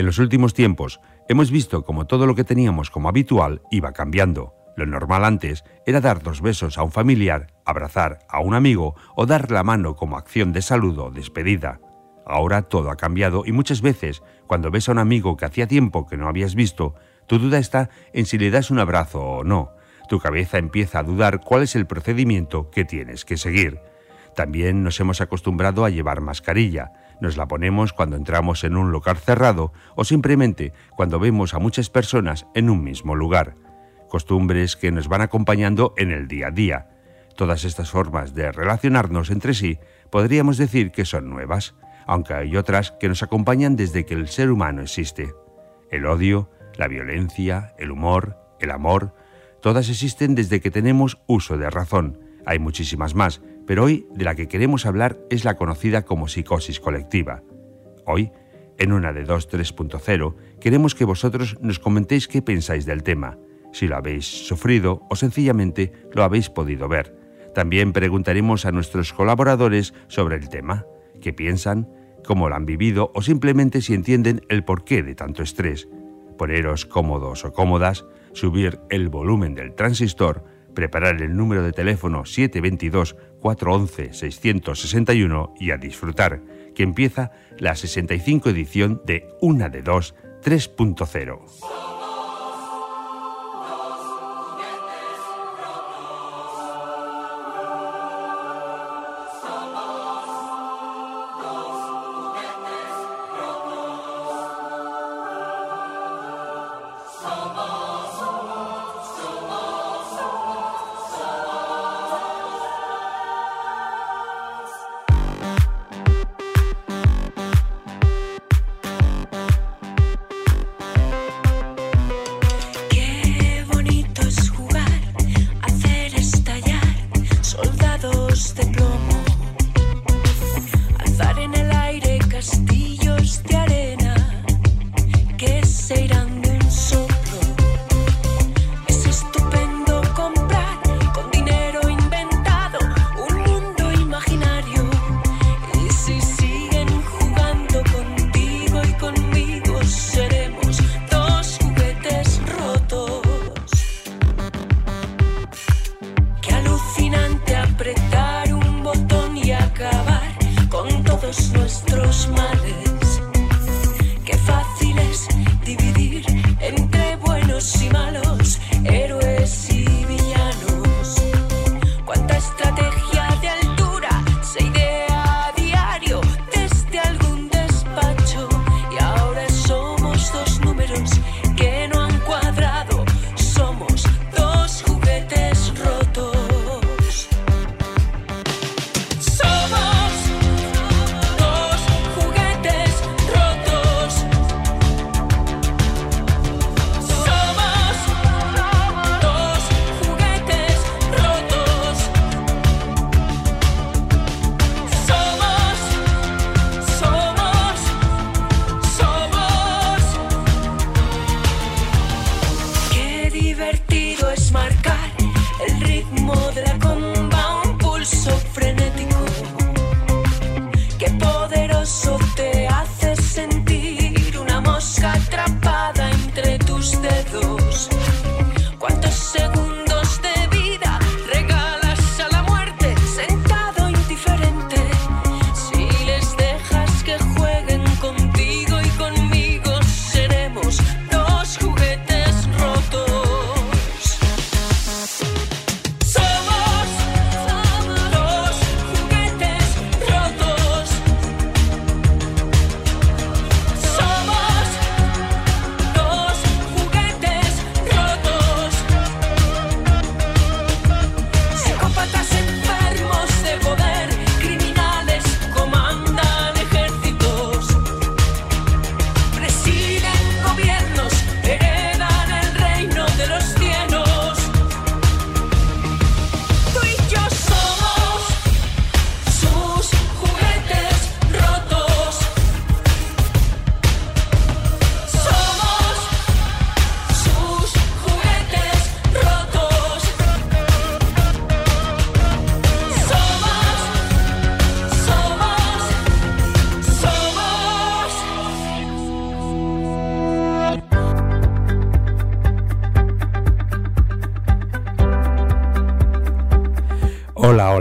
En los últimos tiempos hemos visto como todo lo que teníamos como habitual iba cambiando. Lo normal antes era dar dos besos a un familiar, abrazar a un amigo o dar la mano como acción de saludo o despedida. Ahora todo ha cambiado y muchas veces, cuando ves a un amigo que hacía tiempo que no habías visto, tu duda está en si le das un abrazo o no. Tu cabeza empieza a dudar cuál es el procedimiento que tienes que seguir. También nos hemos acostumbrado a llevar mascarilla. Nos la ponemos cuando entramos en un lugar cerrado o simplemente cuando vemos a muchas personas en un mismo lugar. Costumbres que nos van acompañando en el día a día. Todas estas formas de relacionarnos entre sí podríamos decir que son nuevas, aunque hay otras que nos acompañan desde que el ser humano existe. El odio, la violencia, el humor, el amor, todas existen desde que tenemos uso de razón. Hay muchísimas más, pero hoy de la que queremos hablar es la conocida como psicosis colectiva. Hoy, en una de 2 3.0, queremos que vosotros nos comentéis qué pensáis del tema, si lo habéis sufrido o sencillamente lo habéis podido ver. También preguntaremos a nuestros colaboradores sobre el tema, qué piensan, cómo lo han vivido o simplemente si entienden el porqué de tanto estrés. Poneros cómodos o cómodas, subir el volumen del transistor, preparar el número de teléfono 722-411-661 y a disfrutar, que empieza la 65 edición de Una de Dos 3.0.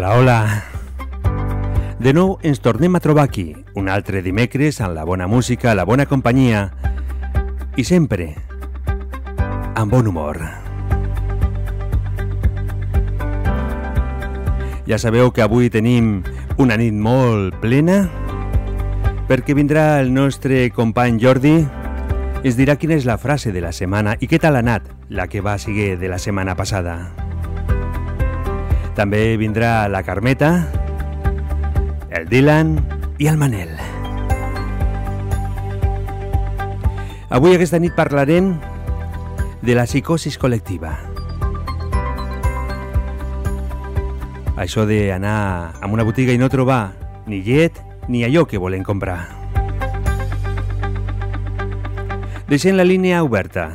Hola, hola. De nou ens tornem a trobar aquí, un altre dimecres amb la bona música, la bona companyia i sempre amb bon humor. Ja sabeu que avui tenim una nit molt plena perquè vindrà el nostre company Jordi ens dirà quina és la frase de la setmana i què tal ha anat la que va seguir de la setmana passada. També vindrà la Carmeta, el Dylan i el Manel. Avui aquesta nit parlarem de la psicosis col·lectiva. Això d'anar a una botiga i no trobar ni llet ni allò que volen comprar. Deixem la línia oberta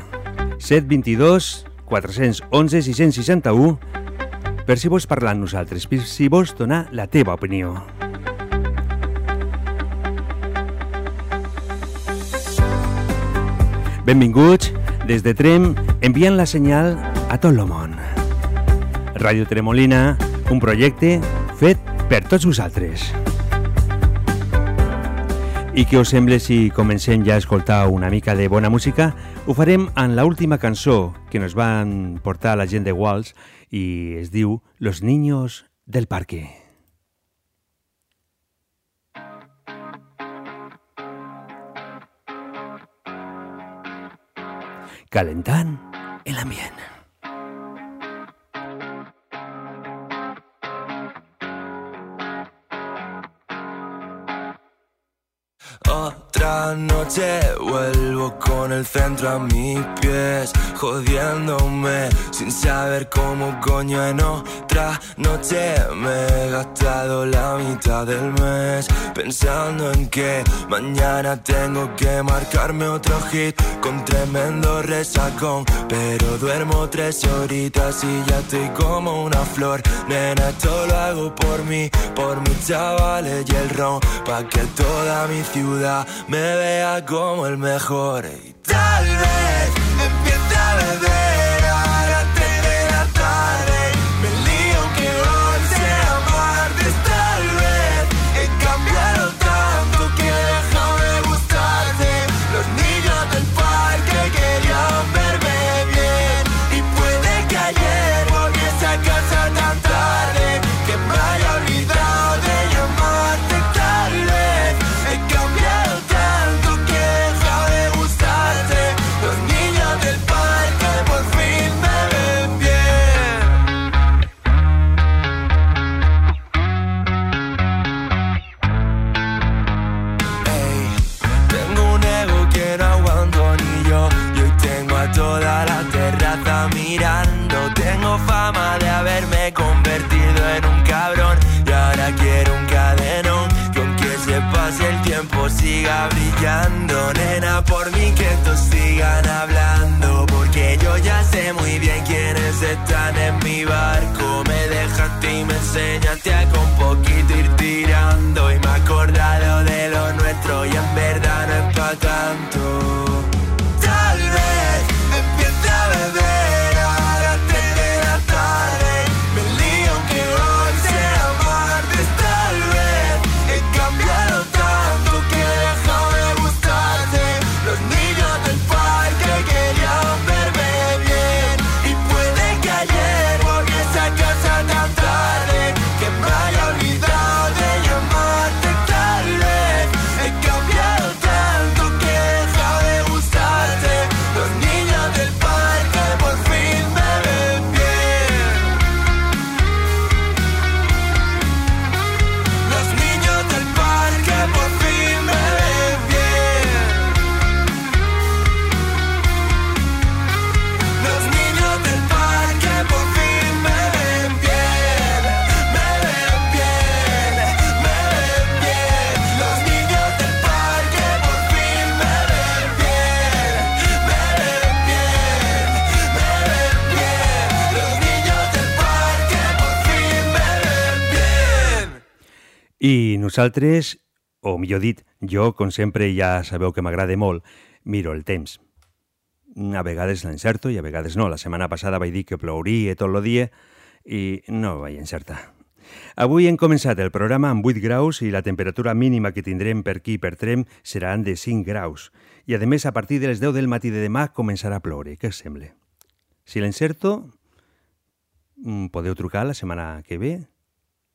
722 411 661 per si vols parlar amb nosaltres, per si vols donar la teva opinió. Benvinguts des de Trem enviant la senyal a tot el món. Ràdio Tremolina, un projecte fet per tots vosaltres. I què us sembla si comencem ja a escoltar una mica de bona música? Ho farem en la última cançó que nos van portar la gent de Walls i es diu Los niños del parque. Calentant l'ambient. Otra noche vuelvo con el centro a mis pies, jodiéndome sin saber cómo coño en otra noche. Me he gastado la mitad del mes pensando en que mañana tengo que marcarme otro hit con tremendo resacón, pero duermo tres horitas y ya estoy como una flor, nena, esto lo hago por mí, por mis chavales y el ron, pa' que toda mi ciudad me vea como el mejor. Y tal vez empiece a beber. nena, por mí que tú sigan hablando, porque yo ya sé muy bien quiénes están en mi barco. Me dejaste y me enseñaste a con poquito Nosaltres, o millor dit, jo, com sempre, ja sabeu que m'agrada molt, miro el temps. A vegades l'encerto i a vegades no. La setmana passada vaig dir que plouria tot el dia i no vaig encertar. Avui hem començat el programa amb 8 graus i la temperatura mínima que tindrem per aquí per Trem seran de 5 graus. I a més, a partir de les 10 del matí de demà començarà a ploure. Què us sembla? Si l'encerto, mm, podeu trucar la setmana que ve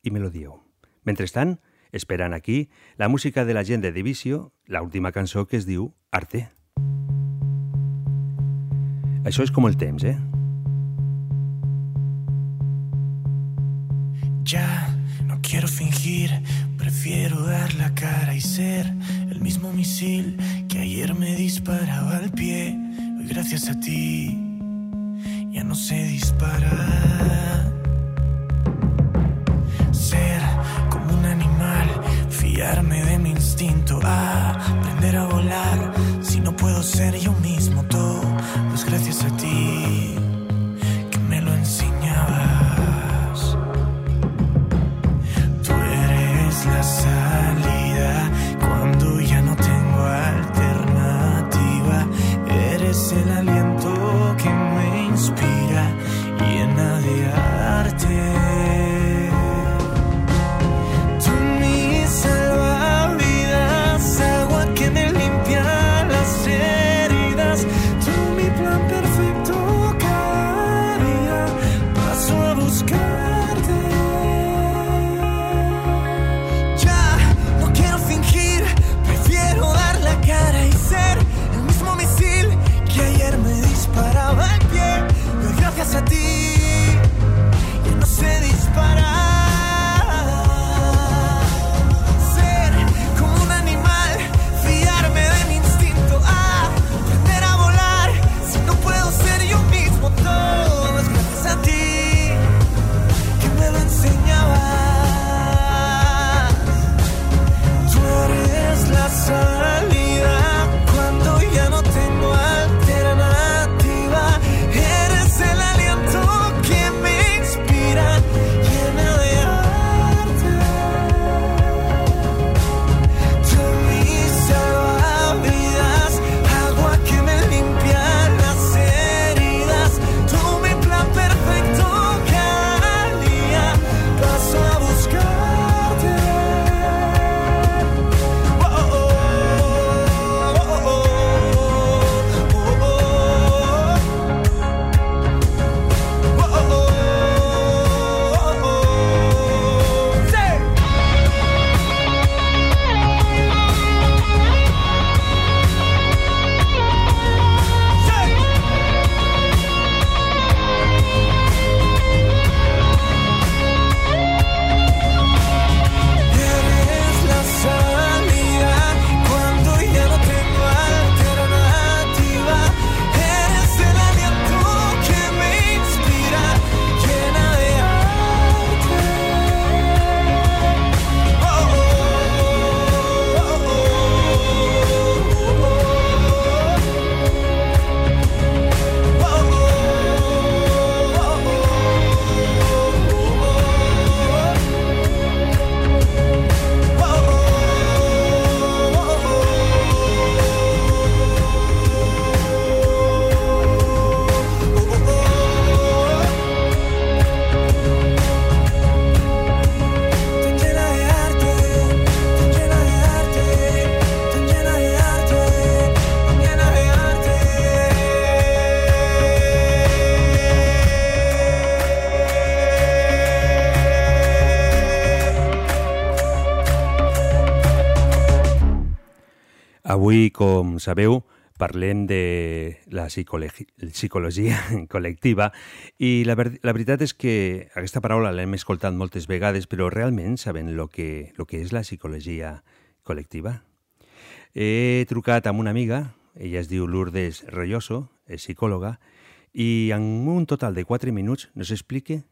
i me lo dieu. Mentrestant, esperant aquí la música de la gent de Divisió, l'última cançó que es diu Arte. Això és com el temps, eh? Ya no quiero fingir, prefiero dar la cara y ser el mismo misil que ayer me disparaba al pie. Hoy gracias a ti ya no como un animal, de mi instinto, aprender a volar. Si no puedo ser yo mismo todo, pues gracias a ti que me lo enseñabas. Sabeu, parlem de la psicologi psicologia col·lectiva i la, ver la veritat és que aquesta paraula l'hem escoltat moltes vegades, però realment saben el que, lo que és la psicologia col·lectiva? He trucat amb una amiga, ella es diu Lourdes Rolloso, és psicòloga, i en un total de 4 minuts nos explique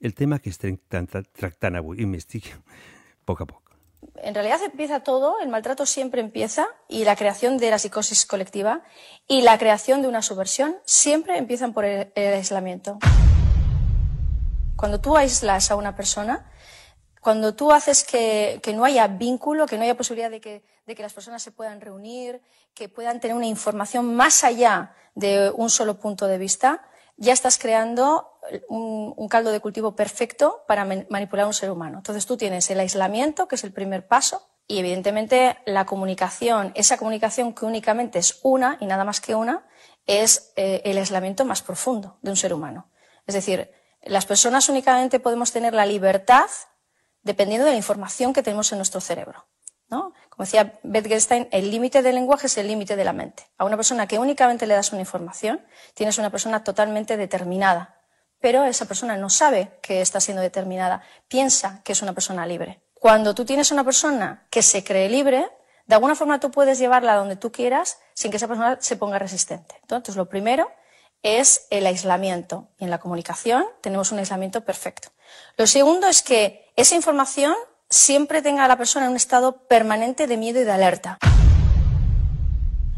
el tema que estem tractant avui, i m'estic poc a poc. En realidad empieza todo, el maltrato siempre empieza y la creación de la psicosis colectiva y la creación de una subversión siempre empiezan por el, aislamiento. Cuando tú aíslas a una persona, cuando tú haces que, no haya vínculo, que no haya posibilidad de que las personas se puedan reunir, que puedan tener una información más allá de un solo punto de vista, ya estás creando un, caldo de cultivo perfecto para manipular a un ser humano. Entonces tú tienes el aislamiento, que es el primer paso, y evidentemente la comunicación, esa comunicación que únicamente es una y nada más que una, es eh, el aislamiento más profundo de un ser humano. Es decir, las personas únicamente podemos tener la libertad dependiendo de la información que tenemos en nuestro cerebro. ¿no? Como decía Wittgenstein, el límite del lenguaje es el límite de la mente. A una persona que únicamente le das una información, tienes una persona totalmente determinada, pero esa persona no sabe que está siendo determinada, piensa que es una persona libre. Cuando tú tienes una persona que se cree libre, de alguna forma tú puedes llevarla donde tú quieras sin que esa persona se ponga resistente. Entonces, lo primero es el aislamiento. Y en la comunicación tenemos un aislamiento perfecto. Lo segundo es que esa información siempre tenga a la persona en un estado permanente de miedo y de alerta.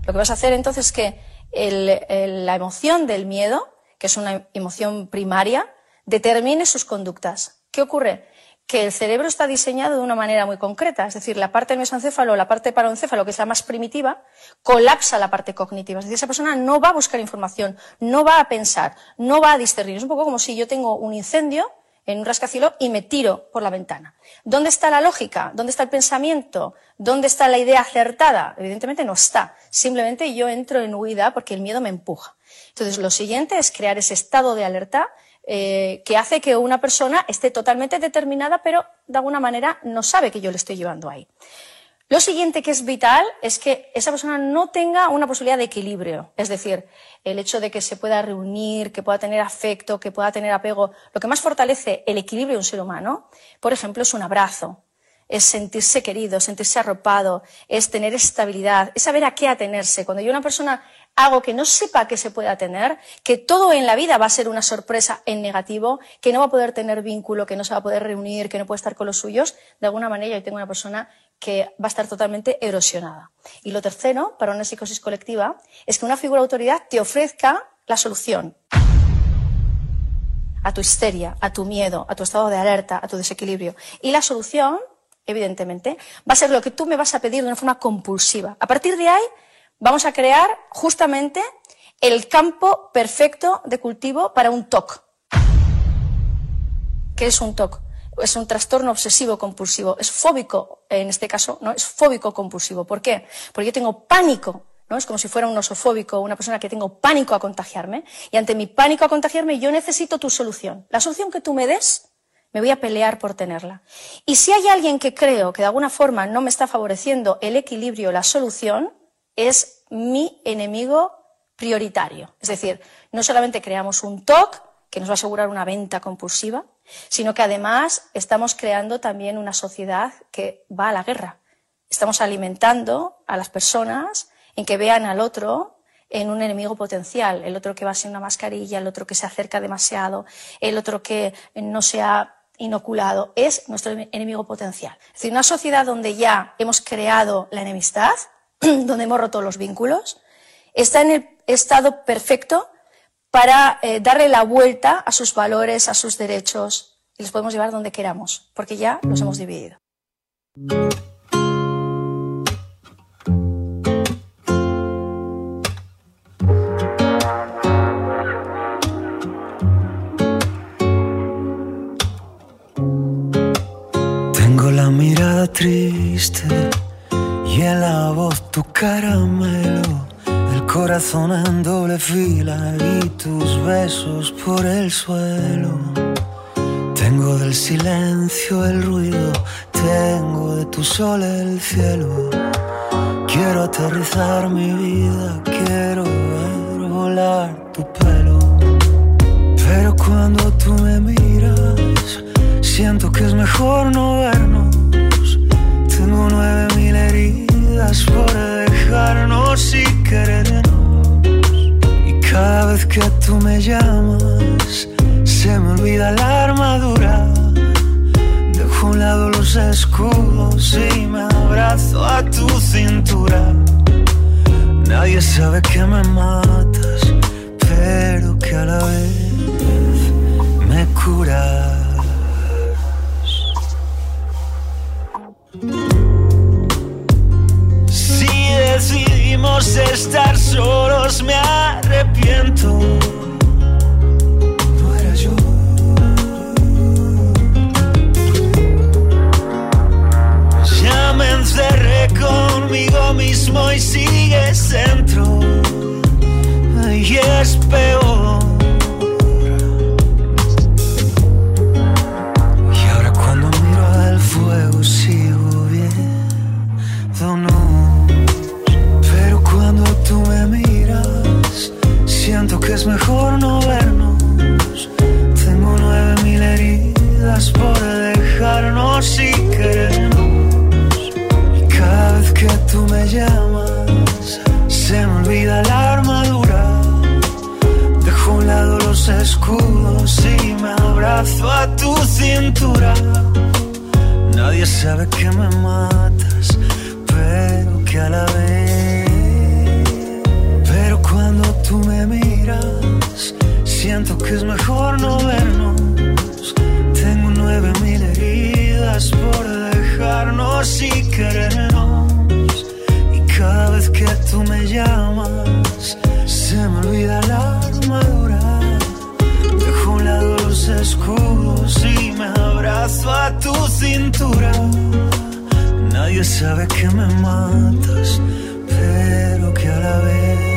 Lo que vas a hacer entonces es que la emoción del miedo, que es una emoción primaria, determine sus conductas. ¿Qué ocurre? Que el cerebro está diseñado de una manera muy concreta, es decir, la parte del mesoencéfalo, la parte paroencéfalo, que es la más primitiva, colapsa la parte cognitiva. Es decir, esa persona no va a buscar información, no va a pensar, no va a discernir. Es un poco como si yo tengo un incendio en un rascacielos y me tiro por la ventana. ¿Dónde está la lógica? ¿Dónde está el pensamiento? ¿Dónde está la idea acertada? Evidentemente no está. Simplemente yo entro en huida porque el miedo me empuja. Entonces, lo siguiente es crear ese estado de alerta eh, que hace que una persona esté totalmente determinada, pero de alguna manera no sabe que yo le estoy llevando ahí. Lo siguiente que es vital es que esa persona no tenga una posibilidad de equilibrio. Es decir, el hecho de que se pueda reunir, que pueda tener afecto, que pueda tener apego. Lo que más fortalece el equilibrio de un ser humano, por ejemplo, es un abrazo, es sentirse querido, sentirse arropado, es tener estabilidad, es saber a qué atenerse. Cuando yo una persona hago que no sepa qué se puede atener, que todo en la vida va a ser una sorpresa en negativo, que no va a poder tener vínculo, que no se va a poder reunir, que no puede estar con los suyos, de alguna manera yo tengo una persona que va a estar totalmente erosionada. Y lo tercero, para una psicosis colectiva, es que una figura autoridad te ofrezca la solución a tu histeria, a tu miedo, a tu estado de alerta, a tu desequilibrio. Y la solución, evidentemente, va a ser lo que tú me vas a pedir de una forma compulsiva. A partir de ahí, vamos a crear justamente el campo perfecto de cultivo para un TOC. ¿Qué es un TOC? es un trastorno obsesivo compulsivo, es fóbico en este caso, ¿no? Es fóbico compulsivo. ¿Por qué? Porque yo tengo pánico, ¿no? Es como si fuera un osofóbico, una persona que tengo pánico a contagiarme, y ante mi pánico a contagiarme yo necesito tu solución. La solución que tú me des, me voy a pelear por tenerla. Y si hay alguien que creo que de alguna forma no me está favoreciendo el equilibrio, la solución, es mi enemigo prioritario. Es decir, no solamente creamos un TOC, que nos va a asegurar una venta compulsiva, sino que además estamos creando también una sociedad que va a la guerra. Estamos alimentando a las personas en que vean al otro en un enemigo potencial, el otro que va sin una mascarilla, el otro que se acerca demasiado, el otro que no se ha inoculado, es nuestro enemigo potencial. Es decir, una sociedad donde ya hemos creado la enemistad, donde hemos roto los vínculos, está en el estado perfecto para eh, darle la vuelta a sus valores, a sus derechos, y los podemos llevar donde queramos, porque ya los hemos dividido. Tengo la mirada triste y en la voz tu caramelo corazón en doble fila y tus besos por el suelo. Tengo del silencio el ruido, tengo de tu sol el cielo. Quiero aterrizar mi vida, quiero ver volar tu pelo. Pero cuando tú me miras, siento que es mejor no vernos. Tengo nueve mil heridas por dejarnos y querernos. Y cada vez que tú me llamas, se me olvida la armadura. Dejo a un lado los escudos y me abrazo a tu cintura. Nadie sabe que me matas, pero que a la vez me curas. Elegimos estar solos, me arrepiento. No era yo. Ya me encerré conmigo mismo y sigues dentro. Ay, es peor. A tu cintura. Nadie sabe que me matas, pero que a la vez. Pero cuando tú me miras, siento que es mejor no vernos. Tengo nueve mil heridas por dejarnos y querernos. Y cada vez que tú me llamas, se me olvida la escudos y me abrazo a tu cintura. Nadie sabe que me matas, pero que a la vez.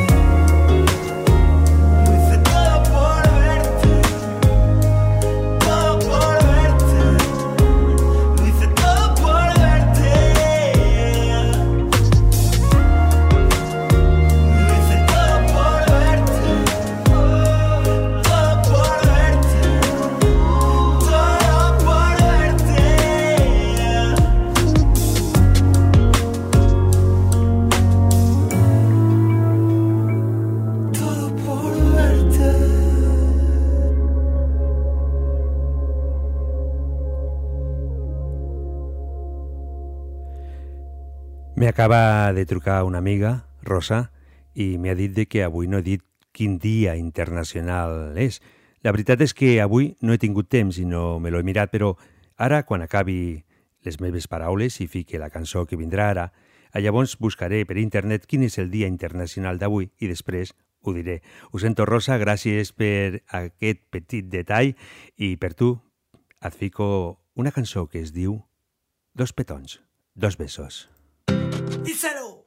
Me acaba de trucar una amiga, Rosa, i m'ha dit de que avui no he dit quin dia internacional és. La veritat és que avui no he tingut temps i no me l'he mirat, però ara, quan acabi les meves paraules i fique la cançó que vindrà ara, llavors buscaré per internet quin és el dia internacional d'avui i després ho diré. Ho sento, Rosa, gràcies per aquest petit detall i per tu et fico una cançó que es diu Dos petons, dos besos. Díselo.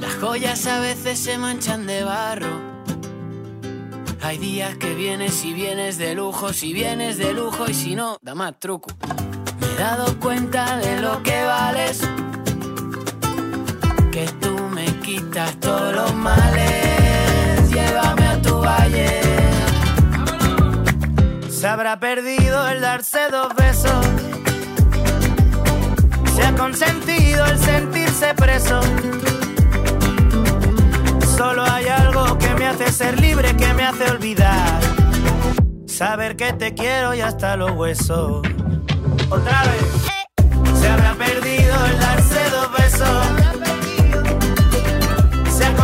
Las joyas a veces se manchan de barro. Hay días que vienes y vienes de lujo, si vienes de lujo y si no, da más truco. Me he dado cuenta de lo que vales. Que tú me quitas todos los males. Llévame a tu valle. Se habrá perdido el darse dos besos. Se ha consentido el sentirse preso. Solo hay algo que me hace ser libre, que me hace olvidar. Saber que te quiero y hasta los huesos. Otra vez. Se habrá perdido el darse dos besos.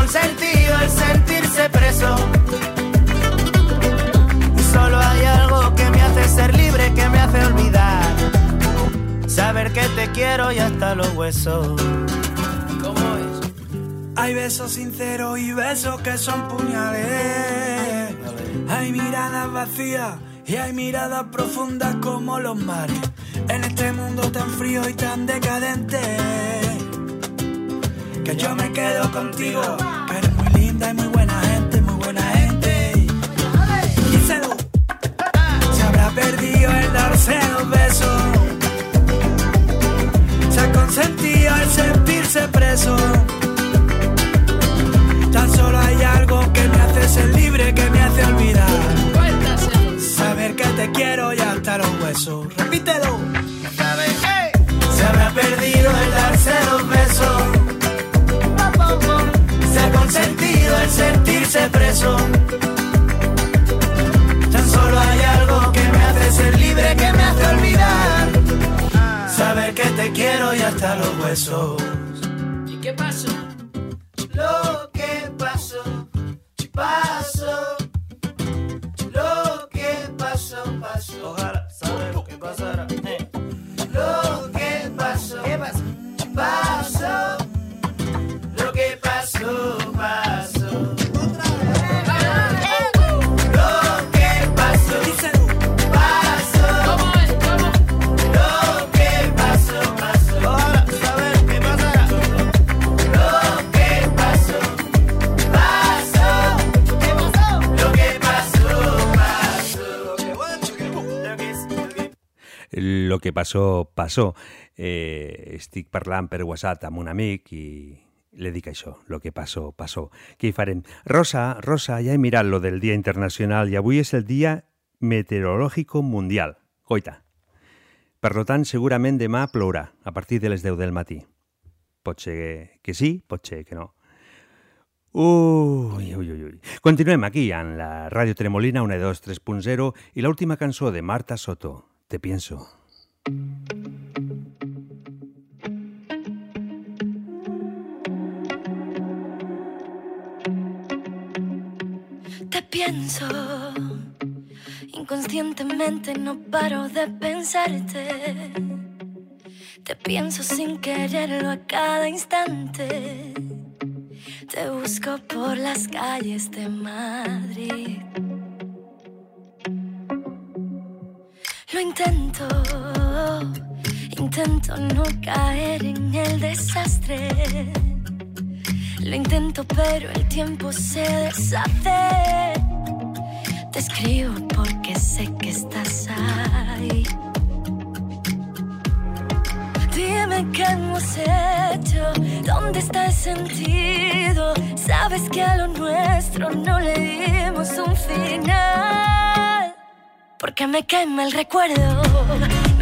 Consentido el sentirse preso. Solo hay algo que me hace ser libre, que me hace olvidar. Saber que te quiero y hasta los huesos. ¿Cómo es? Hay besos sinceros y besos que son puñales. Hay miradas vacías y hay miradas profundas como los mares. En este mundo tan frío y tan decadente. Que yo me quedo contigo. Que eres muy linda y muy buena gente, muy buena gente. Díselo. Se habrá perdido el darse dos besos. Se ha consentido el sentirse preso. Tan solo hay algo que me hace ser libre, que me hace olvidar. Saber que te quiero y hasta los huesos. Repítelo. Se habrá perdido el darse dos besos. Se ha consentido el sentirse preso. Tan solo hay algo que me hace ser libre, que me hace olvidar. Saber que te quiero y hasta los huesos. ¿Y qué pasó? Lo que pasó, pasó. Lo que pasó, pasó. Ojalá saber lo que pasará. Eh. Lo que pasó, pasó. Lo que passó, passó. Eh, estic parlant per WhatsApp amb un amic i le dic això, lo que passó, passó. Què hi farem? Rosa, Rosa, ja he mirat lo del Dia Internacional i avui és el Dia Meteorològico Mundial. Goita. Per tant, segurament demà plourà a partir de les 10 del matí. Pot ser que sí, pot ser que no. Uy, uy, uy, uy. Continuem aquí en la Ràdio Tremolina 123.0 i l'última cançó de Marta Soto, Te pienso. Te pienso, inconscientemente no paro de pensarte. Te pienso sin quererlo a cada instante te busco por las calles de Madrid. Lo intento, intento no caer en el desastre. Lo intento, pero el tiempo se deshace. Te escribo porque sé que estás ahí. Dime qué hemos hecho, dónde está el sentido. Sabes que a lo nuestro no le dimos un final. Porque me quema el recuerdo,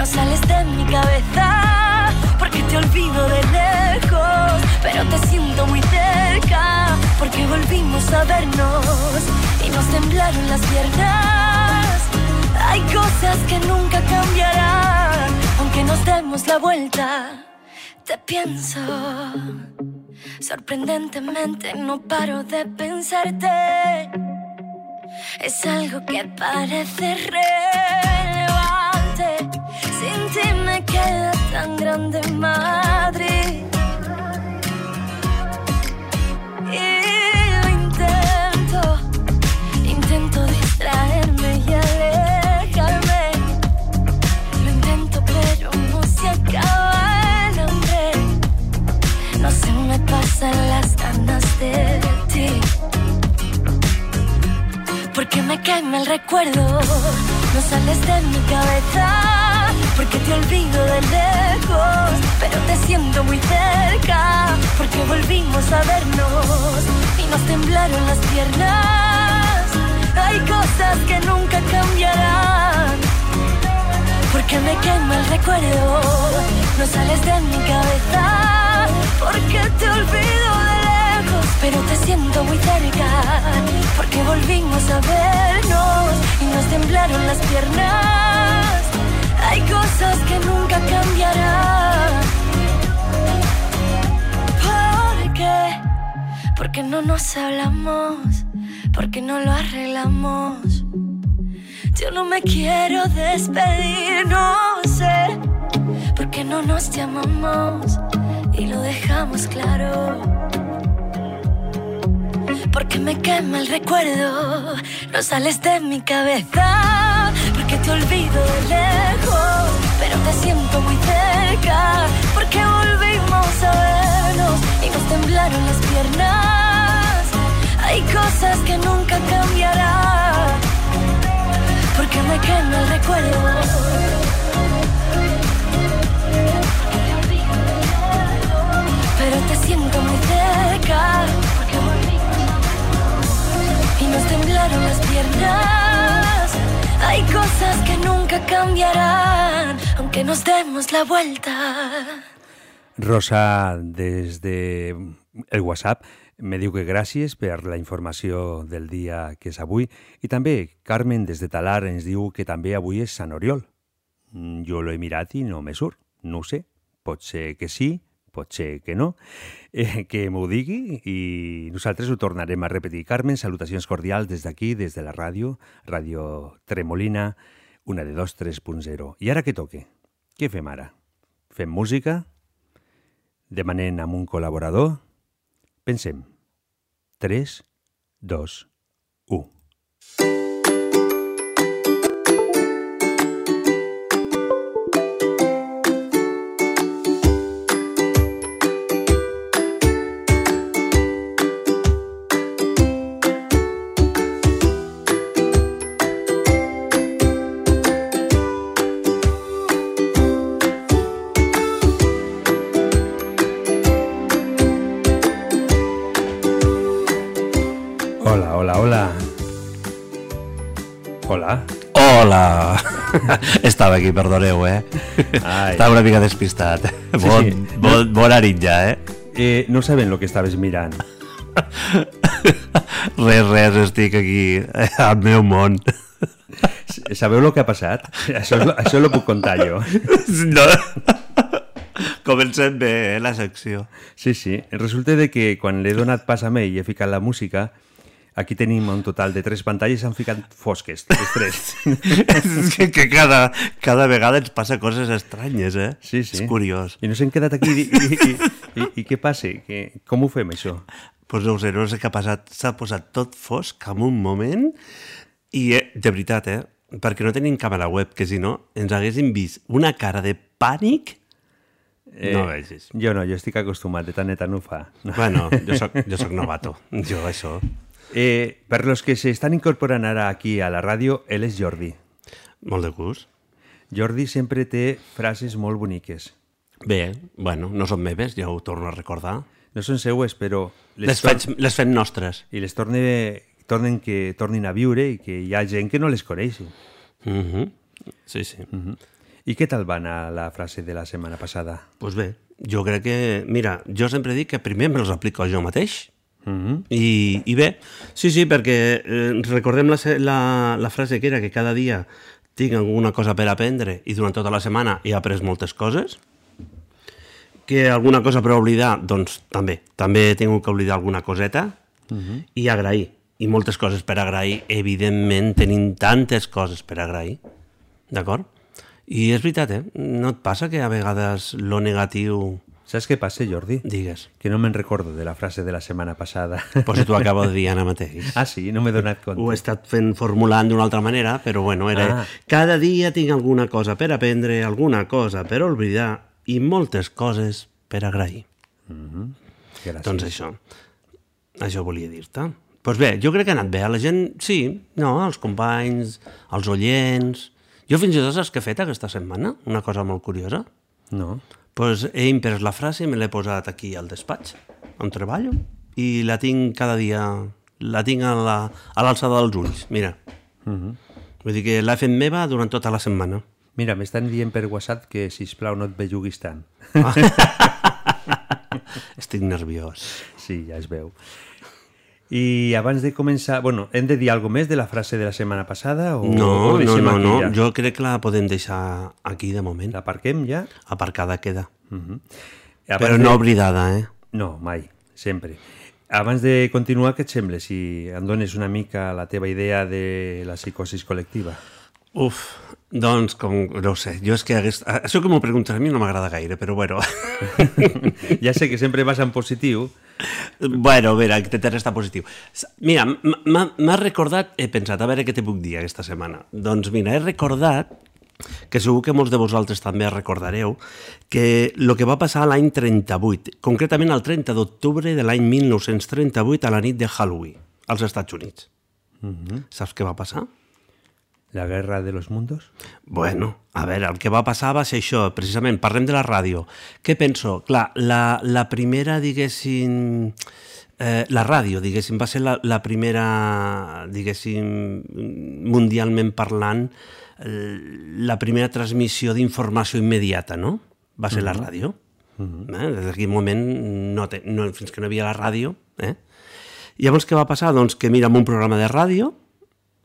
no sales de mi cabeza. Porque te olvido de lejos, pero te siento muy cerca. Porque volvimos a vernos y nos temblaron las piernas. Hay cosas que nunca cambiarán, aunque nos demos la vuelta. Te pienso, sorprendentemente no paro de pensarte. Es algo que parece relevante. Tan grande Madrid. Y lo intento, intento distraerme y alejarme. Lo intento, pero no se acaba el hambre. No se me pasan las ganas de ti. Porque me quema el recuerdo, no sales de mi cabeza. Porque te olvido de lejos, pero te siento muy cerca. Porque volvimos a vernos y nos temblaron las piernas. Hay cosas que nunca cambiarán. Porque me quema el recuerdo, no sales de mi cabeza. Porque te olvido de lejos, pero te siento muy cerca. Porque volvimos a vernos y nos temblaron las piernas. Hay cosas que nunca cambiarán. ¿Por qué? Porque no nos hablamos, porque no lo arreglamos. Yo no me quiero despedir, no sé, porque no nos llamamos y lo dejamos claro. Porque me quema el recuerdo, no sales de mi cabeza, porque te olvido de lejos, pero te siento muy cerca, porque volvimos a vernos y nos temblaron las piernas. Hay cosas que nunca cambiarán, porque me quema el recuerdo. Pero te siento muy cerca, nos temblaron las piernas. Hay cosas que nunca cambiarán, aunque nos demos la vuelta. Rosa, des de el WhatsApp, me diu que gràcies per la informació del dia que és avui i també Carmen des de Talar ens diu que també avui és Sant Oriol. Mm, Jo l'he mirat i no me surt, no sé, pot que sí, pot que no, eh, que m'ho digui i nosaltres ho tornarem a repetir. Carmen, salutacions cordials des d'aquí, des de la ràdio, Ràdio Tremolina, una de dos 3.0. I ara què toque? Què fem ara? Fem música? Demanem amb un col·laborador? Pensem. 3, 2, 1. Estava aquí, perdoneu, eh? Ai. Estava una mica despistat. Sí, Bon, sí. bon, bona nit ja, eh? Eh, no saben lo que estaves mirant. Res, res, estic aquí eh, al meu món. Sabeu lo que ha passat? Això, és això lo puc contar jo. No. Comencem bé, eh, la secció. Sí, sí. Resulta de que quan l'he donat pas a mi i he ficat la música, aquí tenim un total de tres pantalles, han ficat fosques, les tres. És que, que cada, cada vegada ens passa coses estranyes, eh? Sí, sí. És curiós. I nos hem quedat aquí i, i, i, i, i què passa? Que, com ho fem, això? Pues no ho sé, no sé què ha passat. S'ha posat tot fosc en un moment i, eh, de veritat, eh? Perquè no tenim càmera web, que si no ens haguéssim vist una cara de pànic no vegis. Jo no, jo estic acostumat, de tant en tant ho fa. No. Bueno, jo soc, jo soc novato. Jo, això... Eh, per los que se estan incorporant ara aquí a la ràdio, ell és Jordi. Molt de gust. Jordi sempre té frases molt boniques. Bé, bueno, no són meves, ja ho torno a recordar. No són seues, però... Les, tor- faig, les fem nostres. I les torne, tornen que tornin a viure i que hi ha gent que no les coneix. Mm -hmm. Sí, sí. Mm -hmm. I què tal va anar la frase de la setmana passada? pues bé, jo crec que... Mira, jo sempre dic que primer me'ls aplico jo mateix. Mm -hmm. I, I bé, sí, sí, perquè eh, recordem la, la, la frase que era que cada dia tinc alguna cosa per aprendre i durant tota la setmana he après moltes coses. Que alguna cosa per oblidar, doncs també. També he tingut que oblidar alguna coseta Mhm. i agrair. I moltes coses per agrair, evidentment, tenim tantes coses per agrair. D'acord? I és veritat, eh? No et passa que a vegades lo negatiu... Saps què passa, Jordi? Digues. Que no me'n recordo de la frase de la setmana passada. Pues t'ho acabo de dir ara mateix. Ah, sí? No m'he donat compte. Ho he estat fent formulant d'una altra manera, però bueno, era... Ah. Cada dia tinc alguna cosa per aprendre, alguna cosa per oblidar i moltes coses per agrair. Gràcies. Doncs això. Això volia dir-te. Doncs pues bé, jo crec que ha anat bé. A la gent, sí, no, els companys, els oients... Jo fins i tot saps què he fet aquesta setmana? Una cosa molt curiosa. No. Pues he imprès la frase me l'he posat aquí al despatx, on treballo, i la tinc cada dia, la tinc a la- l'alçada dels ulls, mira. Mhm. Vull dir que l'he fet meva durant tota la setmana. Mira, m'estan dient per WhatsApp que, si plau no et belluguis tant. Estic nerviós. Sí, ja es veu. I abans de començar... Bueno, hem de dir alguna més de la frase de la setmana passada? O No, o no, no, no. Ja? Jo crec que la podem deixar aquí de moment. L'aparquem ja? Aparcada queda. Mhm. Però Abans no de- oblidada, eh? No, mai, sempre. Abans de continuar, què et sembla si em dones una mica la teva idea de la psicosis col·lectiva? Uf, doncs, com, no ho sé, jo és que hagués... Això que m'ho preguntes a mi no m'agrada gaire, però bueno. ja sé que sempre vas en positiu. Bueno, a veure, intentaré estar positiu. Mira, m'ha recordat, he pensat, a veure què te puc dir aquesta setmana. Doncs mira, he recordat, que segur que molts de vosaltres també recordareu, que el que va passar l'any 38, concretament el 30 d'octubre de l'any 1938 a la nit de Halloween, als Estats Units. Mhm. Saps què va passar? La guerra de los mundos? Bueno, a veure, el que va passar va ser això, precisament, parlem de la ràdio. Què penso? Clar, la, la primera, diguéssim, eh, la ràdio, diguéssim, va ser la, la primera, diguéssim, mundialment parlant, la primera transmissió d'informació immediata, no? Va ser la Mhm. ràdio. Eh? Des d'aquell moment, no te, no, fins que no hi havia la ràdio, eh? Llavors, què va passar? Doncs que, mira, en un programa de ràdio,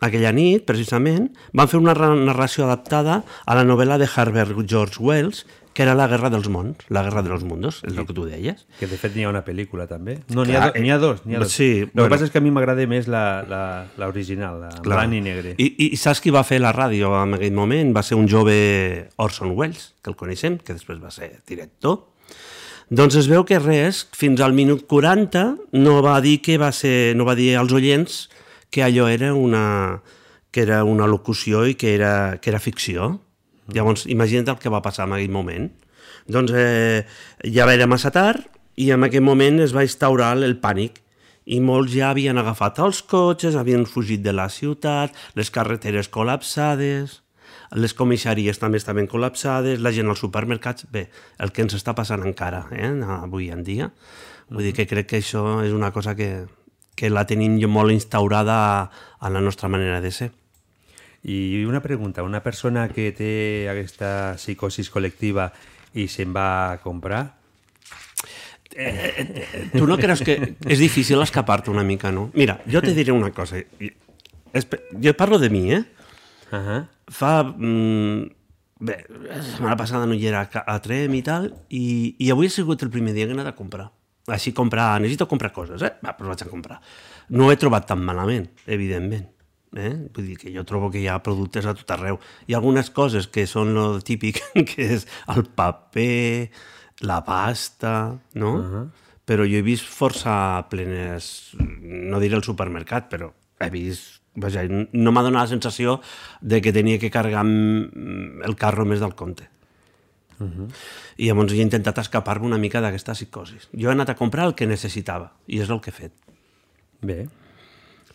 aquella nit, precisament, van fer una ra- narració adaptada a la novel·la de Herbert George Wells, que era La guerra dels mons, La guerra de los mundos, és el que tu deies. Que de fet n'hi ha una pel·lícula també. No, n'hi ha, do, n'hi ha dos. Ha dos. sí, El bueno. que passa és que a mi m'agrada més la, la, la original, la blanc i negre. I, I saps qui va fer la ràdio en aquell moment? Va ser un jove Orson Welles, que el coneixem, que després va ser director. Doncs es veu que res, fins al minut 40 no va dir que va ser, no va dir als oients que allò era una, que era una locució i que era, que era ficció. Llavors, imagina't el que va passar en aquell moment. Doncs eh, ja era massa tard i en aquell moment es va instaurar el pànic i molts ja havien agafat els cotxes, havien fugit de la ciutat, les carreteres col·lapsades, les comissaries també estaven col·lapsades, la gent als supermercats... Bé, el que ens està passant encara, eh, avui en dia. Vull dir que crec que això és una cosa que que la tenim jo molt instaurada a, a la nostra manera de ser. I una pregunta, una persona que té aquesta psicosis col·lectiva i se'n va a comprar, Eh, tu no creus que és difícil escapar-te una mica, no? Mira, jo te diré una cosa. Jo parlo de mi, eh? uh -huh. Fa... Mm, bé, la setmana passada no hi era a Trem i tal, i, i avui ha sigut el primer dia que he anat a comprar. Així comprar, necessito comprar coses, eh? Va, doncs vaig a comprar. No ho he trobat tan malament, evidentment. Eh? Vull dir que jo trobo que hi ha productes a tot arreu. Hi ha algunes coses que són lo típic, que és el paper, la pasta, no? Uh -huh. Però jo he vist força plenes, no diré el supermercat, però he vist... Vaja, no m'ha donat la sensació de que tenia que carregar el carro més del compte. Uh -huh. I llavors he intentat escapar-me una mica d'aquesta psicosis. Jo he anat a comprar el que necessitava, i és el que he fet. Bé,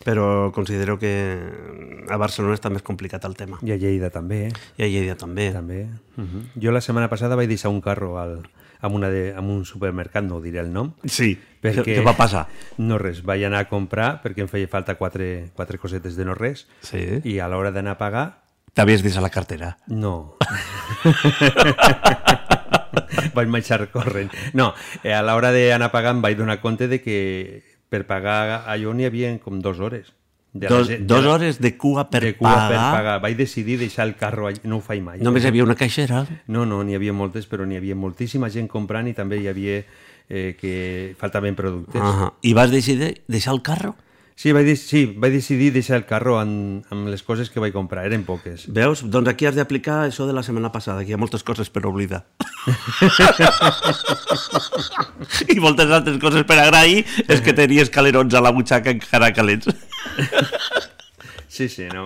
Però considero que a Barcelona està més complicat el tema. i a Lleida també. eh? I a Lleida també. també. Uh -huh. Jo la setmana passada vaig deixar un carro al, amb, una de, amb un supermercat, no diré el nom, Sí, perquè què va passar? no res, vaig anar a comprar perquè em feia falta quatre, quatre cosetes de no res Sí. i a l'hora d'anar a pagar, T'havies deixat la cartera. no. vaig marxar corrent. No, eh, a l'hora d'anar a pagar em vaig donar compte de que per pagar allò n'hi havia com dues hores. De la Dos, dos de la- hores de cua per de cua pagar. per pagar. Vaig decidir deixar el carro allà, no ho faig mai. Només hi havia una caixera. No, no, n'hi havia moltes, però n'hi havia moltíssima gent comprant i també hi havia eh, que faltaven productes. Uh I vas decidir deixar el carro? Sí, vaig, sí, vaig decidir deixar el carro amb, amb les coses que vaig comprar, eren poques. Veus? Doncs aquí has d'aplicar això de la setmana passada, que hi ha moltes coses per oblidar. I moltes altres coses per agrair és que tenies calerons a la butxaca encara calents. Sí, sí, no?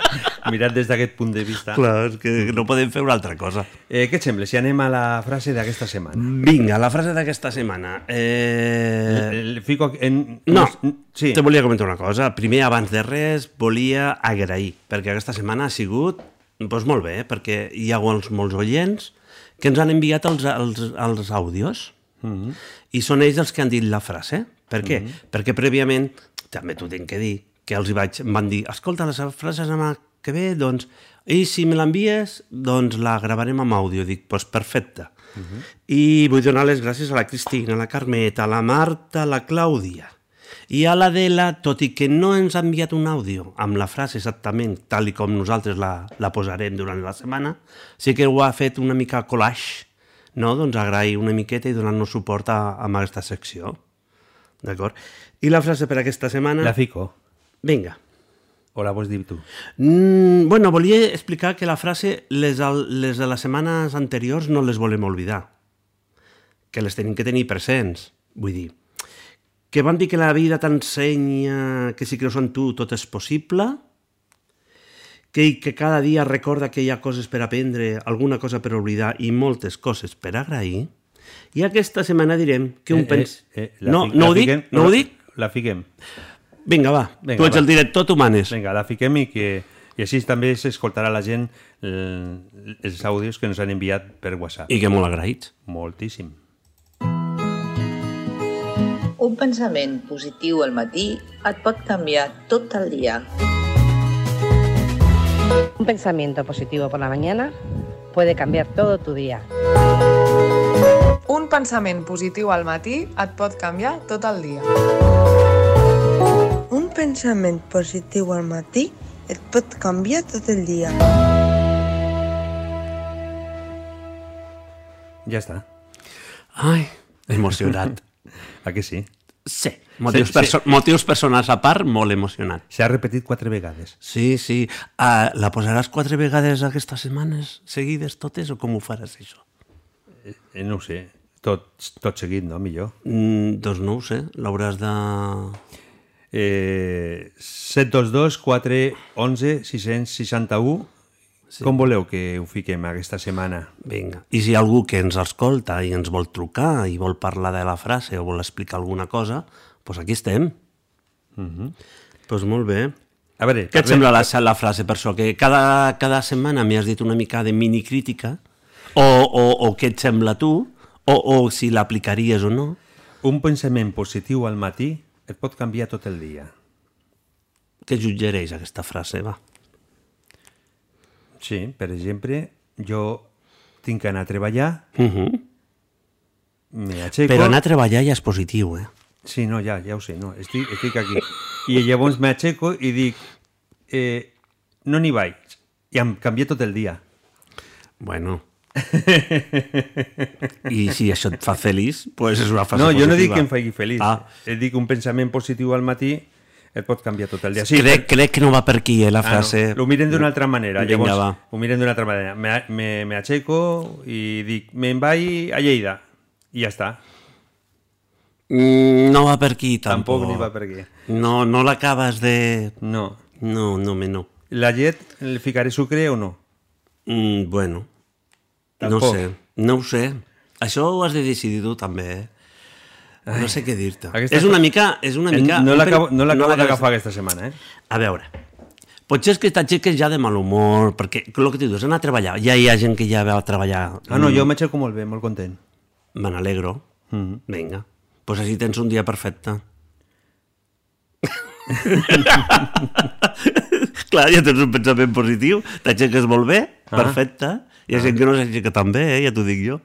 Mirat des d'aquest punt de vista. Clar, és que no podem fer una altra cosa. Eh, què et sembla si anem a la frase d'aquesta setmana? Vinga, la frase d'aquesta setmana. Eh... El fico en... No, sí. te volia comentar una cosa. Primer, abans de res, volia agrair, perquè aquesta setmana ha sigut doncs molt bé, perquè hi ha molts, molts oients que ens han enviat els, els, els àudios Mhm. i són ells els que han dit la frase. Per què? Mhm. Perquè prèviament, també t'ho tinc que dir, que els hi vaig, em van dir, escolta, la frase la setmana que ve, doncs, i si me l'envies, doncs la gravarem amb àudio. Dic, doncs perfecte. Mhm. I vull donar les gràcies a la Cristina, a la Carmeta, a la Marta, a la Clàudia i a l'Adela, tot i que no ens ha enviat un àudio amb la frase exactament tal i com nosaltres la, la posarem durant la setmana, sí que ho ha fet una mica collage, no? doncs agrair una miqueta i donar-nos suport a, a aquesta secció. D'acord? I la frase per aquesta setmana... La fico. Vinga. O la vols dir tu? Mm, bueno, volia explicar que la frase, les, les de les setmanes anteriors no les volem oblidar. Que les tenim que tenir presents. Vull dir, que vam dir que la vida t'ensenya que si creus en tu tot és possible, que, que cada dia recorda que hi ha coses per aprendre, alguna cosa per oblidar i moltes coses per agrair, i aquesta setmana direm que un Eh, pens... eh, eh, no, no la ho dic? fiquem- No ho dic? La fiquem. Vinga, va. Vinga, tu ets va. el director, tu manes. Vinga, la fiquem i que i així també s'escoltarà la gent eh, els àudios que ens han enviat per WhatsApp. I que molt agraïts. Moltíssim. Un pensament positiu al matí et pot canviar tot el dia. Un pensamiento positivo por la mañana puede cambiar todo tu día. Un pensament positiu al matí et pot canviar tot el dia. Pensament positiu al matí et pot canviar tot el dia. Ja està. Ai, emocionat. A que sí? Sí. Motius, Sí, sí. perso motius personals a part, molt emocionat. S'ha repetit quatre vegades. Sí, sí. Uh, la posaràs quatre vegades aquestes setmanes seguides totes o com ho faràs, això? Eh, no ho sé. Tot, tot seguit, no? Millor. Mm, doncs no ho sé. L'hauràs de... Eh, 722 411 661 sí. Com voleu que ho fiquem aquesta setmana? Vinga. I si hi ha algú que ens escolta i ens vol trucar i vol parlar de la frase o vol explicar alguna cosa, doncs aquí estem. -hmm. Doncs molt bé. A veure, Què et sembla la, la frase per això? Que cada, cada setmana m'hi has dit una mica de minicrítica o, o, o què et sembla tu o, o si l'aplicaries o no. Un pensament positiu al matí et pot canviar tot el dia. Què suggereix aquesta frase, va? Sí, per exemple, jo tinc que anar a treballar, Uh -huh. me aixeco... Però anar a treballar ja és positiu, eh? Sí, no, ja, ja ho sé, no, estic, estic aquí. I llavors m'aixeco i dic, eh, no n'hi vaig. I em canvia tot el dia. Bueno. I si això et fa feliç, pues és una frase no, positiva. jo no dic que em faci feliç. Ah. Et dic un pensament positiu al matí et pot canviar tot el dia. crec, crec que no va per aquí, eh, la Ah, frase. no. Ho miren d'una altra manera. Vinga, Llavors, va. ho miren d'una altra manera. Me, me, me aixeco i dic, me'n vaig a Lleida. I ja està. Mm, no va per aquí, tampoc. Tampoc ni va per aquí. No, no l'acabes de... No. No, no, me no. La llet, li ficaré sucre o no? Mm, bueno, Tampoc. no sé, no ho sé. Això ho has de decidir tu també, eh? No sé què dir-te. Aquesta- És una mica... És una mica No l'acabo no l'acabes- d'agafar aquesta setmana, eh? A veure, potser és que t'aixeques ja de mal humor, perquè el que t'hi dius, anar a treballar, ja hi ha gent que ja va a treballar. Ah, no, Mm, jo m'aixeco molt bé, molt content. Me n'alegro. Mhm. Vinga, doncs pues així tens un dia perfecte. Clar, ja tens un pensament positiu, t'aixeques molt bé, Ah. Hi ha gent que no s'aixeca tan bé, eh? ja t'ho dic jo.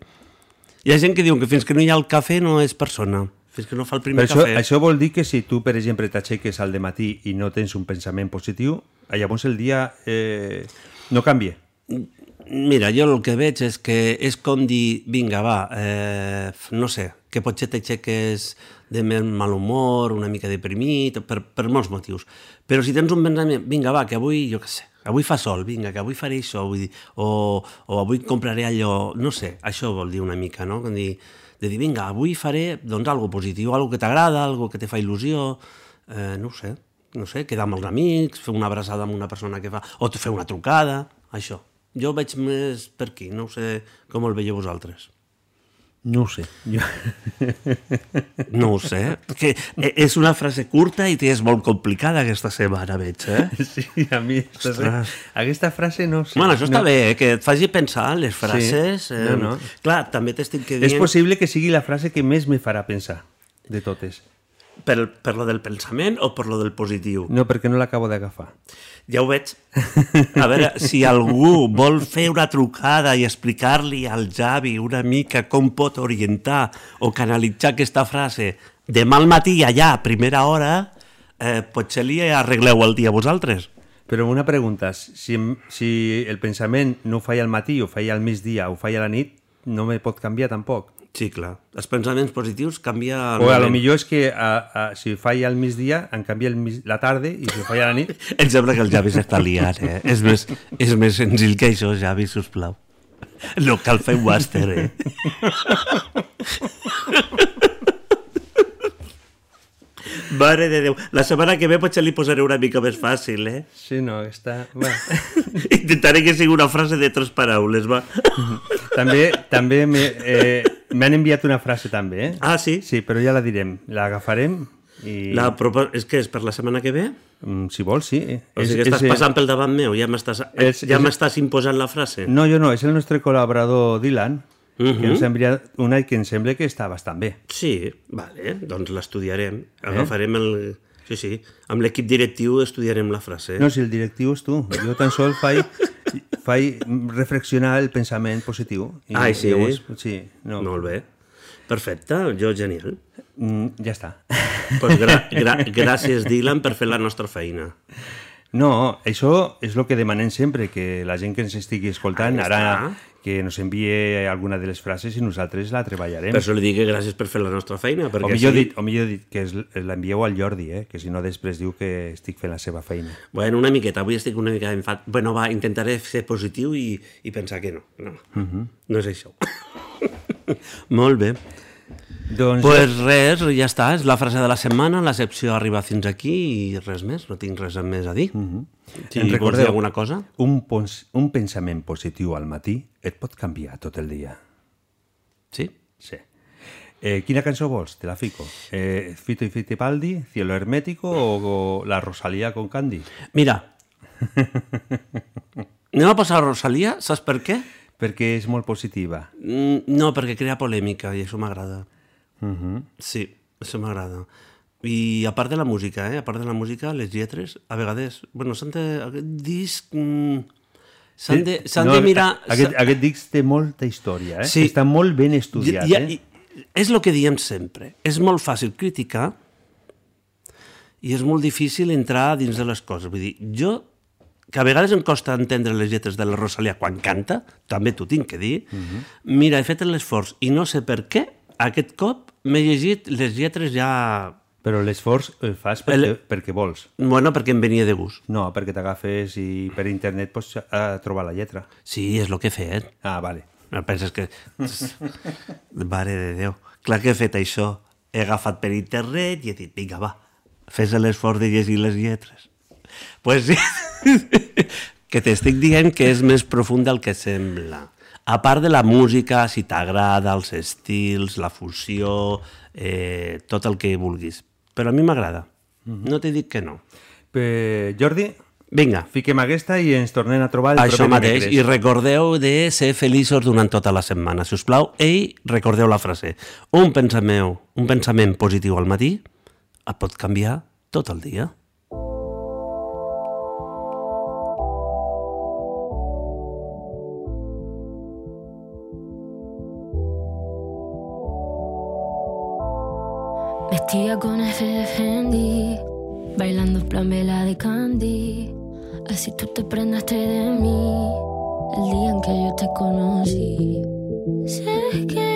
Hi ha gent que diu que fins que no hi ha el cafè no és persona. Fins que no fa el primer Però això, cafè. això vol dir que si tu, per exemple, t'aixeques al matí i no tens un pensament positiu, llavors el dia eh, no canvia. Mira, jo el que veig és que és com dir, vinga, va, eh, no sé, que potser t'aixeques de mal humor, una mica deprimit, per, per molts motius. Però si tens un pensament, vinga, va, que avui, jo què sé, avui fa sol, vinga, que avui faré això, vull dir, o, o avui compraré allò, no sé, això vol dir una mica, no? Com dir, de dir, vinga, avui faré doncs, algo positiu, algo que t'agrada, algo que te fa il·lusió, eh, no sé, no sé, quedar amb els amics, fer una abraçada amb una persona que fa... O fer una trucada, això. Jo veig més per aquí, no sé com el veieu vosaltres. No ho sé. Jo... No ho sé. Que e- és una frase curta i és molt complicada aquesta setmana, veig, eh? Sí, a mi aquesta, Ostres. aquesta frase no sé. Bueno, això està no. bé, eh? que et faci pensar les frases. Sí. Eh? No, no. Clar, també t'estic que dient... És possible que sigui la frase que més me farà pensar de totes. Per, per lo del pensament o per lo del positiu? No, perquè no l'acabo d'agafar. Ja ho veig. A veure, si algú vol fer una trucada i explicar-li al Javi una mica com pot orientar o canalitzar aquesta frase demà al matí allà, a primera hora, eh, potser li arregleu el dia vosaltres. Però una pregunta, si, si el pensament no ho faig al matí, ho faig al migdia, ho faig a la nit, no me pot canviar tampoc. Sí, clar. Els pensaments positius canvia... el O a lo millor és que a, a, si faig al migdia, em canvia el, la tarda i si ho faig a la nit... Em sembla que el Javi s'està liant, eh? És més, és més senzill que això, Javi, sisplau. No cal fer un màster, eh? Mare de Déu. La setmana que ve potser li posaré una mica més fàcil, eh? Sí, no, està... Bueno. Intentaré que sigui una frase de tres paraules, va. també també eh, m'han enviat una frase també, eh? Ah, sí? Sí, però ja la direm. L'agafarem i... La propo... És que és per la setmana que ve? Mm, si vols, sí. O sigui que estàs eh, passant pel davant meu, ja m'estàs és- ja és- imposant la frase. No, jo no, és el nostre col·laborador Dylan, uh. -huh. que ha enviat una que em sembla que està bastant bé. Sí, vale, doncs l'estudiarem. Agafarem el... Sí, sí, amb l'equip directiu estudiarem la frase. No, si el directiu és tu. Jo tan sol faig, faig reflexionar el pensament positiu. I Ai, sí? Llavors, sí, no. Molt bé. Perfecte, jo genial. Mm, ja està. Pues gra gra gràcies, Dylan, per fer la nostra feina. No, això és el que demanem sempre, que la gent que ens estigui escoltant ara. Que ens envie alguna de les frases i nosaltres la treballarem. Per això li dic que gràcies per fer la nostra feina. o, Perquè millor així- dit, o millor dit que l'envieu al Jordi, eh? que si no després diu que estic fent la seva feina. Bueno, una miqueta, avui estic una mica enfat. Bueno, va, intentaré ser positiu i, i pensar que no. No, Uh -huh. no és això. Molt bé. Doncs... pues res, ja està, és la frase de la setmana, la secció arriba fins aquí i res més, no tinc res més a dir. Uh -huh. Si En vols recordeu, dir alguna cosa? Un, pons, un pensament positiu al matí et pot canviar tot el dia. Sí? Sí. Eh, quina cançó vols? Te la fico. Eh, Fito y Fittipaldi, Cielo Hermético o, o La Rosalía con Candy? Mira, anem a passar a Rosalia, saps per què? Perquè és molt positiva. Mm, No, perquè crea polèmica i això m'agrada. Uh -huh. Sí, això m'agrada. I a part de la música, eh? a part de la música, les lletres, a vegades... Bueno, s'han de... Aquest disc... Mm, s'han de, No, de mirar... Aquest, aquest disc té molta història, eh? Sí. Està molt ben estudiat, I- i- eh? i- És el que diem sempre. És molt fàcil criticar i és molt difícil entrar dins de les coses. Vull dir, jo, que a vegades em costa entendre les lletres de la Rosalia quan canta, també t'ho tinc que dir, Mhm. mira, he fet l'esforç i no sé per què, aquest cop m'he llegit les lletres ja... Però l'esforç el fas perquè, El- perquè vols. Bueno, perquè em venia de gust. No, perquè t'agafes i per internet pots a trobar la lletra. Sí, és el que he fet. Ah, vale. No penses que... Mare de Déu. Clar que he fet això. He agafat per internet i he dit, vinga, va, fes l'esforç de llegir les lletres. pues sí, que t'estic dient que és més profund del que sembla. A part de la música, si t'agrada, els estils, la fusió, eh, tot el que vulguis. Però a mi m'agrada. No t'he dit que no. Eh, Jordi, Vinga. fiquem aquesta i ens tornem a trobar el Això proper mateix, dimecres. i recordeu de ser feliços durant tota la setmana, si us plau, i recordeu la frase, un pensament, un pensament positiu al matí et pot canviar tot el dia. Vestida con Fendi, bailando plan vela de Candy. Así tú te prendaste de mí el día en que yo te conocí. Sé que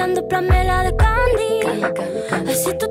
bailando plamela de Candy. Así tú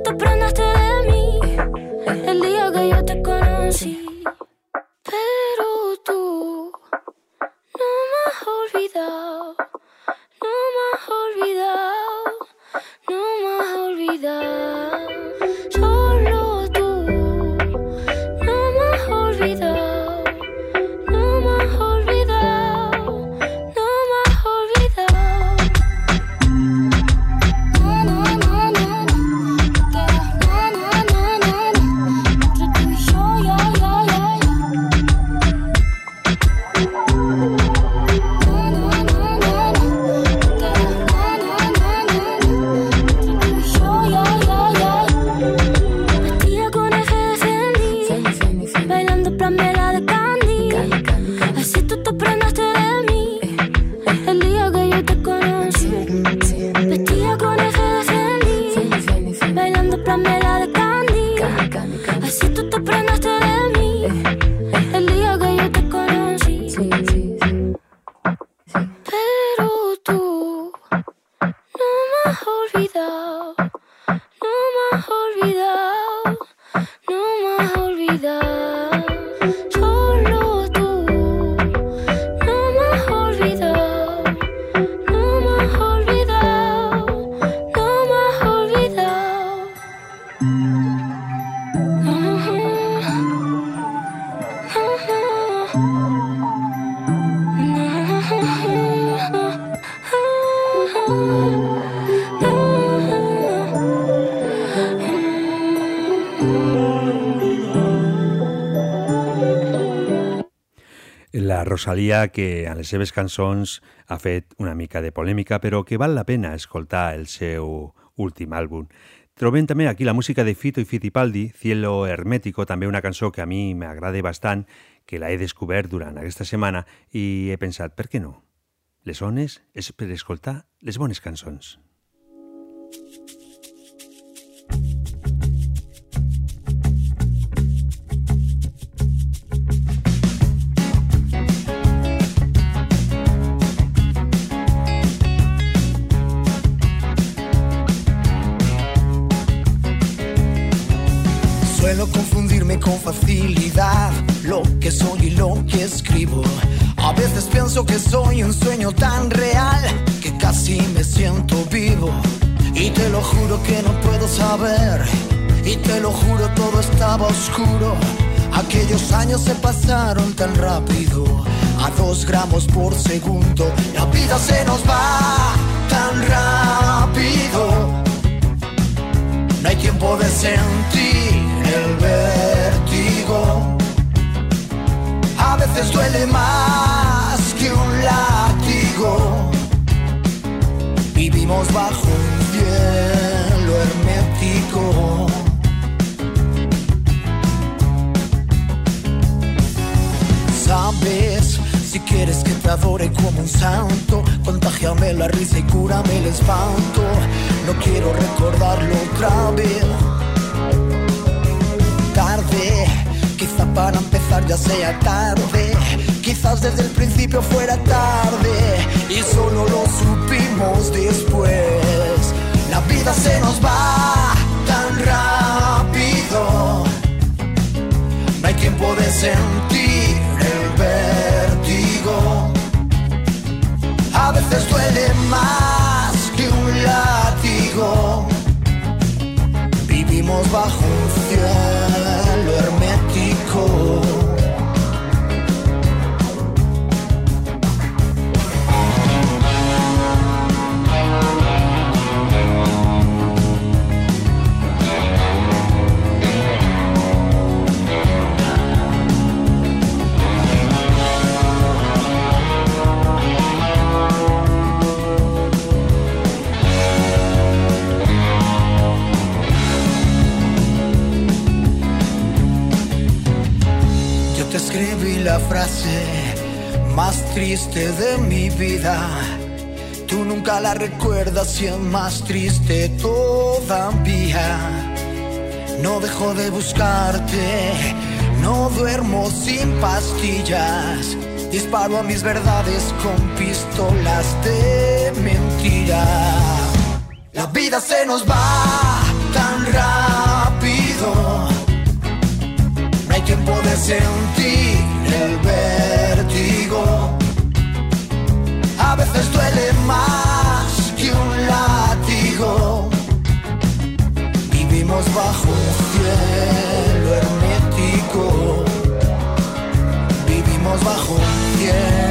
Rosalia, que en les seves cançons ha fet una mica de polèmica, però que val la pena escoltar el seu últim àlbum. Trobem també aquí la música de Fito i Fitipaldi, Cielo Hermético, també una cançó que a mi m'agrada bastant, que la he descobert durant aquesta setmana i he pensat, per què no? Les ones és per escoltar les bones cançons. Con facilidad lo que soy y lo que escribo. A veces pienso que soy un sueño tan real que casi me siento vivo. Y te lo juro que no puedo saber. Y te lo juro todo estaba oscuro. Aquellos años se pasaron tan rápido. A dos gramos por segundo. La vida se nos va tan rápido. No hay tiempo de sentir el vértigo. A veces duele más que un látigo. Vivimos bajo un cielo hermético. Sabes, si quieres que te adore como un santo, contagiame la risa y cúrame el espanto. No quiero recordarlo otra vez. Para empezar ya sea tarde. Quizás desde el principio fuera tarde y solo lo supimos después. La vida se nos va tan rápido. No hay tiempo de sentir el vértigo. A veces duele más que un látigo. Vivimos bajo un cielo escribí la frase más triste de mi vida. Tú nunca la recuerdas y es más triste todavía. No dejo de buscarte, no duermo sin pastillas. Disparo a mis verdades con pistolas de mentira. La vida se nos va tan rápido. No hay tiempo de sentir el vértigo. A veces duele más que un látigo. Vivimos bajo un cielo hermético. Vivimos bajo un cielo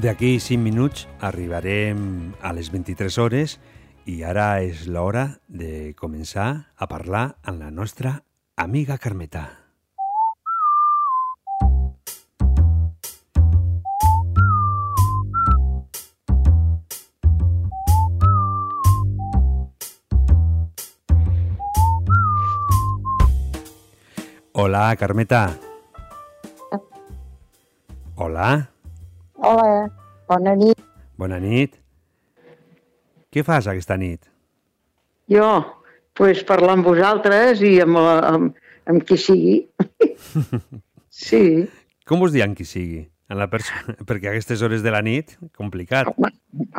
D'aquí 5 minuts arribarem a les 23 hores i ara és l'hora de començar a parlar amb la nostra amiga Carmeta. Hola, Carmeta. Hola. Hola, bona nit. Bona nit. Què fas aquesta nit? Jo, pues, parlar amb vosaltres i amb, la, amb, amb qui sigui. sí. Com us diuen qui sigui? En la persona... Perquè a aquestes hores de la nit, complicat. Home,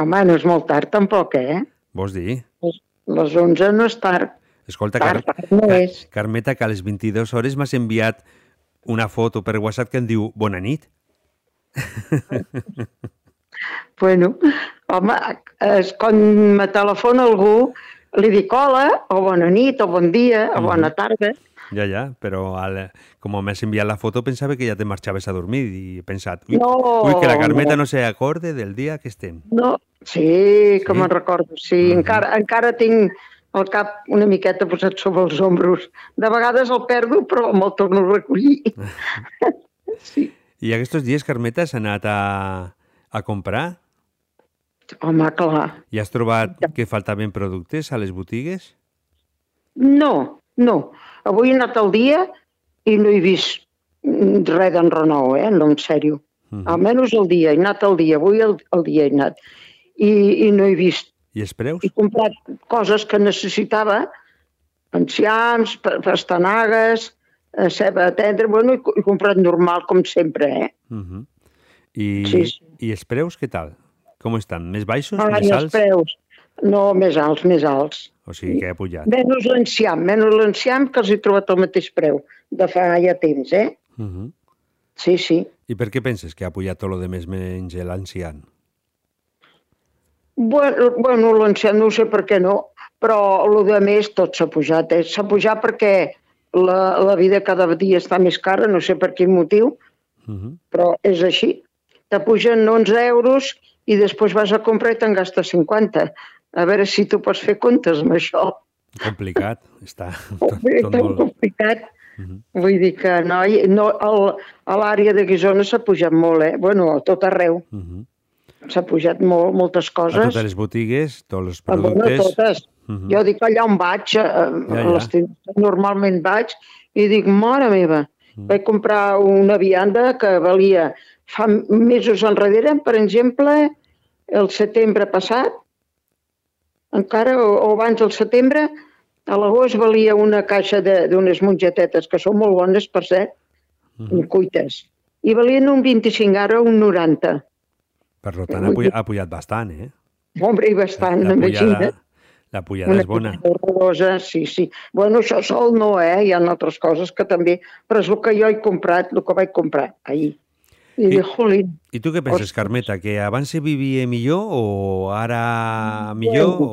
home, no és molt tard tampoc, eh? Vols dir? Les, les 11 no és tard. Escolta, Tard, Car tard no Car és. Carmeta, que a les 22 hores m'has enviat una foto per WhatsApp que em diu Bona nit. Bueno, home, és quan me telefona algú, li dic hola, o bona nit, o bon dia, o bona tarda. Ja, ja, però al, com m'has enviat la foto pensava que ja te marxaves a dormir i he pensat, ui, No, ui que la Carmeta no. no se acorde del dia que estem. No, sí, que me'n recordo, sí. encara, encara tinc el cap una miqueta posat sobre els ombros. De vegades el perdo, però me'l torno a recollir. I aquests dies, Carmeta, s'ha anat a, a comprar? Home, clar. I has trobat que faltaven productes a les botigues? No, no. Avui he anat al dia i no he vist mm, res d'en Renou, eh? No, en sèrio. Mhm. Almenys el dia, he anat al dia, avui el, el dia he anat. I, I no he vist. I els preus? He comprat coses que necessitava, enciams, pa- pastanagues, ceba tendra, bueno, he comprat normal, com sempre, eh? Mhm. I, Sí, sí. I els preus què tal? Com estan? Més baixos? Ai, més alts? preus. No, més alts, més alts. O sigui que ha pujat. Menys l'enciam, menys l'enciam que els he trobat al mateix preu, de fa ja temps, eh? Mhm. Sí, sí. I per què penses que ha pujat tot lo de més menys l'ancian? Bueno, bueno l'enciam no sé per què no, però el de més tot s'ha pujat. Eh? S'ha pujat perquè la, la vida cada dia està més cara, no sé per quin motiu, Mhm. però és així. Te pugen 11 euros i després vas a comprar i te'n gastes 50. A veure si tu pots fer comptes amb això. Complicat, està tot, tot tan molt... complicat. Vull dir que no, no el, a l'àrea de Guisona s'ha pujat molt, eh? Bueno, a tot arreu. Mhm. S'ha pujat molt, moltes A coses. totes les botigues, tots els Ah, bueno, productes... Mhm. Jo dic allà on vaig, eh, Ja, a ja. les tendes que normalment vaig, i dic, mare meva, Mm. vaig comprar una vianda que valia fa mesos enrere, per exemple, el setembre passat, encara, o, o abans del setembre, a l'agost valia una caixa de- d'unes mongetetes, que són molt bones, per cert, Mhm. cuites, i valien un 25, ara un 90. Per tant, ha pujat, ha pujat bastant, eh? Hombre, i bastant, imagina't. La pujada Una és bona. horrorosa, sí, sí. Bueno, això sol no, eh? Hi ha altres coses que també... Però és el que jo he comprat, el que vaig comprar ahir. I, I dic, jolín, I tu què penses, Carmeta, que abans se vivia millor o ara millor o,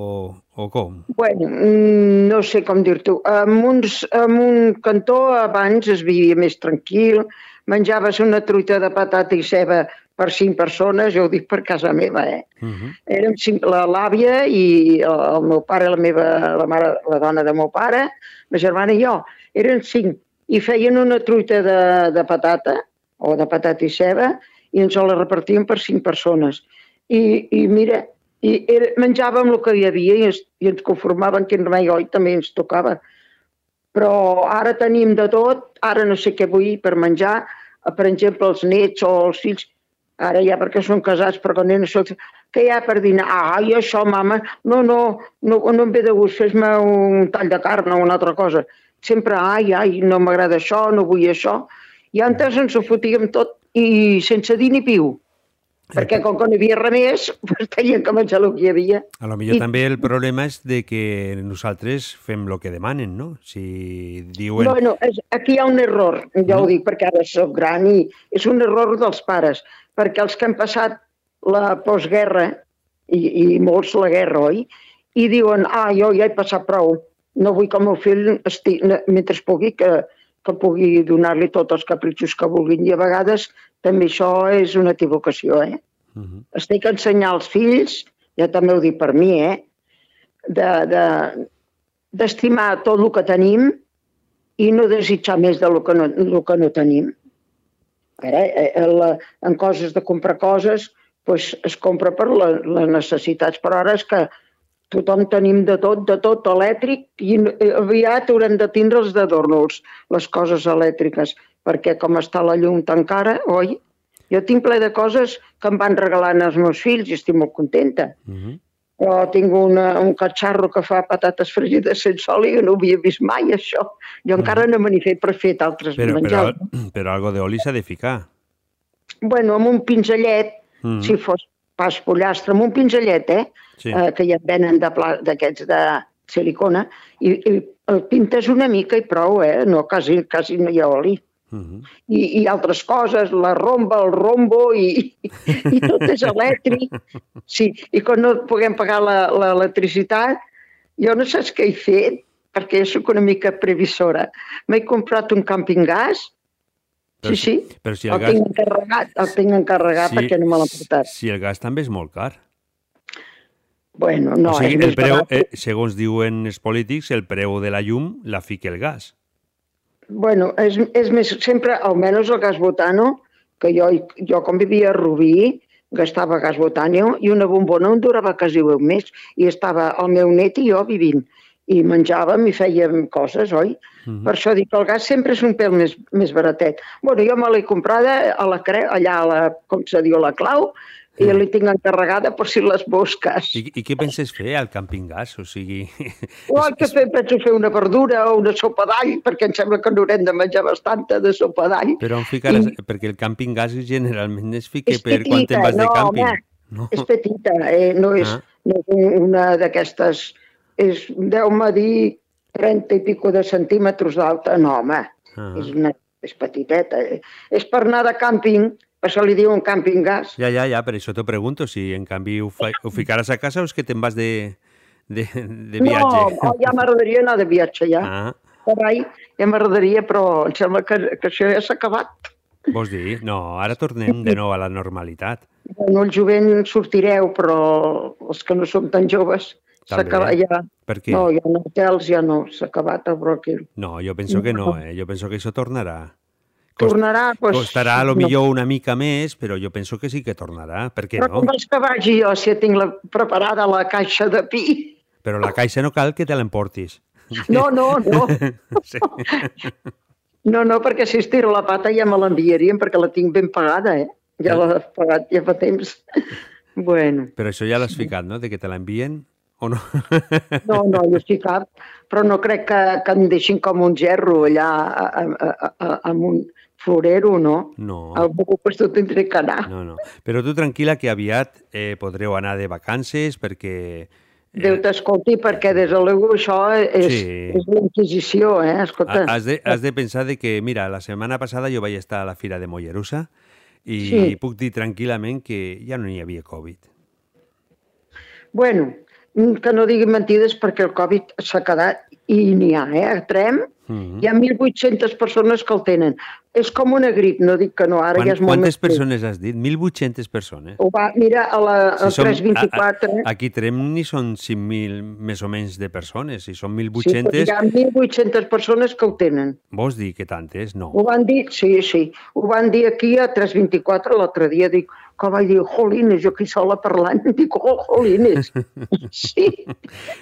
o com? bueno, mm, no sé com dir-t'ho. En, uns, en un cantó abans es vivia més tranquil, menjaves una truita de patata i ceba per cinc persones, jo ho dic per casa meva, eh? Mhm. Érem cinc, la l'àvia i el, el meu pare, la meva, la mare, la dona de meu pare, ma germana i jo. Eren cinc. I feien una truita de, de patata, o de patata i ceba, i ens la repartien per cinc persones. I, i mira, i era, menjàvem el que hi havia i ens, i ens conformaven que en remei oi també ens tocava. Però ara tenim de tot, ara no sé què vull per menjar, per exemple, els nets o els fills, ara ja perquè són casats, però quan eren sols, què hi ha per dinar? Ai, això, mama, no, no, no, no em ve de gust, fes-me un tall de carn o una altra cosa. Sempre, ai, ai, no m'agrada això, no vull això. I antes ens ho fotíem tot i sense dir ni piu. Perquè com que no hi havia res més, doncs tenien que menjar el que hi havia. A lo millor I- també el problema és de que nosaltres fem el que demanen, no? Si diuen... Bueno, és, aquí hi ha un error, ja ho dic perquè ara sóc gran i és un error dels pares, perquè els que han passat la postguerra, i, i molts la guerra, oi? I diuen, ah, jo ja he passat prou, no vull que el meu fill, esti, mentre pugui, que, que pugui donar-li tots els capritxos que vulguin. I a vegades també això és una equivocació, eh? Mhm. Es té que ensenyar als fills, ja també ho dic per mi, eh? de- de- d'estimar tot el que tenim i no desitjar més del que no, el que no tenim. Ara, eh, eh, la, en coses de comprar coses, pues, es compra per la, les necessitats, però ara és que tothom tenim de tot, de tot elèctric i eh, aviat haurem de tindre els d'adornos, les coses elèctriques, perquè com està la llum tan cara, oi? Jo tinc ple de coses que em van regalant els meus fills i estic molt contenta. Mhm. Però tinc una, un catxarro que fa patates fregides sense oli i no ho havia vist mai, això. Jo encara no me n'he fet per fer altres Però, però, menjars. però algo d'oli s'ha de ficar. Bueno, amb un pinzellet, Mhm. si fos pas pollastre, amb un pinzellet, eh? Sí. eh que ja et venen de d'aquests de, silicona, i, i el pintes una mica i prou, eh? No, quasi, quasi no hi ha oli. Mhm. I, i altres coses, la romba, el rombo, i, i tot és elèctric. Sí, i quan no puguem pagar l'electricitat, jo no saps què he fet, perquè jo sóc una mica previsora. M'he comprat un camping gas, Però sí, sí, Però si el, el gas, tinc encarregat, el tinc encarregat Sí. perquè no me l'ha portat. si el gas també és molt car. Bueno, no, o sigui, el preu, barat. eh, segons diuen els polítics, el preu de la llum la fica el gas. Bueno, és, és més, sempre, almenys el gas botano, que jo, jo com vivia a Rubí, gastava gas botànic i una bombona em durava quasi un mes i estava el meu net i jo vivint i menjàvem i fèiem coses, oi? Mm -hmm. Per això dic que el gas sempre és un pèl més, més baratet. Bueno, jo me l'he comprada a la creu, allà a la, com se diu, a la clau, i Mm. li tinc encarregada per si les busques. I, I què penses fer al camping gas? O sigui... O el que fer, penso fer una verdura o una sopa d'all, perquè em sembla que n'haurem de menjar bastanta de sopa d'all. Però on ficaràs... Perquè el camping gas generalment es fica És per quan te'n vas de no, càmping. home, No. és petita, eh? no, és, Ah. no és un- una d'aquestes... És, deu-me dir, 30 i pico de centímetres d'alta, no, home, Ah. és, una, és petiteta. eh? És per anar de càmping, per això li diuen càmping gas. Ja, ja, ja, per això t'ho pregunto, si en canvi ho, fa, ho ficaràs a casa o és que te'n vas de, de, de viatge. No, ja m'agradaria anar de viatge, ja. Ah, Carai, ja m'agradaria, però em sembla que, que això ja s'ha acabat. vols dir? No, ara tornem de nou a la normalitat. Bueno, el jovent sortireu, però els que no som tan joves s'ha acabat ja. Per què? No, ja no hotels, ja no, s'ha acabat el bròquil. No, jo penso que no, eh? Jo penso que això tornarà. Tornarà, doncs... Costarà a lo millor una mica més, però jo penso que sí que tornarà. Per què Però no? com vols que vagi jo si tinc la, preparada la caixa de pi? Però la caixa no cal que te l'emportis. No, no, no. Sí. No, no, perquè si estiro la pata ja me l'enviarien perquè la tinc ben pagada, eh? Ja l'he pagat ja fa temps. Bueno, Però això ja l'has ficat, no? De que te l'envien o no? no, no, jo sí cap, però no crec que, que em deixin com un gerro allà a, a, a, a, amb un florero, no? No. Al meu pues tu tindré que anar. No, no. Però tu tranquil·la que aviat eh, podreu anar de vacances perquè... Déu t'escolti, perquè des de luego això és, Sí. és la Inquisició, eh? Escolta. ha- Has de, has de pensar de que, mira, la setmana passada jo vaig estar a la Fira de Mollerussa i Sí. puc dir tranquil·lament que ja no hi havia Covid. Bueno, que no diguin mentides perquè el Covid s'ha quedat i n'hi ha, eh? Trem Mm hi ha 1.800 persones que el tenen. És com una grip, no dic que no, ara Quan, ja és molt quantes persones has dit? 1.800 persones. Ho va, mira, a la a som- 324... a, a, aquí Trem ni són 5.000 més o menys de persones, si són Sí, però 1.800, hi ha 1.800 persones que ho tenen. vols dir que tantes? No. Ho van dir, sí, sí, ho van dir aquí a 324 l'altre dia, dic, que vaig dir, jolines, jo aquí sola parlant, dic, oh, jolines. Sí.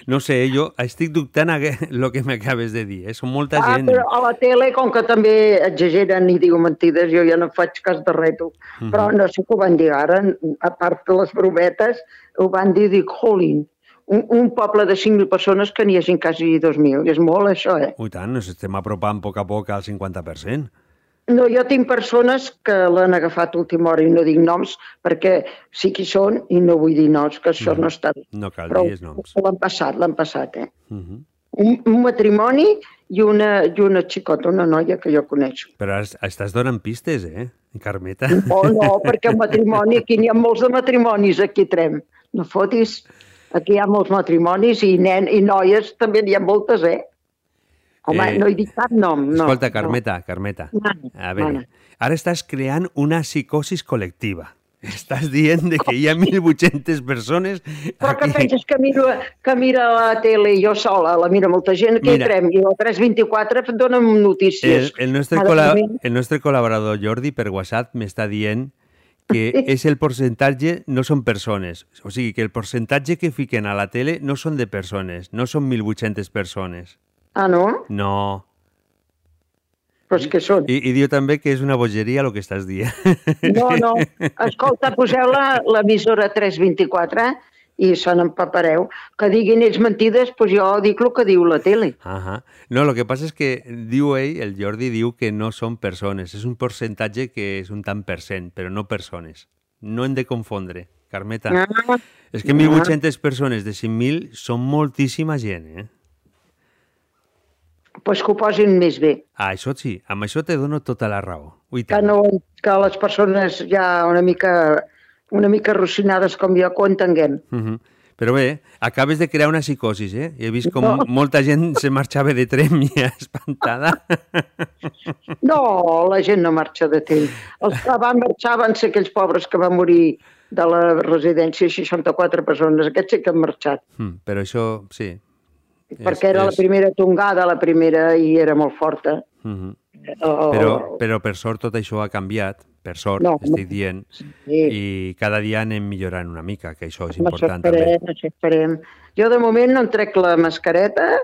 No sé, jo estic dubtant el que m'acabes de dir. Eh? Són molta Ah, gent. però a la tele, com que també exageren i diuen mentides, jo ja no faig cas de res, tu. Mhm. Però no sé què ho van dir ara, a part de les brometes, ho van dir, dic, jolín, un, un poble de 5.000 persones que n'hi hagin quasi 2.000. És molt, això, eh? Ui, tant, ens estem apropant a poc a poc al 50%. No, jo tinc persones que l'han agafat a última hora i no dic noms perquè sí qui són i no vull dir noms, que això no, està bé. No cal Però dir noms. l'han passat, l'han passat, eh? Uh -huh. Un, un matrimoni i una, i una xicota, una noia que jo coneixo. Però es- estàs donant pistes, eh, Carmeta? Oh, no, perquè el matrimoni, aquí n'hi ha molts de matrimonis, aquí Trem. No fotis, aquí hi ha molts matrimonis i nen i noies també n'hi ha moltes, eh? Home, Eh, no he dit cap nom, no. Escolta, Carmeta, Carmeta. Mana, A veure, mana. ara estàs creant una psicosis col·lectiva. Estàs dient de que hi ha 1.800 persones Però aquí. penses que miro, que mira la tele jo sola, la mira molta gent, aquí Mira. a Trem, i a 324 dona'm El, notícies. el, nostre Ara col·la el nostre col·laborador Jordi per WhatsApp m'està dient que és el percentatge, no són persones. O sigui, que el percentatge que fiquen a la tele no són de persones, no són 1.800 persones. Ah, no? No. Però és que són. I, I diu també que és una bogeria el que estàs dient. No, no. Escolta, poseu la- l'emissora 324 i se n'empapareu. Que diguin ells mentides, doncs jo dic el que diu la tele. Ahà. No, el que passa és que diu ell, el Jordi diu que no són persones, és un percentatge que és un tant per cent, però no persones. No hem de confondre, Carmeta. Ah, és que 1.800 persones de 5.000 són moltíssima gent, eh? Doncs que ho posin més bé. Ah, això sí, amb això te dono tota la raó. Ui, Que, no, que les persones ja una mica, una mica rocinades com jo, que ho entenguem. Uh -huh. Però bé, acabes de crear una psicosis, eh? He vist com No. molta gent se marxava de trem i espantada. No, la gent no marxa de temps. Els que van marxar van ser aquells pobres que van morir de la residència, 64 persones. Aquests sí que han marxat, Mm, però això, sí. Perquè era la primera tongada, la primera, i era molt forta. -huh. o- Però, però per sort tot això ha canviat, per sort, No, estic dient, sí. i cada dia anem millorant una mica, que això és això important també. esperem, això esperem. Jo de moment no em trec la mascareta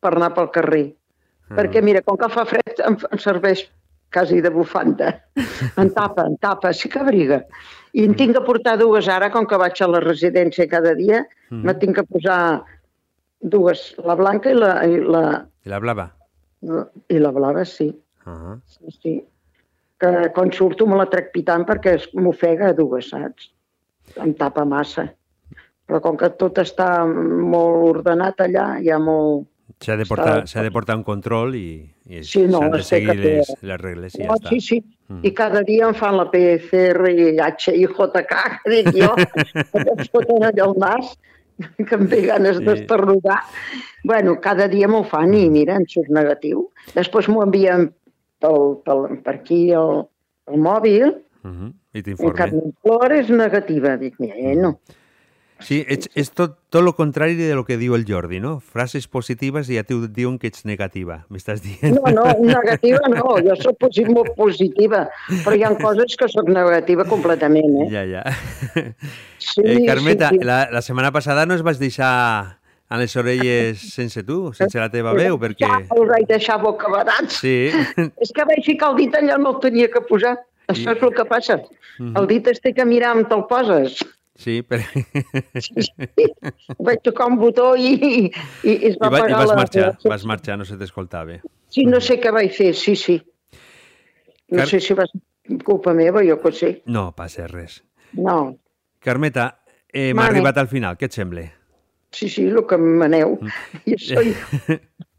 per anar pel carrer. Ah. Perquè, mira, com que fa fred, em, em serveix quasi de bufanda. En tapa, en tapa, sí que abriga. I en tinc que portar dues ara, com que vaig a la residència cada dia, Mhm. me tinc que posar dues, la blanca i la, i la, I la blava? i la blava, sí. Ah. sí, sí. Que quan surto me la trec pitant perquè es- m'ofega a dues, saps? Em tapa massa. Però com que tot està molt ordenat allà, hi ha molt... S'ha de, portar, Està- de portar un control i, i Sí, no, s'han de té que seguir les, les regles i ja Oh, està. sí, sí. Mm. I cada dia em fan la PCR i HIJK, que dic jo, que em foten allà al nas, que em ve ganes Sí. d'estornudar. Bueno, cada dia m'ho fan i mira, em surt negatiu. Després m'ho envien pel, pel, per aquí el, el mòbil, Mhm. I en t'informe. Carmen Flor és negativa. Dic, mira, no. Sí, ets, és tot, tot el contrari de lo que diu el Jordi, no? Frases positives i ja t'ho diuen que ets negativa, m'estàs dient? No, no, negativa no, jo sóc posi molt positiva, però hi ha coses que sóc negativa completament, eh? Ja, ja. Sí, eh, Carmeta, sí, sí. La, la setmana passada no es vas deixar a les orelles sense tu, sense la teva veu, perquè... Ja els vaig deixar bocabadats. Sí, És que vaig ficar el dit allà on el tenia que posar. Això és el que passa. El dit es té que mirar on te'l poses. Sí, però... Vaig tocar un botó i, i, i es va I, va, i vas la... marxar, vas marxar, no se t'escoltava. Sí, no sé què vaig fer, sí, sí. No Car- sé si va ser culpa meva, jo que sé. No passa res. No, Carmeta, eh, m'ha arribat al final, què et sembla? sí, sí, el que em maneu. Jo soy,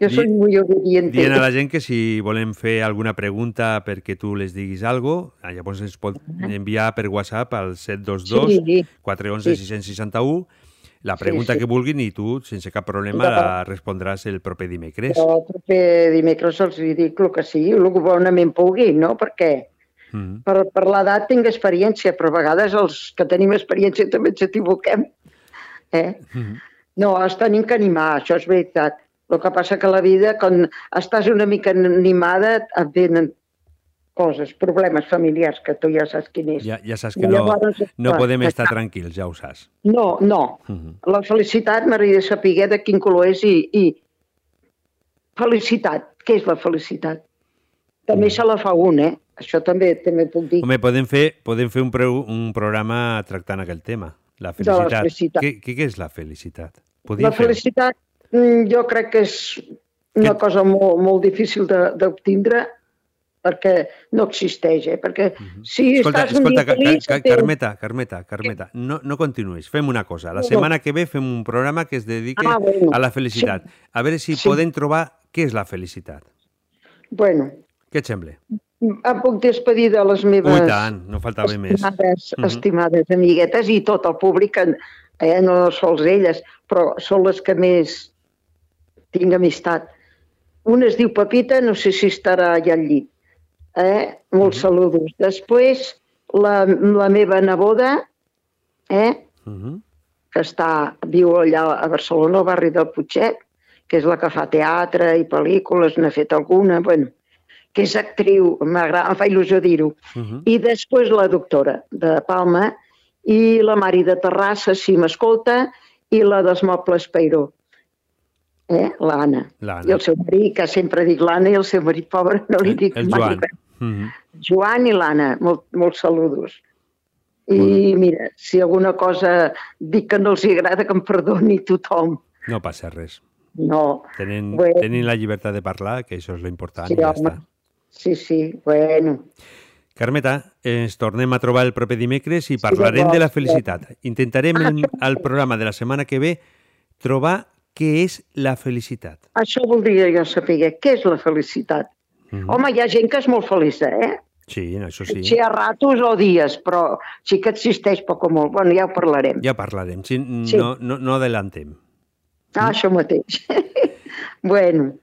jo soy Di- muy obediente. Dient a la gent que si volem fer alguna pregunta perquè tu les diguis algo, ah, llavors ens pot enviar per WhatsApp al 722 Sí. 411 Sí. 661 la Sí, pregunta sí. que vulguin i tu, sense cap problema, la respondràs el proper dimecres. El proper dimecres els dic el que sigui, el que bonament pugui, no? Perquè Mm. per, per l'edat tinc experiència, però a vegades els que tenim experiència també ens equivoquem. Eh? Mm. No, es tenim que animar, això és veritat. El que passa que la vida, quan estàs una mica animada, et venen coses, problemes familiars, que tu ja saps quin és. Ja, ja saps que no, llavors, no podem estar tranquils, ja ho saps. No, no. Mhm. La felicitat m'agradaria saber de quin color és i, i felicitat. Què és la felicitat? També se la fa un, eh? Això també també puc dir. Home, podem fer, podem fer un, pre un programa tractant aquell tema, la De la felicitat. felicitat. Què, què, és la felicitat? La Podríem fer-ho. felicitat mm, jo crec que és una cosa molt, molt difícil de- d'obtindre perquè no existeix, eh? Perquè si Escolta, estàs un escolta, dia Car feliç... Car tens- Carmeta, Carmeta, Carmeta, no, no continuïs. Fem una cosa. La setmana que ve fem un programa que es dediqui Ah, bueno. a la felicitat. A veure si Sí. podem trobar què és la felicitat. Bueno, Què et sembla? em puc despedir de les meves... Ui, tant, no faltava més. estimades, Mhm. estimades amiguetes i tot el públic, eh, no sols elles, però són les que més tinc amistat. Una es diu Pepita, no sé si estarà allà al llit. Eh? Molts Mhm. saludos. Després, la, la meva neboda, eh? Mhm. que està, viu allà a Barcelona, al barri del Putxet, que és la que fa teatre i pel·lícules, n'ha fet alguna, bueno, que és actriu, em fa il·lusió dir-ho. Mhm. I després la doctora de Palma i la Mari de Terrassa, si m'escolta, i la dels mobles Peiró. Eh? L'Anna. I el seu marit, que sempre dic l'Anna, i el seu marit pobre no li dic El mai Joan. res. Mhm. Joan i l'Anna, molt, molts saludos. I mira, si alguna cosa dic que no els agrada, que em perdoni tothom. No passa res. No, Tenen, Bueno. tenen la llibertat de parlar, que això és l'important. sí, ja home. està. Sí, sí, bueno. Carmeta, ens tornem a trobar el proper dimecres i parlarem de la llavors, felicitat. Intentarem el, al programa de la setmana que ve trobar què és la felicitat. Això voldria jo saber, què és la felicitat? Mhm. Home, hi ha gent que és molt feliç, eh? Sí, això sí. Si hi ha ratos o dies, però sí que existeix poc o molt. Bueno, ja ho parlarem. Ja parlarem. Sí, Sí. no, no, no adellantem. Ah, això mateix. bueno,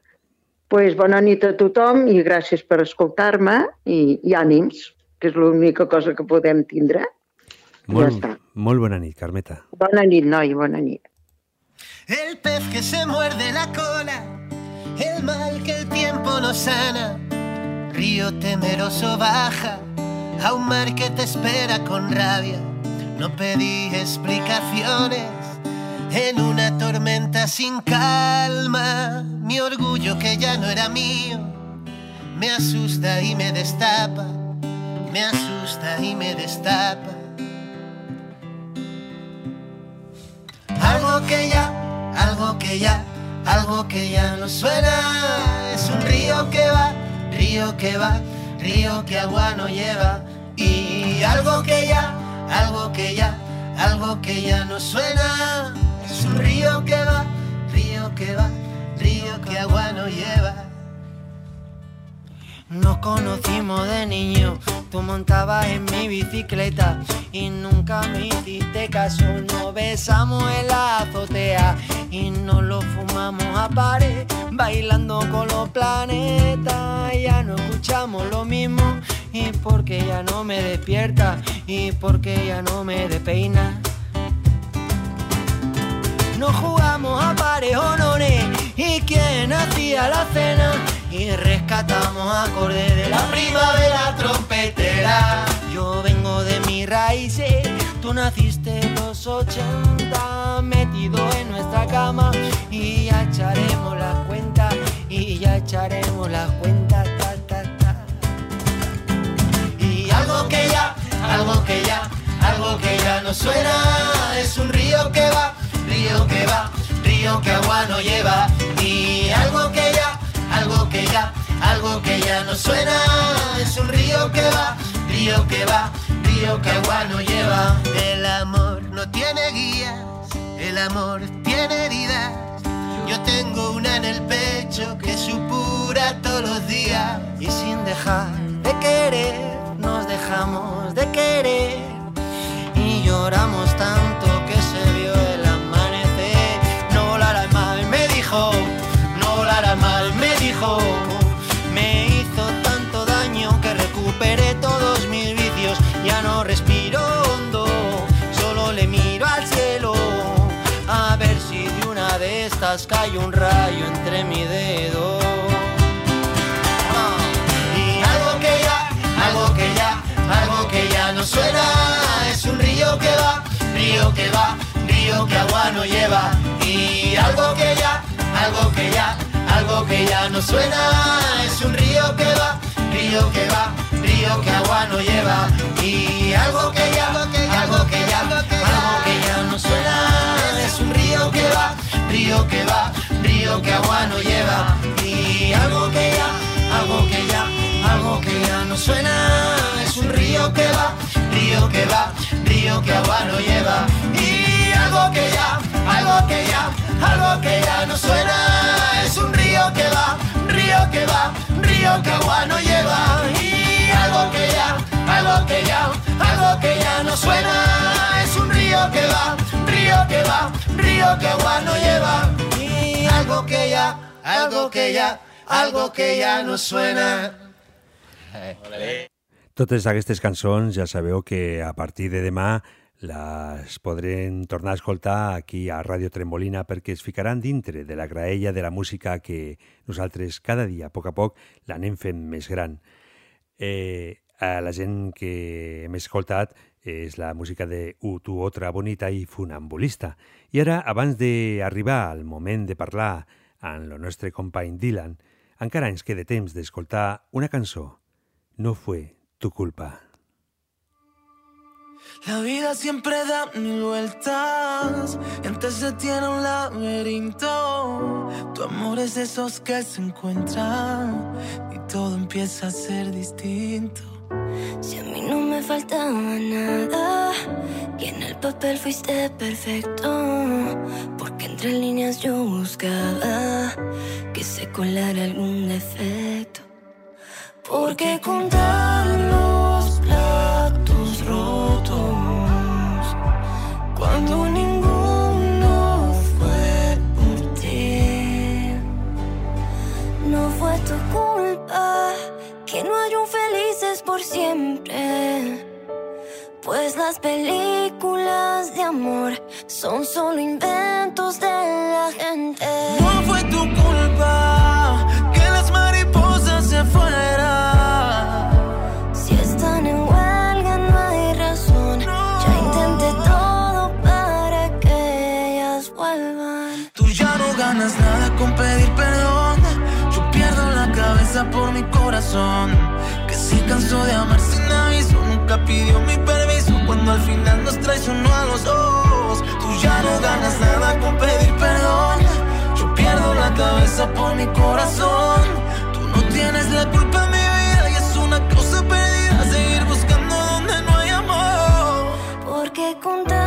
pues bona nit a tothom i gràcies per escoltar-me i, i ànims, que és l'única cosa que podem tindre. Molt, està. molt bona nit, Carmeta. Bona nit, noi, bona nit. El pez que se muerde la cola, el mal que el tiempo no sana, río temeroso baja a un mar que te espera con rabia. No pedí explicaciones en una tormenta sin calma. Mi orgullo que ya no era mío me asusta y me destapa, me asusta y me destapa. Algo que ya, que ya, algo que ya no suena. Es un río que va, río que va, río que agua no lleva. Y algo que ya, algo que ya, algo que ya no suena. Es un río que va, río que va, río que agua no lleva. Nos conocimos de niño, tú montabas en mi bicicleta y nunca me hiciste caso. Nos besamos en la azotea y nos lo fumamos a pared, bailando con los planetas. Ya no escuchamos lo mismo y porque ya no me despierta y porque ya no me despeina. Nos jugamos a pares honores y quien hacía la cena y rescatamos acordes de la primavera trompetera. Yo vengo de mis raíces, tú naciste en los 80, metido en nuestra cama y ya echaremos las cuentas y ya echaremos las cuentas. Ta, ta, ta. Y algo que ya, algo que ya, algo que ya no suena, es un río que va, río que va, río que agua no lleva y algo que ya algo que ya, algo que ya no suena. Es un río que va, río que va, que lleva. El amor no tiene guías, el amor tiene heridas. Yo tengo una en el pecho que supura todos los días. Y sin dejar de querer, nos dejamos de querer. Y lloramos tanto estas cae un rayo entre mi dedo. Ah, Y algo que ya, algo que ya, algo que ya no suena. Es un río que va, río que va, río que agua no lleva. Y algo que ya, algo que ya, algo que ya no suena. Es un río que va, río que va, río que agua no lleva. Y algo que ya, algo que ya, algo que ya, algo que ya no suena. Es un río que va, río que va, río que agua no lleva. Y algo que ya, algo que ya, algo que ya no suena. Es un río que va, río que va, río que agua no lleva. Y algo que ya, algo que ya, algo que ya no suena. Es un río que va, río que va, río que agua no lleva. Algo que ya, algo que ya, algo que ya no suena. Es un río que va, río que va, río que agua no lleva. Y algo que ya, algo que ya, algo que ya no suena. Totes aquestes cançons ja sabeu que a partir de demà les podrem tornar a escoltar aquí a Ràdio Trembolina perquè es ficaran dintre de la graella de la música que nosaltres cada dia, a poc a poc, l'anem fent més gran. Eh, a la gent que hem escoltat és la música de U, tu, otra, bonita i funambulista. I ara, abans d'arribar al moment de parlar amb el nostre company Dylan, encara ens queda temps d'escoltar una cançó. No fue tu culpa. La vida siempre da mil vueltas y antes se tiene un laberinto. Tu amor es de esos que se encuentran y todo empieza a ser distinto. Si a mí no me faltaba nada, y en el papel fuiste perfecto, porque entre líneas yo buscaba que se colara algún defecto. Porque contar felices por siempre. Pues las películas de amor son solo inventos de la gente. No fue tu culpa que las mariposas se fueran. Si están en huelga no hay razón. No. Ya intenté todo para que ellas vuelvan. Tú ya no ganas nada con pedir perdón. Yo pierdo la cabeza por mi corazón Cansó de amar sin aviso, nunca pidió mi permiso. Cuando al final nos traicionó a los dos, tú ya no ganas nada con pedir perdón. Yo pierdo la cabeza por mi corazón. Tú no tienes la culpa en mi vida y es una cosa perdida seguir buscando donde no hay amor. Porque contar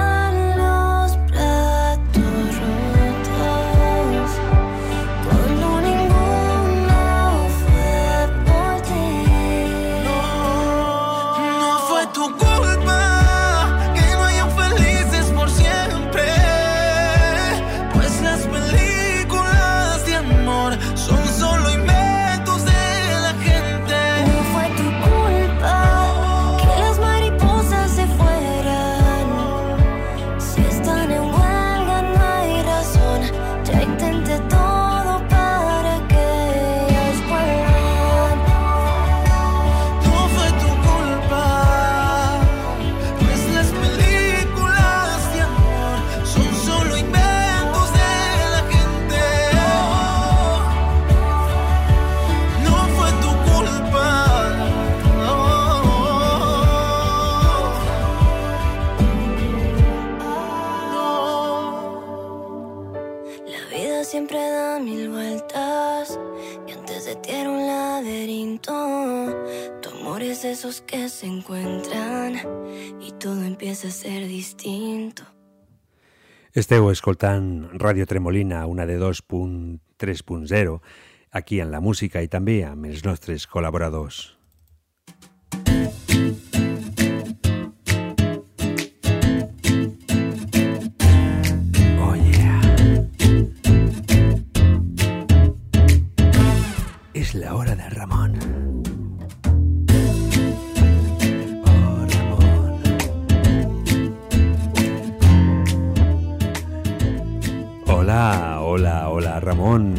amor es de esos que se encuentran y todo empieza a ser distinto. Esteu escoltant Ràdio Tremolina, una de 2.3.0, aquí en la música i també amb els nostres col·laboradors. Oh Ramon.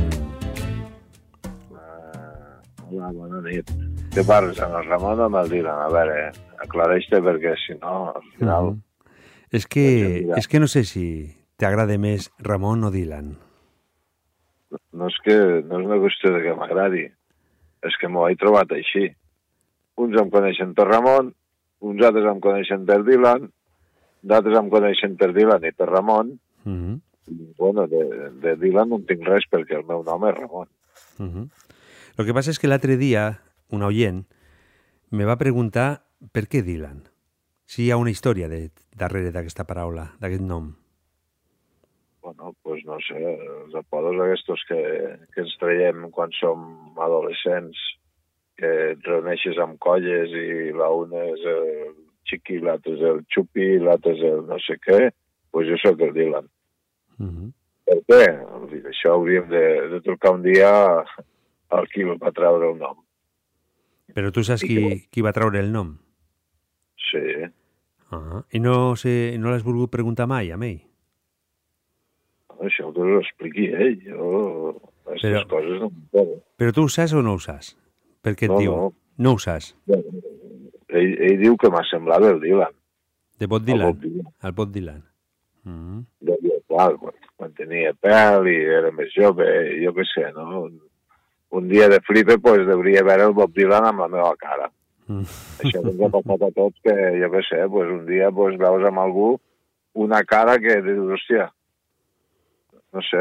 Hola, bona nit. Què parles, amb el Ramon o amb el Dylan? A veure, aclareix-te perquè si no, al final... Mhm. És que, és que no sé si t'agrada més Ramon o Dylan. No és que no és una qüestió de que m'agradi, és que m'ho he trobat així. Uns em coneixen per Ramon, uns altres em coneixen per Dylan, d'altres em coneixen per Dylan i per Ramon. Mm -hmm. Bueno, de, de Dylan no en tinc res perquè el meu nom és Ramon. Uh -huh. Lo que passa és que l'altre dia un oient me va preguntar per què Dylan, si hi ha una història de, darrere d'aquesta paraula, d'aquest nom. Bueno, pues no sé, els apodos aquests que, que ens traiem quan som adolescents, que et reuneixes amb colles i la una és el xiqui, l'altre és el xupi, l'altre és el no sé què, pues jo sóc el Dylan. Uh -huh. Per què? Això hauríem de, de trucar un dia al qui va treure el nom. Però tu saps qui, qui va treure el nom? Sí. Ah, I no, sé, no l'has volgut preguntar mai a ell? Això que ho expliqui ell. Jo, aquestes Però- coses no. Però tu ho saps o no ho saps? Per què et No, diu? no. no ho saps. Ell, ell diu que m'ha semblat el Dylan. De Bob El Dylan? Bob Dylan. El Bob Dylan. Mm. Deia, clar, quan, quan tenia pèl i era més jove, jo què sé, no? Un, un dia de flipe, pues, devria veure el Bob Dylan amb la meva cara. Mm. Això ens ha passat a tots que, jo què sé, pues, un dia pues, veus amb algú una cara que dius, hòstia, no sé,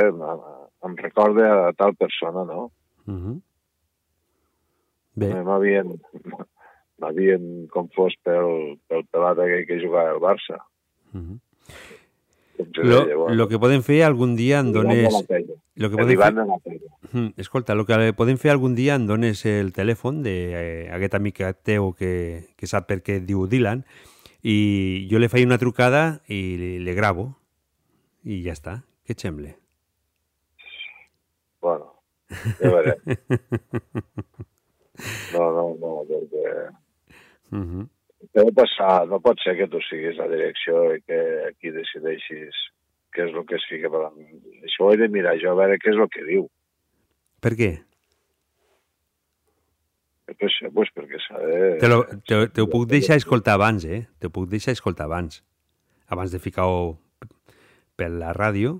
em recorda a tal persona, no? Mm -hmm. Bé. M'havien m'havien confós pel, pel pelat aquell que jugava al Barça. Mm -hmm. Lo, lo que podem fer algun dia en dones... Lo que Ivan fer... Mm, escolta, el que podem fer algun dia en dones el telèfon d'aquest amic teu que, que sap per què diu Dylan i jo li faig una trucada i li, li gravo i ja està. Què et sembla? Bueno, ja. No, no, no, perquè Mm -hmm. Què ha passar? No pot ser que tu siguis la direcció i que aquí decideixis què és el que es fica per Això ho he de mirar jo a veure què és el que diu. Per què? Sé, pues perquè s'ha de... Te, lo, te, te ho puc deixar escoltar abans, eh? Te ho puc deixar escoltar abans. Abans de ficar-ho per la ràdio,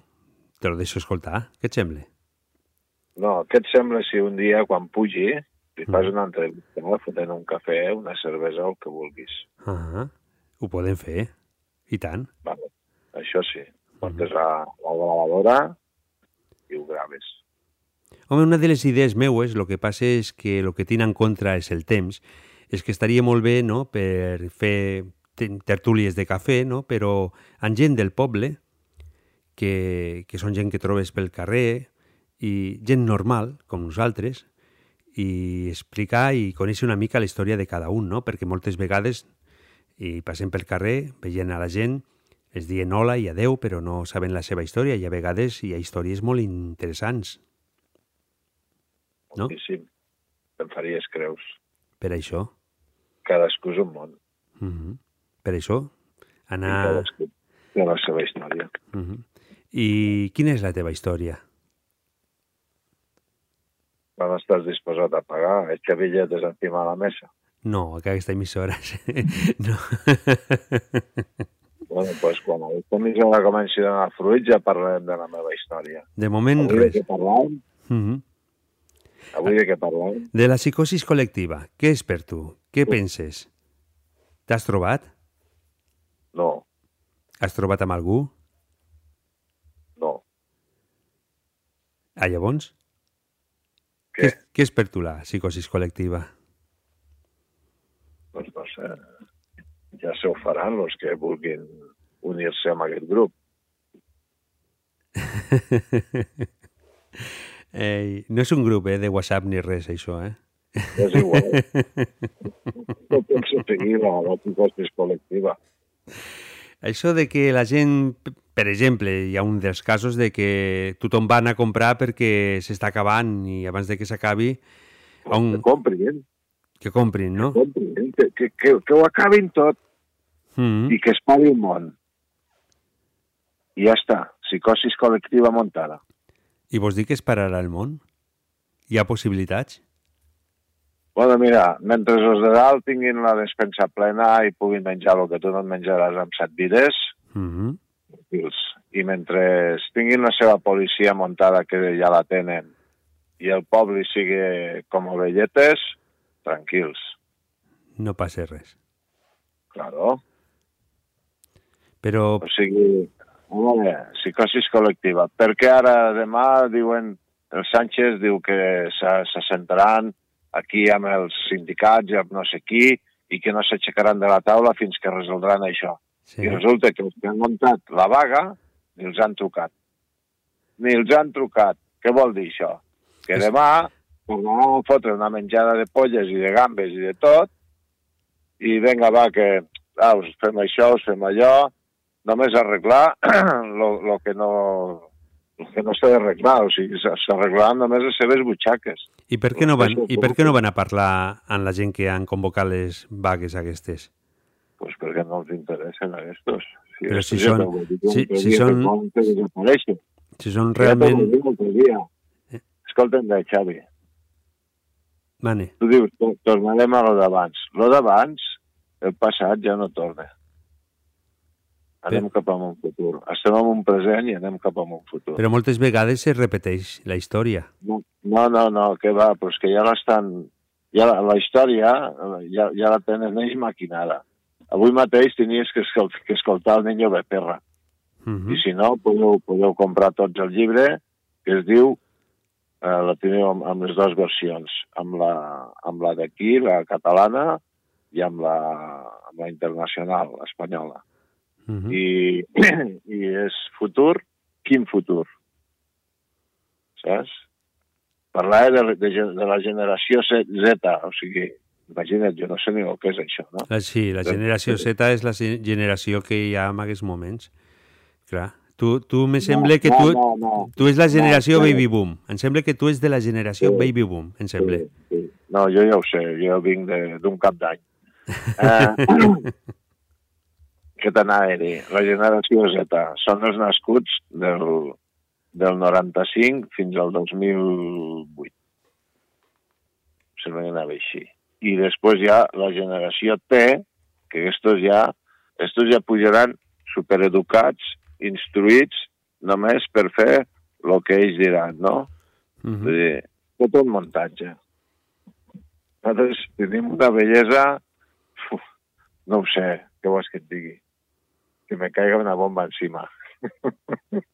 te lo deixo escoltar. Què et sembla? No, què et sembla si un dia, quan pugi, Si fas una entrevista, fotent un cafè, una cervesa, el que vulguis. Ah, ho podem fer, i tant. Vale. Això sí. Portes la, la gravadora i ho graves. Home, una de les idees meues, el que passa és que el que tinc en contra és el temps, és que estaria molt bé no, per fer te- tertúlies de cafè, no? però amb gent del poble, que, que són gent que trobes pel carrer, i gent normal, com nosaltres, i explicar i conèixer una mica la història de cada un, no? perquè moltes vegades i passem pel carrer veient a la gent, els dient hola i adeu, però no saben la seva història i a vegades hi ha històries molt interessants. No? Moltíssim. Te'n faries creus. Per això. Cadascú és un món. Mm -hmm. Per això, I anar... cadascú té la seva història. Mm -hmm. I quina és la teva història? Quan estàs disposat a pagar, és que billetes encima de la mesa. No, a aquesta emissora. no. Bueno, doncs pues, quan aquesta emissora comenci a donar fruits ja parlarem de la meva història. De moment, Avui de res. què parlem? Mm -hmm. Avui de què parlem? De la psicosis col·lectiva, què és per tu? Què penses? T'has trobat? No. Has trobat amb algú? No. Ah, llavors? Què? és, què és per tu la psicosis col·lectiva? Doncs no sé. Ja se ho faran els que vulguin unir-se amb aquest grup. Ei, no és un grup eh, de WhatsApp ni res, això, eh? És igual. No penso seguir la, la psicosis col·lectiva. Això de que la gent, per exemple, hi ha un dels casos de que tothom va anar a comprar perquè s'està acabant i abans de que s'acabi... Un... Que comprin, Que comprin, no? comprin que, que, que, que ho acabin tot Mm i que es pari el món. I ja està. Psicosis col·lectiva muntada. I vols dir que es pararà el món? Hi ha possibilitats? Bueno, mira, mentre els de dalt tinguin la despensa plena i puguin menjar el que tu no et menjaràs amb set vides, Mm -hmm. Tranquils. I mentre tinguin la seva policia muntada, que ja la tenen, i el poble sigui com ovelletes, tranquils. No passa res. Claro. Però O sigui, a veure, psicosis col·lectiva. Perquè ara, demà, diuen, el Sánchez diu que se, se sentaran aquí amb els sindicats i amb no sé qui i que no s'aixecaran de la taula fins que resoldran això. Sí. I resulta que els que han muntat la vaga ni els han trucat. Ni els han trucat. Què vol dir això? Que És- demà tornaran a fotre una menjada de polles i de gambes i de tot i vinga, va, que ah, us fem això, us fem allò, només arreglar lo, lo que no lo que no s'ha d'arreglar, o sigui, s'arreglaran només les seves butxaques. I per què no van, i per què no van a parlar amb la gent que han convocat les vagues aquestes? Pues perquè els interessen a estos. Si Però si ja són- si- si són-. Si són Ja realment... l'altre dia. Escolta'm bé, Xavi, Mane, tu dius, to- tornarem a lo d'abans. Lo d'abans, el passat ja no torna. Anem cap a un futur. Estem en un present i anem cap a un futur. però moltes vegades es repeteix la història. No, no, no, no que va, però és que ja l'estan... Ja la, la història eh, ja, ja la tenen ells maquinada. Avui mateix tenies que, que escoltar el Niño Becerra. Mm I si no, podeu, podeu comprar tots el llibre que es diu, eh, la teniu amb, amb les dues versions, amb la, amb la d'aquí, la catalana, i amb la, amb la internacional, l'espanyola. -hmm. I, I és futur, quin futur? Saps? Parlava de, de, de la generació Z, o sigui, imagina't, jo no sé ni el que és això, no? La, sí, la generació Z és la generació que hi ha en aquests moments. Clar. Tu, tu me sembla que no, tu, no, no. tu és la generació No, baby boom. Em sembla que tu és de la generació Sí. baby boom, em sembla. Sí. No, jo ja ho sé, jo vinc de- d'un cap d'any. Eh, què t'anava a dir? La generació Z són els nascuts del, del 95 fins al 2008. Sembla que anava així. I després ha la generació T, que estos ja, estos ja pujaran supereducats, instruïts, només per fer el que ells diran, no? Mhm. Vull dir, tot un muntatge. Nosaltres tenim una bellesa... Uf, no ho sé, què vols que et digui? Que me caiga una bomba encima.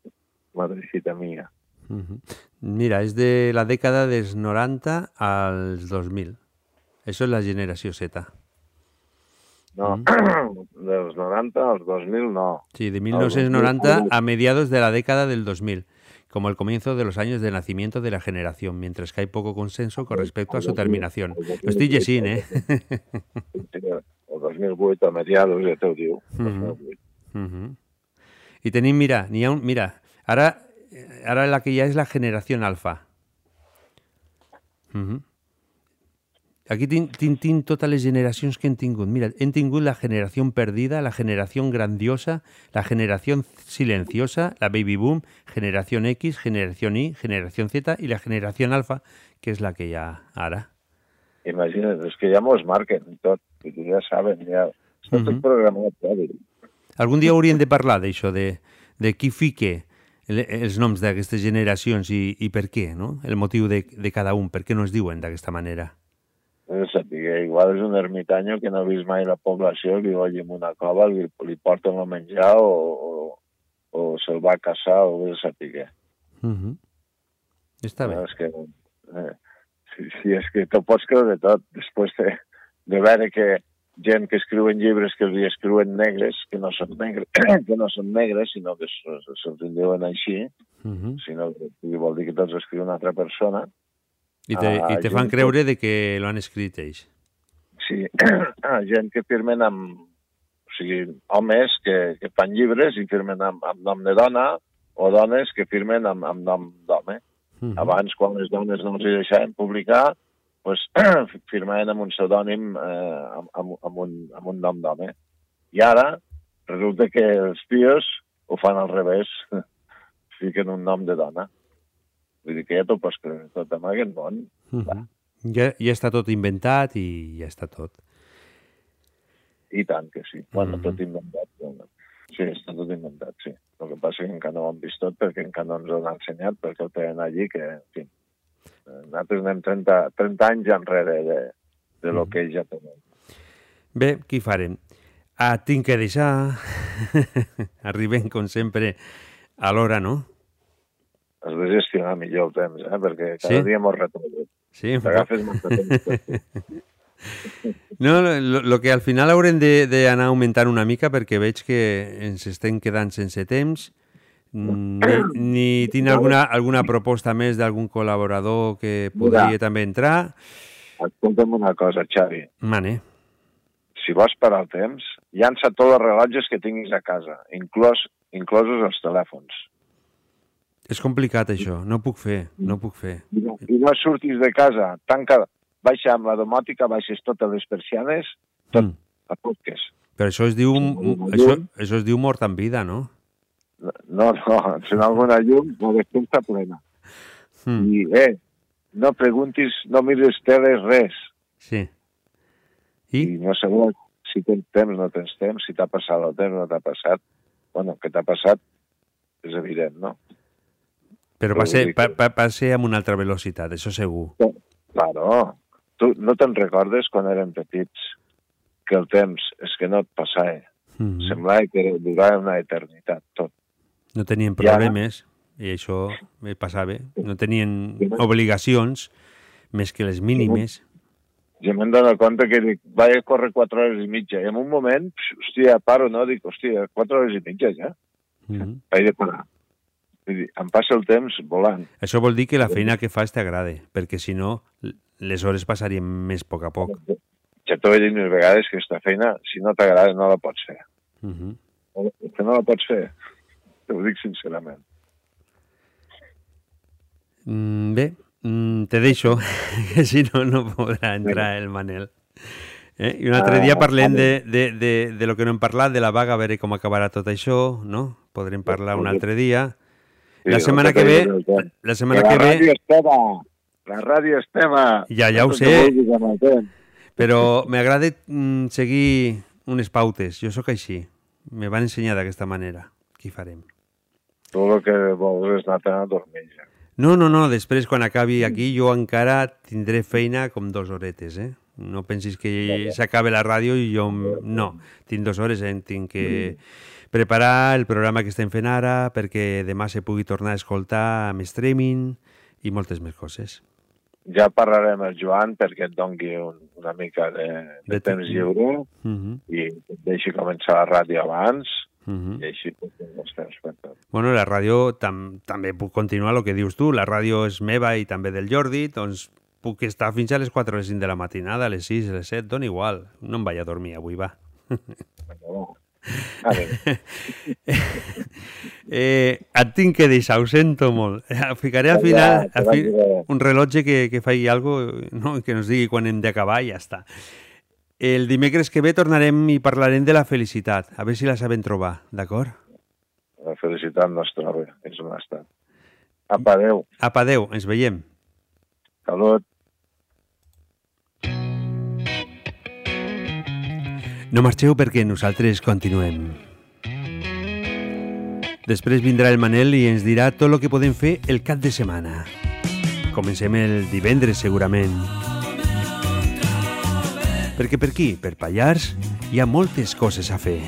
Madrecita mía. Uh -huh. Mira, és de la dècada dels 90 als 2000. Això és la generació Z. No, dels 90 als 2000 no. Sí, de Al 1990 2000, a mediados de la década del 2000, como el comienzo de los años de nacimiento de la generación, mientras que hay poco consenso con respecto a su terminación. Lo estic llegint, eh? El 2008, a mediados, ja t'ho diu. Mhm. Mhm. I tenim, mira, n'hi ha un... Mira, ara, ara la que hi ha és la generació alfa. Mhm. Aquí tinc totes les generacions que hem tingut. Mira, hem tingut la generació perdida, la generació grandiosa, la generació silenciosa, la baby boom, generació X, generació Y, generació Z i la generació alfa, que és la que hi ha ara. Imagina't, és que ja mos marquen tot, que ja saben, ja... Està tot Mhm. programat, ja. Algun dia hauríem de parlar d'això, de, de qui fique el, els noms d'aquestes generacions i, i per què, no? El motiu de, de cada un, per què no es diuen d'aquesta manera. De saber, igual és un ermitanyo que no ha vist mai la població, li oye en una cova, li, li porten a menjar o, o, o se'l va caçar o de saber. Uh -huh. Està bé. No, és que, eh, sí, sí, és que t'ho pots creure tot. Després de, de veure que gent que escriuen llibres que hi escriuen negres, que no són negres, que no són negres, sinó que se- se'ls en diuen així, Uh -huh. sinó que vol dir que tots escriu una altra persona. I te, Ah, i te gent fan creure de que lo han escrit ells. Sí, ah, gent que firmen amb... O sigui, homes que, que fan llibres i firmen amb, amb nom de dona o dones que firmen amb, amb nom d'home. Uh -huh. Abans, quan les dones no els hi deixaven publicar, pues, firmaven amb un pseudònim eh, amb, amb, amb, un, amb un nom d'home. I ara resulta que els tios ho fan al revés, fiquen un nom de dona. Vull dir que ja t'ho pots creure tot amb aquest món. Uh -huh. ja, ja està tot inventat i ja està tot. I tant que sí. Bueno, tot inventat. Sí, està tot inventat, sí. El que passa és que encara no ho hem vist tot perquè encara no ens ho han ensenyat, perquè ho tenen allí, que, en fi, nosaltres anem 30, 30 anys enrere de, de lo que ells ja tenen. Bé, què farem? Ah, tinc que deixar... Arribem, com sempre, a l'hora, no? Has de gestionar millor el temps, eh? perquè cada Sí? dia mos retrobem. Sí, T'agafes massa temps. No, lo, lo que al final haurem de- d'anar augmentant una mica perquè veig que ens estem quedant sense temps. Mm, Ni, ni tinc alguna, alguna proposta més d'algun col·laborador que podria Mira. també entrar. Escolta'm una cosa, Xavi. Mane. Si vols parar el temps, llança tots els rellotges que tinguis a casa, inclòs, inclosos els telèfons. És complicat, això. No puc fer, no puc fer. I no, i no surtis de casa, tanca, baixa amb la domòtica, baixes totes les persianes, tot Mm. a potques. Però això es diu, això, això es diu mort en vida, no? No, no, si no alguna llum, la despensa plena. Mm. I, eh, no preguntis, no mires teles, res. Sí. I? I no sabeu si tens temps, no tens temps, si t'ha passat el temps, no t'ha passat. Bueno, que t'ha passat és evident, no? Però Però va va, ser amb una altra velocitat, això segur. Claro. Tu no te'n recordes quan érem petits que el temps és que no et passava. Mm. Semblava que durava una eternitat, tot. No tenien problemes, i això me passava. No tenien obligacions més que les mínimes. Jo me'n dono compte que dic, vaig a córrer 4 hores i mitja. I en un moment, hòstia, paro, no? Dic, hòstia, 4 hores i mitja ja. Mm. Vaig de parar. Vull dir, em passa el temps volant. Això vol dir que la feina que fas t'agrada, perquè si no, les hores passarien més a poc a poc. Ja t'ho he dit mil vegades que aquesta feina, si no t'agrada, no la pots fer. Uh -huh. No, és que no la pots fer. T'ho dic sincerament. Mm, bé, mm, te deixo, que si no, no podrà entrar el Manel. Eh? I un altre Ah, dia parlem de, de, de, de lo que no hem parlat, de la vaga, a veure com acabarà tot això, no? Podrem parlar un altre dia. La setmana que ve, la setmana que ve, ràdio és teva. La ràdio és teva. Ja, ja ho sé. però m'agrada mm, seguir unes pautes. Jo sóc així. Me van ensenyar d'aquesta manera. Què farem? Tu el que vols és anar a dormir ja. No, no, no, després quan acabi aquí jo encara tindré feina com dos horetes, eh? No pensis que s'acabe la ràdio i jo... No, tinc dues hores, eh? tinc que preparar el programa que estem fent ara perquè demà se pugui tornar a escoltar amb streaming i moltes més coses. Ja parlarem el Joan perquè et dongui un, una mica de, de, De temps lliure Uh -huh. i et deixi començar la ràdio abans Uh -huh. i així els temps per tot. Bueno, la ràdio tam també puc continuar el que dius tu. La ràdio és meva i també del Jordi, doncs puc estar fins a les 4 o les 5 de la matinada, a les 6, a les 7, dona igual. No em vaig a dormir avui, va. eh, et tinc que deixar, ho sento molt. Eh, Ficaré al final vaig fi, un rellotge que, que faci algo, no? que ens digui quan hem d'acabar i ja està. El dimecres que ve tornarem i parlarem de la felicitat, a veure si la sabem trobar, d'acord? La felicitat no es troba, és un estat. Apa, adéu. Apa, adéu, ens veiem. Salut. No marxeu perquè nosaltres continuem. Després vindrà el Manel i ens dirà tot el que podem fer el cap de setmana. Comencem el divendres, segurament. Perquè per aquí, per Pallars, hi ha moltes coses a fer.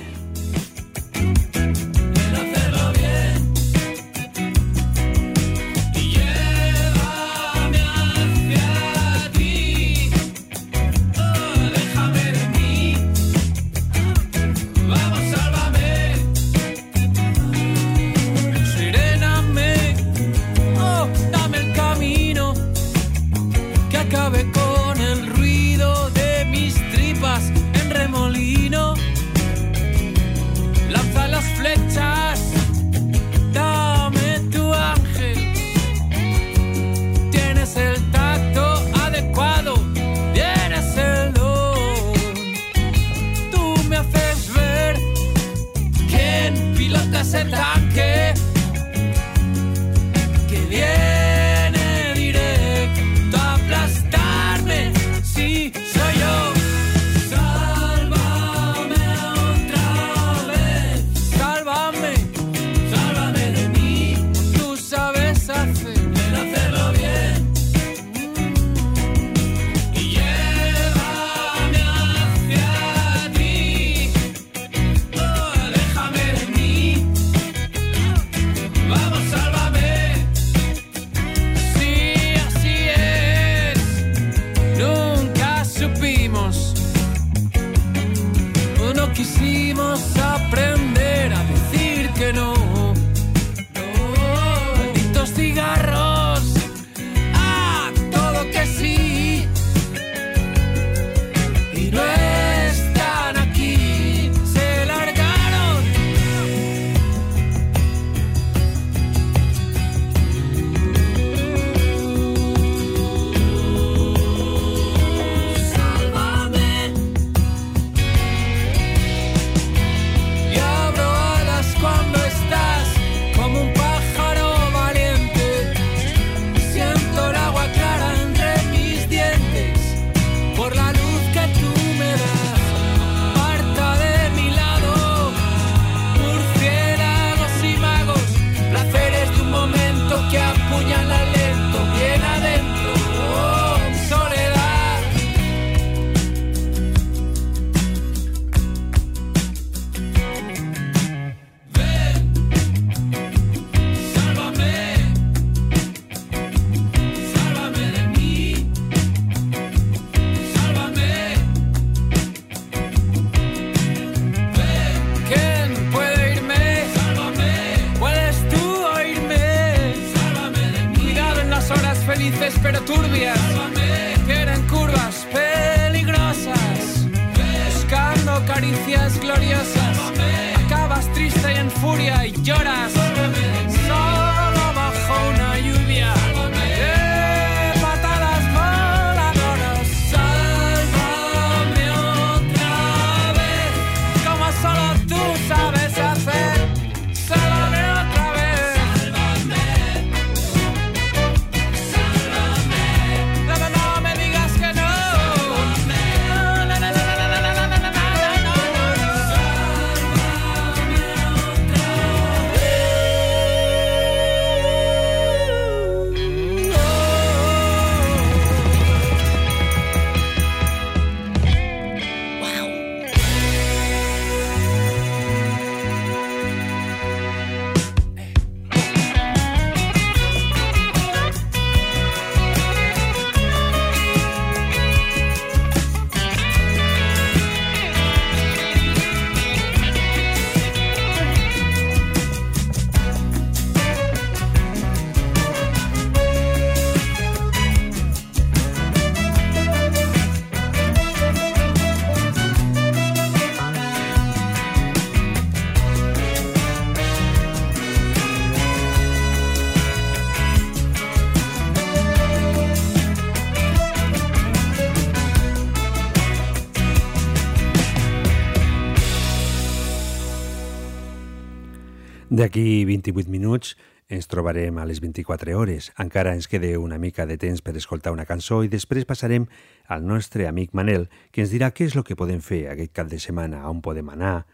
D'aquí 28 minuts ens trobarem a les 24 hores. Encara ens queda una mica de temps per escoltar una cançó i després passarem al nostre amic Manel, que ens dirà què és el que podem fer aquest cap de setmana, on podem anar,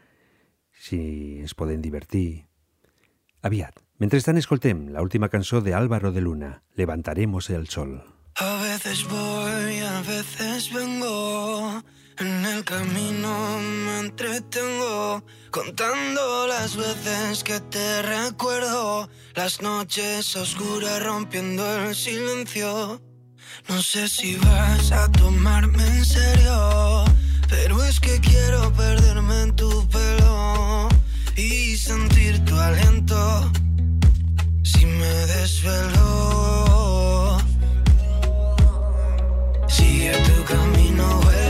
si ens podem divertir. Aviat. Mentrestant escoltem la última cançó de Álvaro de Luna, Levantaremos el sol. A veces voy, a veces vengo. En el camino me entretengo contando las veces que te recuerdo, las noches oscuras rompiendo el silencio. No sé si vas a tomarme en serio, pero es que quiero perderme en tu pelo y sentir tu aliento si me desvelo. Sigue tu camino, vuela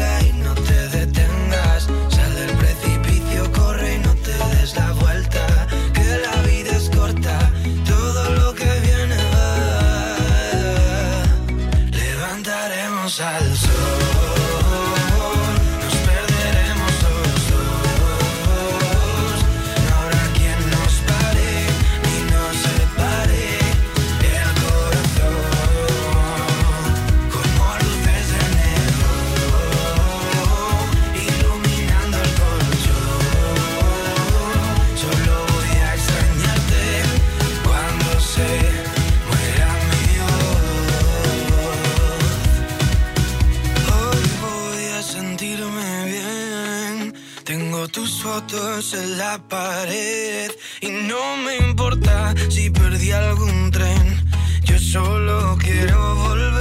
fotos en la pared y no me importa si perdí algún tren. Yo solo quiero volver.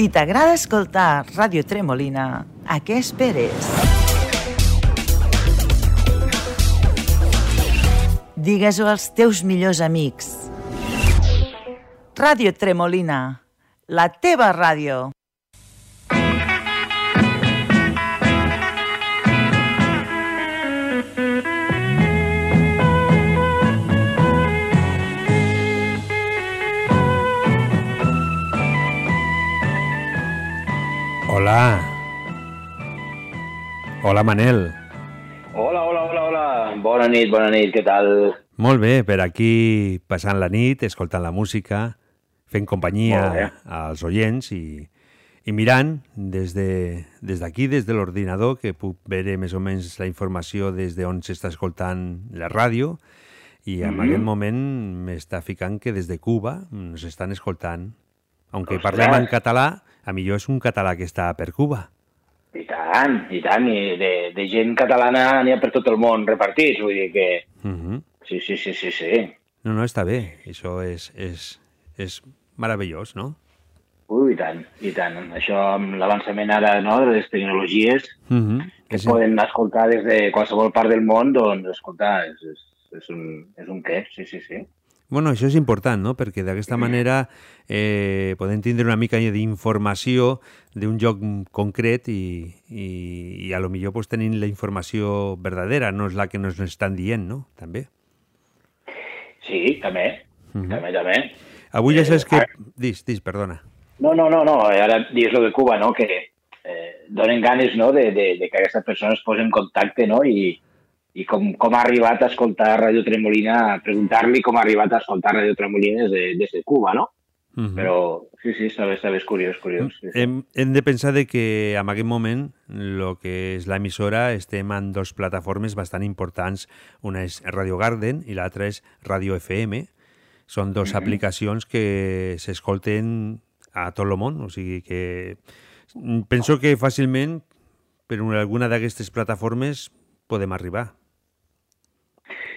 Si t'agrada escoltar Ràdio Tremolina, a què esperes? Digues-ho als teus millors amics. Ràdio Tremolina, la teva ràdio. Hola. Hola, Manel. Hola, hola, hola, hola. Bona nit, bona nit, què tal? Molt bé, per aquí passant la nit, escoltant la música, fent companyia als oients i, i mirant des de- des d'aquí, des, de l'ordinador, que puc veure més o menys la informació des d'on s'està escoltant la ràdio, i en Mhm. aquest moment m'està ficant que des de Cuba ens estan escoltant Aunque Ostres. parlem en català, a millor és un català que està per Cuba. I tant, i tant, i de, de gent catalana n'hi ha per tot el món repartits, vull dir que... Uh -huh. Sí, sí, sí, sí, sí. No, no, està bé. Això és, és, és meravellós, no? Ui, i tant, i tant. Això amb l'avançament ara no, de les tecnologies Uh -huh. que es poden escoltar des de qualsevol part del món, doncs, escoltar, és, és, és, un, és un què, sí, sí, sí. Bueno, això és important, no? Perquè d'aquesta manera eh, podem tindre una mica d'informació d'un lloc concret i, i, i a lo millor pues, tenim la informació verdadera, no és la que ens estan dient, no? També. Sí, també, Mhm. també, també. Avui ja saps que... ara- Dis, dis, perdona. No, no, no, no, ara dius lo de Cuba, no?, que eh, donen ganes, no?, de, de, de que aquesta persona es posi en contacte, no?, i, i com, com ha arribat a escoltar Radio Tremolina, preguntar-li com ha arribat a escoltar Radio Tremolina des de, des de Cuba, no? Uh -huh. Però sí, sí, està bé, està bé, és curiós, curiós. Sí. Hem, hem de pensar de que en aquest moment el que és l'emissora estem en dos plataformes bastant importants. Una és Radio Garden i l'altra és Radio FM. Són dos Mhm. aplicacions que s'escolten a tot el món, o sigui que mm, penso que fàcilment per una- alguna d'aquestes plataformes podem arribar.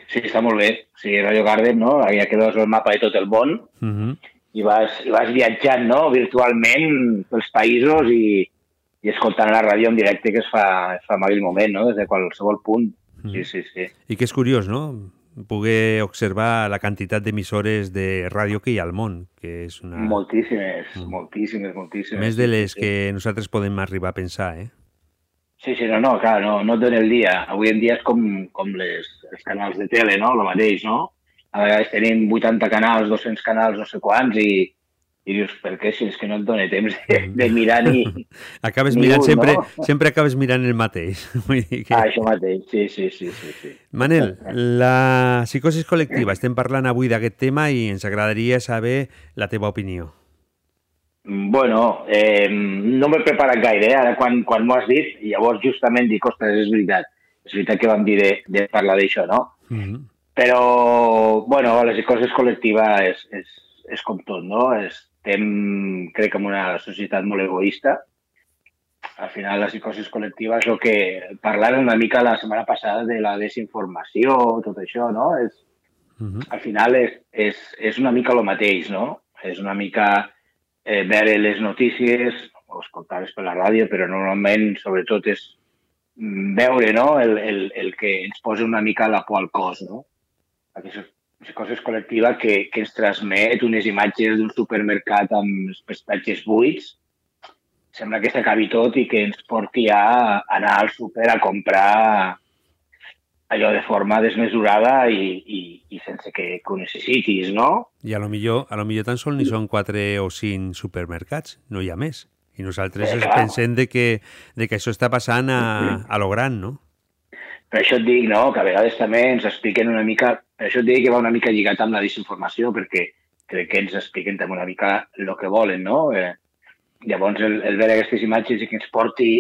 Sí, està molt bé. Sí, Radio Garden, no?, ja que veus el mapa de tot el món Uh -huh. i vas, i vas viatjant, no?, virtualment pels països i, i escoltant la ràdio en directe que es fa, es fa en aquell moment, no?, des de qualsevol punt. Sí, sí, sí. I que és curiós, no?, poder observar la quantitat d'emissores de ràdio que hi ha al món, que és una... Moltíssimes, moltíssimes, moltíssimes. Més de les que nosaltres podem arribar a pensar, eh? Sí, sí, no, no, clar, no, no et dona el dia. Avui en dia és com, com les, els canals de tele, no?, el mateix, no? A vegades tenim 80 canals, 200 canals, no sé quants, i, i dius, per què? Si és que no et dona temps de, de mirar ni... Acabes ni mirant un, sempre, no? sempre acabes mirant el mateix. Vull dir que... Ah, això mateix, sí, sí, sí, sí, sí. Manel, la psicosi col·lectiva, estem parlant avui d'aquest tema i ens agradaria saber la teva opinió. Bueno, eh, no m'he preparat gaire, eh? ara quan, quan m'ho has dit, llavors justament dic, ostres, és veritat, és veritat que vam dir de, de parlar d'això, no? Uh -huh. Però, bueno, la psicosi col·lectiva és, és, és com tot, no? Estem, crec, en una societat molt egoista. Al final, la psicosi col·lectiva és el que parlàvem una mica la setmana passada de la desinformació, tot això, no? És, Uh -huh. al final és, és, és una mica el mateix, no? És una mica eh, veure les notícies, o escoltar-les per la ràdio, però normalment, sobretot, és mm, veure no? el, el, el que ens posa una mica la por al cos, no? Aquesta cosa col·lectiva que, que ens transmet unes imatges d'un supermercat amb els prestatges buits, sembla que s'acabi tot i que ens porti a anar al súper a comprar allò de forma desmesurada i, i, i sense que, que ho necessitis, no? I a lo millor, a lo millor tan sol ni són quatre o cinc supermercats, no hi ha més. I nosaltres Eh, pensem de que, de que això està passant a, a lo gran, no? Per això et dic, no?, que a vegades també ens expliquen una mica... Per això et dic que va una mica lligat amb la desinformació, perquè crec que ens expliquen també una mica el que volen, no? Eh, llavors, el, el veure aquestes imatges i que ens porti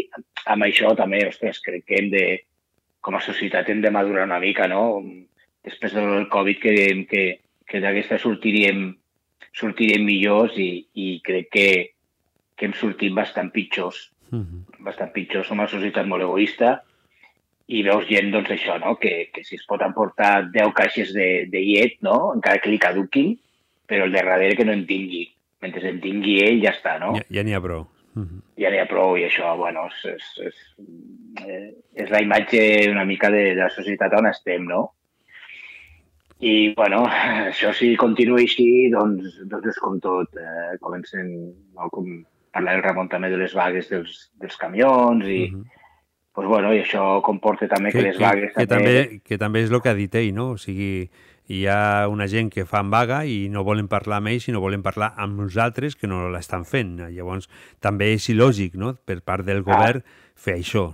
amb això també, ostres, crec que hem de, com a societat hem de madurar una mica, no? Després del Covid que, que, que d'aquesta sortiríem, sortiríem millors i, i crec que, que hem sortit bastant pitjors Uh -huh. bastant pitjor, som una societat molt egoista i veus gent, doncs, això, no? que, que si es pot emportar 10 caixes de, de llet, no? encara que li caduquin, però el de darrere que no en tingui. Mentre en tingui ell, ja està, no? Ja, ja n'hi ha prou. Uh -huh. Ja n'hi ha prou, i això, bueno, és, és, és, eh, és la imatge una mica de, de la societat on estem, no? I, bueno, això si continua així, doncs, doncs és com tot. Eh, comencen, no, com parlar el Ramon també de les vagues dels, dels camions i, uh -huh. pues, bueno, i això comporta també que, que les vagues que, també... Que també és el que ha dit ell, no? O sigui, hi ha una gent que fan vaga i no volen parlar amb ells, sinó volen parlar amb nosaltres que no l'estan fent. Llavors, també és il·lògic, no?, per part del govern, ah. fer això.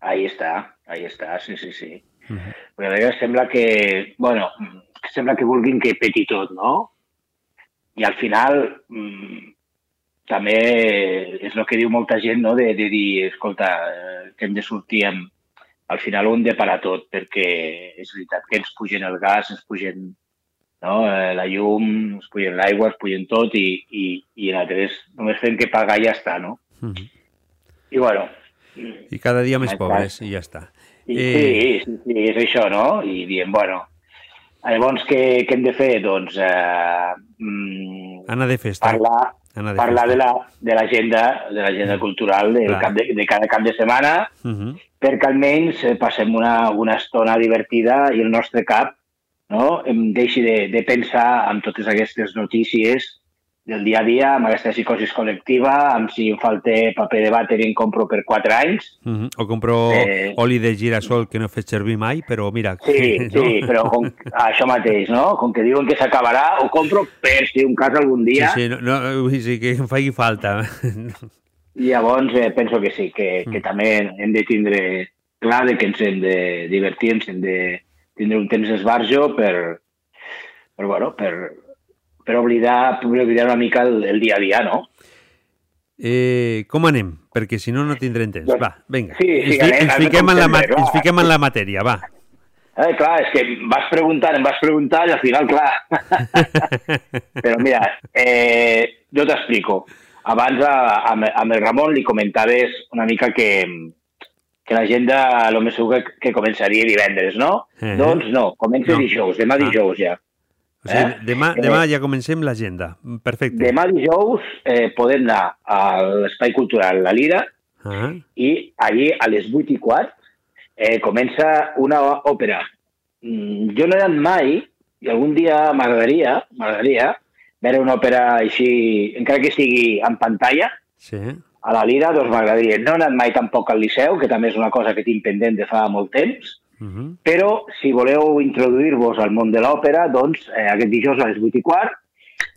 Ahí està, ahí està, sí, sí, sí. Uh -huh. Perquè a vegades sembla que, bueno, sembla que vulguin que peti tot, no? I al final mmm, també és el que diu molta gent, no?, de, de dir, escolta, eh, que hem de sortir amb... Al final ho hem de parar tot, perquè és veritat que ens pugen el gas, ens pugen no? Eh, la llum, es pugen l'aigua, es pugen tot i, i, i nosaltres només fem que pagar i ja està, no? Mhm. I bueno, I cada dia més pobres, i ja està. i, Eh, sí, sí, sí, és això, no? I diem, bueno, llavors què, què hem de fer? Doncs eh, mm, Anar de festa. parlar, parlar de la- de l'agenda de l'agenda cultural del Clar. cap de, de cada cap de setmana Mhm. perquè almenys eh, passem una, una estona divertida i el nostre cap no, em deixi de, de pensar en totes aquestes notícies del dia a dia, amb aquesta psicosi col·lectiva, amb si em falta paper de vàter i en compro per 4 anys. Mhm. O compro Eh, oli de girassol que no he fet servir mai, però mira... Sí, no? sí, però com, això mateix, no? Com que diuen que s'acabarà, ho compro per si un cas algun dia. Sí, sí, no, no, dir que em faci falta. I llavors eh, penso que sí, que, que també hem de tindre clar de que ens hem de divertir, ens hem de tindre un temps d'esbarjo per, per, bueno, per, per, oblidar, per oblidar una mica el, el dia a dia, no? Eh, com anem? Perquè si no, no tindrem temps. Va, vinga. Sí, sí, ens, anem- ens, fiquem en la, sempre, ens fiquem en la matèria, va. Eh, clar, és que vas preguntar, em vas preguntar i al final, clar. Però mira, eh, jo t'explico. Abans a, amb, amb el Ramon li comentaves una mica que, que l'agenda lo més segur que, que començaria divendres, no? Eh. Doncs no, comença No. dijous, demà Ah. dijous ja. O sigui, Eh? demà, Eh, demà ja comencem l'agenda. Perfecte. Demà dijous eh, podem anar a l'Espai Cultural La Lira Ah, i allí a les 8 i quart eh, comença una òpera. Mm, jo no he anat mai i algun dia m'agradaria m'agradaria veure una òpera així, encara que estigui en pantalla, sí. a la Lira, doncs m'agradaria. No he anat mai tampoc al Liceu, que també és una cosa que tinc pendent de fa molt temps, Mhm. però si voleu introduir-vos al món de l'òpera, doncs eh, aquest dijous a les 8 i quart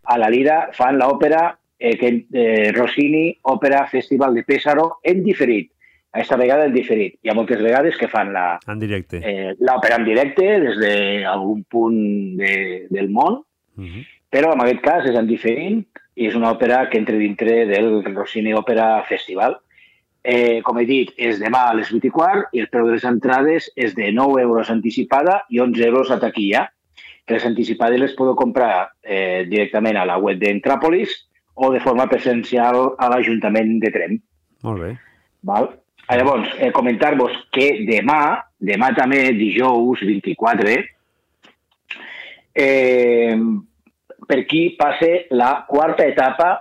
a la Lira fan l'òpera eh, que, eh, Rossini Òpera Festival de Pésaro en diferit. Aquesta vegada en diferit. Hi ha moltes vegades que fan la, En directe. eh, l'òpera en directe des d'algun punt de, del món, Mhm. però en aquest cas és en diferent i és una òpera que entra dintre del Rossini Òpera Festival. Eh, com he dit, és demà a les 8 i quart i el preu de les entrades és de 9 euros anticipada i 11 euros a taquilla. Que les anticipades les podeu comprar eh, directament a la web d'Entràpolis o de forma presencial a l'Ajuntament de Trem. Molt bé. Val? Ah, Llavors, eh, comentar-vos que demà, demà també, dijous 24, eh, per aquí passa la quarta etapa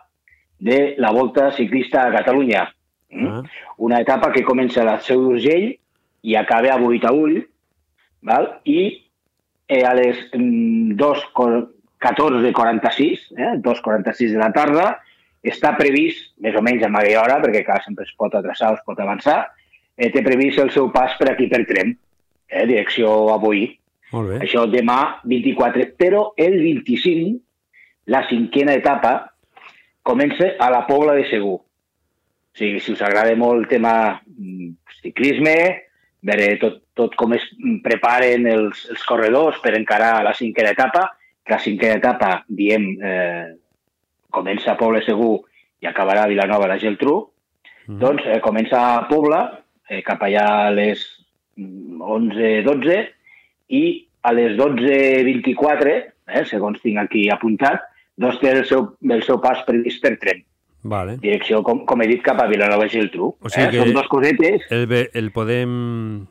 de la Volta Ciclista a Catalunya. Mm? Ah. Una etapa que comença a la Seu d'Urgell i acaba a Boitaüll, val? i eh, a les mm, 2.14.46, eh, 2.46 de la tarda, està previst, més o menys a aquella hora, perquè clar, sempre es pot atrasar o es pot avançar, eh, té previst el seu pas per aquí per Trem, eh, direcció a Boí. Molt bé. Això demà 24, però el 25, la cinquena etapa, comença a la Pobla de Segur. O sigui, si us agrada molt el tema mm, ciclisme, veure tot, tot com es mm, preparen els, els corredors per encarar la cinquena etapa, que la cinquena etapa, diem, eh, comença a Pobla de Segur i acabarà a Vilanova la Geltrú, Mhm. doncs eh, comença a Pobla, eh, cap allà a les mm, 11-12, i a les 12.24, eh, segons tinc aquí apuntat, doncs té el seu, el seu pas previst per tren. Vale. Direcció, com, com he dit, cap a Vilanova i Geltrú. O sigui eh? que Són dos cosetes, el, el podem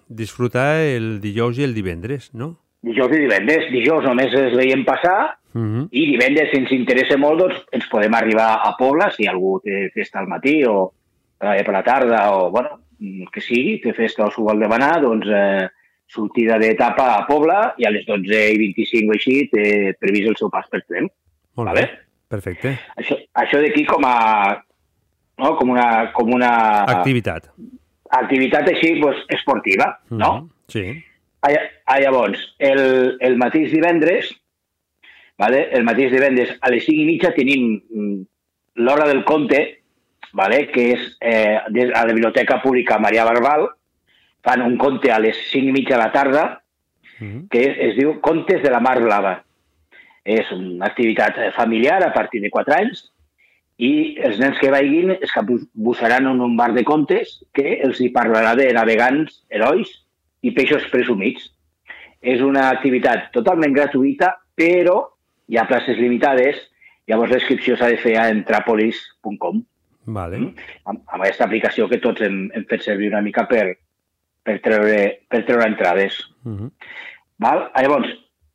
disfrutar el dijous i el divendres, no? dijous i divendres. Dijous només els veiem passar Mhm. i divendres, si ens interessa molt, doncs ens podem arribar a Pobla, si algú té festa al matí o treballa per la tarda o, bueno, que sigui, té festa o s'ho vol demanar, doncs eh, sortida d'etapa a Pobla i a les 12 i 25 o així té previst el seu pas per tren. Molt Vale. bé. Perfecte. Això, això d'aquí com a... No? Com una, com una Activitat. activitat així pues, esportiva, no? Mhm. Sí. Ah, ah, llavors, el, el mateix divendres, vale? el mateix divendres a les 5 i mitja tenim mm, l'hora del conte, vale? que és eh, a la Biblioteca Pública Maria Barbal, fan un conte a les 5 i mitja de la tarda, que es, es diu Contes de la Mar Blava. És una activitat eh, familiar a partir de 4 anys i els nens que vagin es capbussaran en un bar de contes que els hi parlarà de navegants, herois i peixos presumits. És una activitat totalment gratuïta, però hi ha places limitades, llavors l'inscripció s'ha de fer a entrapolis.com. Vale. Mm? Amb, amb aquesta aplicació que tots hem, hem fet servir una mica per, per, treure, per treure entrades. Uh -huh. Val? Llavors,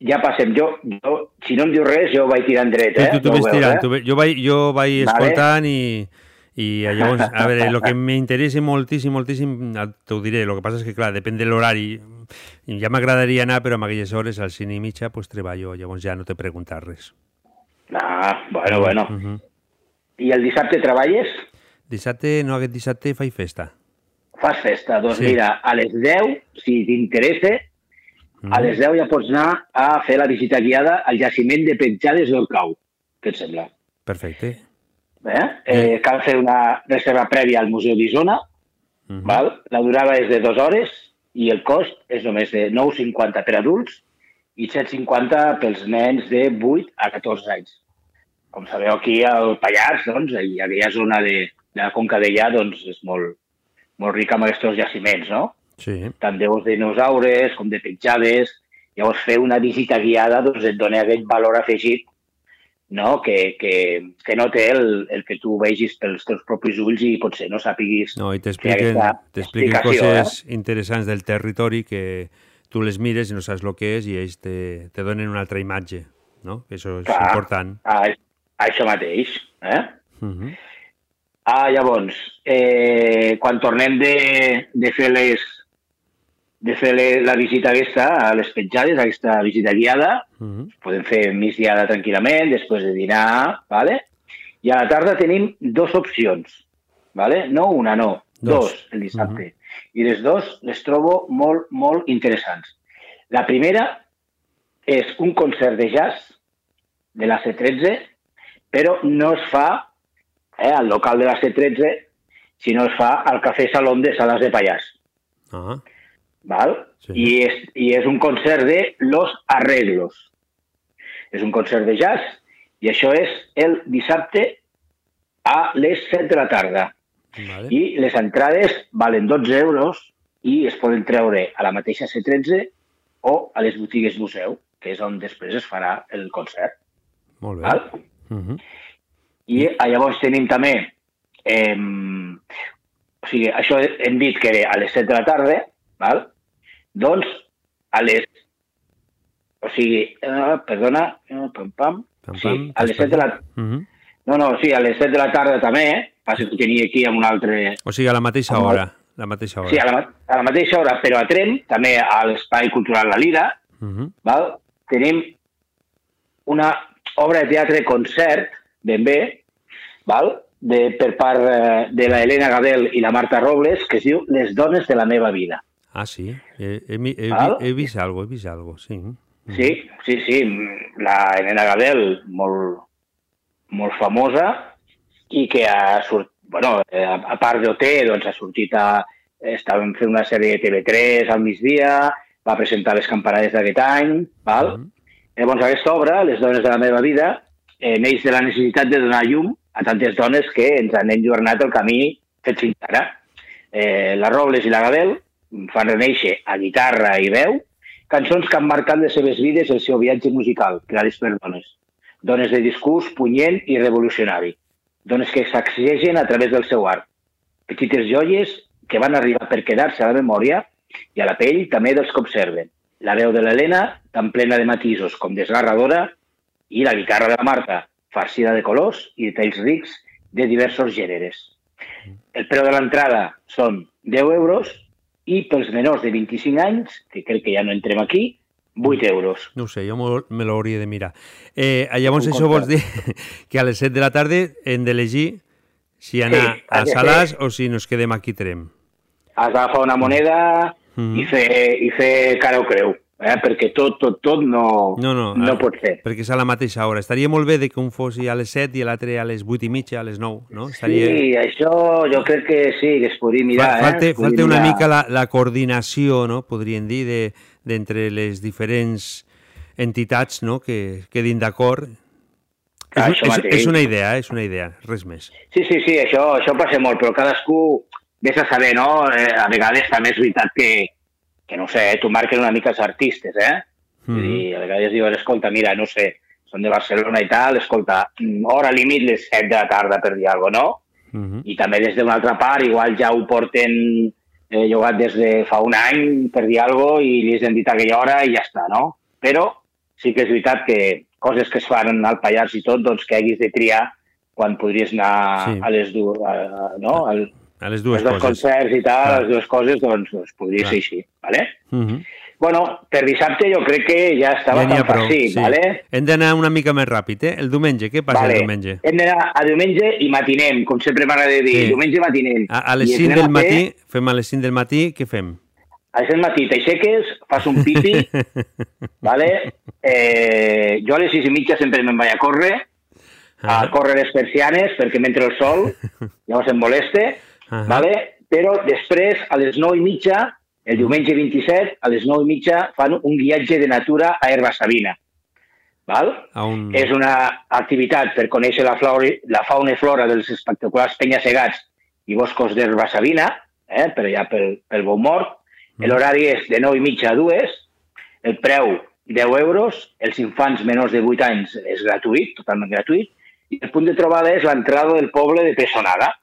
ja passem. Jo, jo, si no em diu res, jo vaig tirant dret, eh? Tu, tu, tu No veus, tirant, eh? tu, jo vaig, jo vaig Vale. escoltant i, i llavors, a veure, el que m'interessa moltíssim, moltíssim, t'ho diré, el que passa és que, clar, depèn de l'horari, ja m'agradaria anar, però a aquelles hores, al cine i mitja, pues treballo, llavors ja no t'he preguntat res. Ah, bueno, bueno. Uh -huh. I el dissabte treballes? Dissabte, no, aquest dissabte faig festa. Fas festa. Doncs Sí. mira, a les 10, si t'interessa, a les 10 ja pots anar a fer la visita guiada al jaciment de penjades del cau. Què et sembla? Perfecte. Eh? Eh, cal fer una reserva prèvia al Museu d'Isona. Mhm. Val? La durada és de dues hores i el cost és només de 9,50 per adults i 7,50 pels nens de 8 a 14 anys. Com sabeu, aquí al Pallars, doncs, i aquella zona de, de la Conca d'Ellà, doncs, és molt, molt rica amb aquests jaciments, no? Sí. tant d'ous de dinosaures com de petjades. Llavors, fer una visita guiada doncs, et dona aquest valor afegit no? que, que, que no té el, el que tu vegis pels teus propis ulls i potser no sàpiguis No, i t'expliquen explicació, coses interessants del territori que tu les mires i no saps el que és i ells te, te donen una altra imatge, no? Això és Clar. important. Ah, això mateix. Eh? Uh -huh. Ah, llavors, eh, quan tornem de, de fer les de fer la visita aquesta a les petjades, aquesta visita guiada, Uh -huh. podem fer migdiada tranquil·lament, després de dinar, ¿vale? i a la tarda tenim dues opcions, ¿vale? no una, no, Dos. dos, el dissabte. I les dues les trobo molt, molt interessants. La primera és un concert de jazz de la C13, però no es fa eh, al local de la C13, sinó es fa al Cafè Salón de Sales de Pallars. Ah, ¿Val? Sí. Y, es, y es un concert de Los Arreglos. És un concert de jazz i això és el dissabte a les 7 de la tarda. vale. I les entrades valen 12 euros i es poden treure a la mateixa C13 o a les botigues museu, que és on després es farà el concert. Molt bé. Val? Uh -huh. I eh, llavors tenim també... Eh, o sigui, això hem dit que era a les 7 de la tarda, val? doncs a les... O sigui, eh, perdona, eh, pam, pam, Pam, sí, pam, a les 7 de la... Uh -huh. No, no, sí, a les 7 de la tarda també, eh? Passa que ho tenia aquí amb un altre... O sigui, a la mateixa Amb hora. La mateixa hora. Sí, a la, a la mateixa hora, però a Trem, també a l'Espai Cultural La Lira, Uh -huh. val? tenim una obra de teatre concert, ben bé, val? De, per part eh, de la Helena Gabel i la Marta Robles, que es diu Les dones de la meva vida. Ah, sí. He, he, he, he vist algo, he vist algo, sí. Sí, sí, sí. La Helena Gabel, molt, molt famosa, i que ha sortit, bueno, eh, a, part d'OT, doncs ha sortit a... Estàvem fent una sèrie de TV3 al migdia, va presentar les campanades d'aquest any, val? Llavors, aquesta obra, Les dones de la meva vida, eh, neix de la necessitat de donar llum a tantes dones que ens han enlluernat el camí fet fins ara. Eh, la Robles i la Gabel fan reneixer a guitarra i veu cançons que han marcat les seves vides el seu viatge musical, creades per dones. Dones de discurs punyent i revolucionari. Dones que s'accegen a través del seu art. Petites joies que van arribar per quedar-se a la memòria i a la pell també dels que observen. La veu de l'Helena, tan plena de matisos com desgarradora, i la guitarra de la Marta, farcida de colors i detalls rics de diversos gèneres. El preu de l'entrada són 10 euros i pels menors de 25 anys, que crec que ja no entrem aquí, 8 euros. No sé, jo me l'hauria de mirar. Eh, llavors, Un això vols dir que a les 7 de la tarda hem d'elegir si anar Sí, a Salàs o si nos quedem aquí Trem. Has d'agafar una moneda Mhm. i, fer, i fer cara o creu, eh? perquè tot, tot, tot no, No, no, no ah, pot ser. Perquè és a la mateixa hora. Estaria molt bé de que un fos a les 7 i l'altre a les 8 i mitja, a les 9, no? Estaria... Sí, això jo crec que sí, que es podria mirar. Fa- falta, eh? Falta una mirar. mica la, la coordinació, no? podríem dir, de- d'entre les diferents entitats no? que quedin d'acord. És, Ah, és, mateix. és una idea, eh? és una idea, res més. Sí, sí, sí, això, això passa molt, però cadascú vés a saber, no? Eh, a vegades també és veritat que, que no sé, eh, tu marques una mica els artistes, eh? Mhm. Vull dir, a vegades diuen, escolta, mira, no sé, són de Barcelona i tal, escolta, mm, hora límit les 7 de la tarda, per dir alguna cosa, no? Mhm. I també des d'una altra part, igual ja ho porten eh, llogat des de fa un any, per dir alguna cosa, i li han dit aquella hora i ja està, no? Però sí que és veritat que coses que es fan al Pallars i tot, doncs que haguis de triar quan podries anar Sí. a les dues, a, no? Al, A les dues els dos coses. concerts i tal, Clar. les dues coses, doncs, doncs podria Clar. ser així, ¿vale? Mhm. Bueno, per dissabte jo crec que ja està Ja bastant prou, farcit, sí. ¿vale? Hem d'anar una mica més ràpid, eh? El diumenge, què passa vale. el diumenge? Hem d'anar a diumenge i matinem, com sempre m'agrada dir, Sí. diumenge matinem. A, a les I 5 anem del a fer- matí, fem a les 5 del matí, què fem? A les 5 del matí t'aixeques, fas un pipi, vale? eh, jo a les 6 i mitja sempre me'n vaig a córrer, a córrer les persianes perquè m'entra el sol, llavors em moleste, Ahà. vale? però després a les 9 i mitja, el diumenge 27, a les 9 i mitja fan un guiatge de natura a Herba Sabina. Val? A un... És una activitat per conèixer la, flora, la fauna i flora dels espectaculars penya-segats i boscos d'herba sabina, eh, per allà pel, pel bon mort. L'horari és de 9 i mitja a 2, el preu 10 euros, els infants menors de 8 anys és gratuït, totalment gratuït, i el punt de trobada és l'entrada del poble de Pessonada.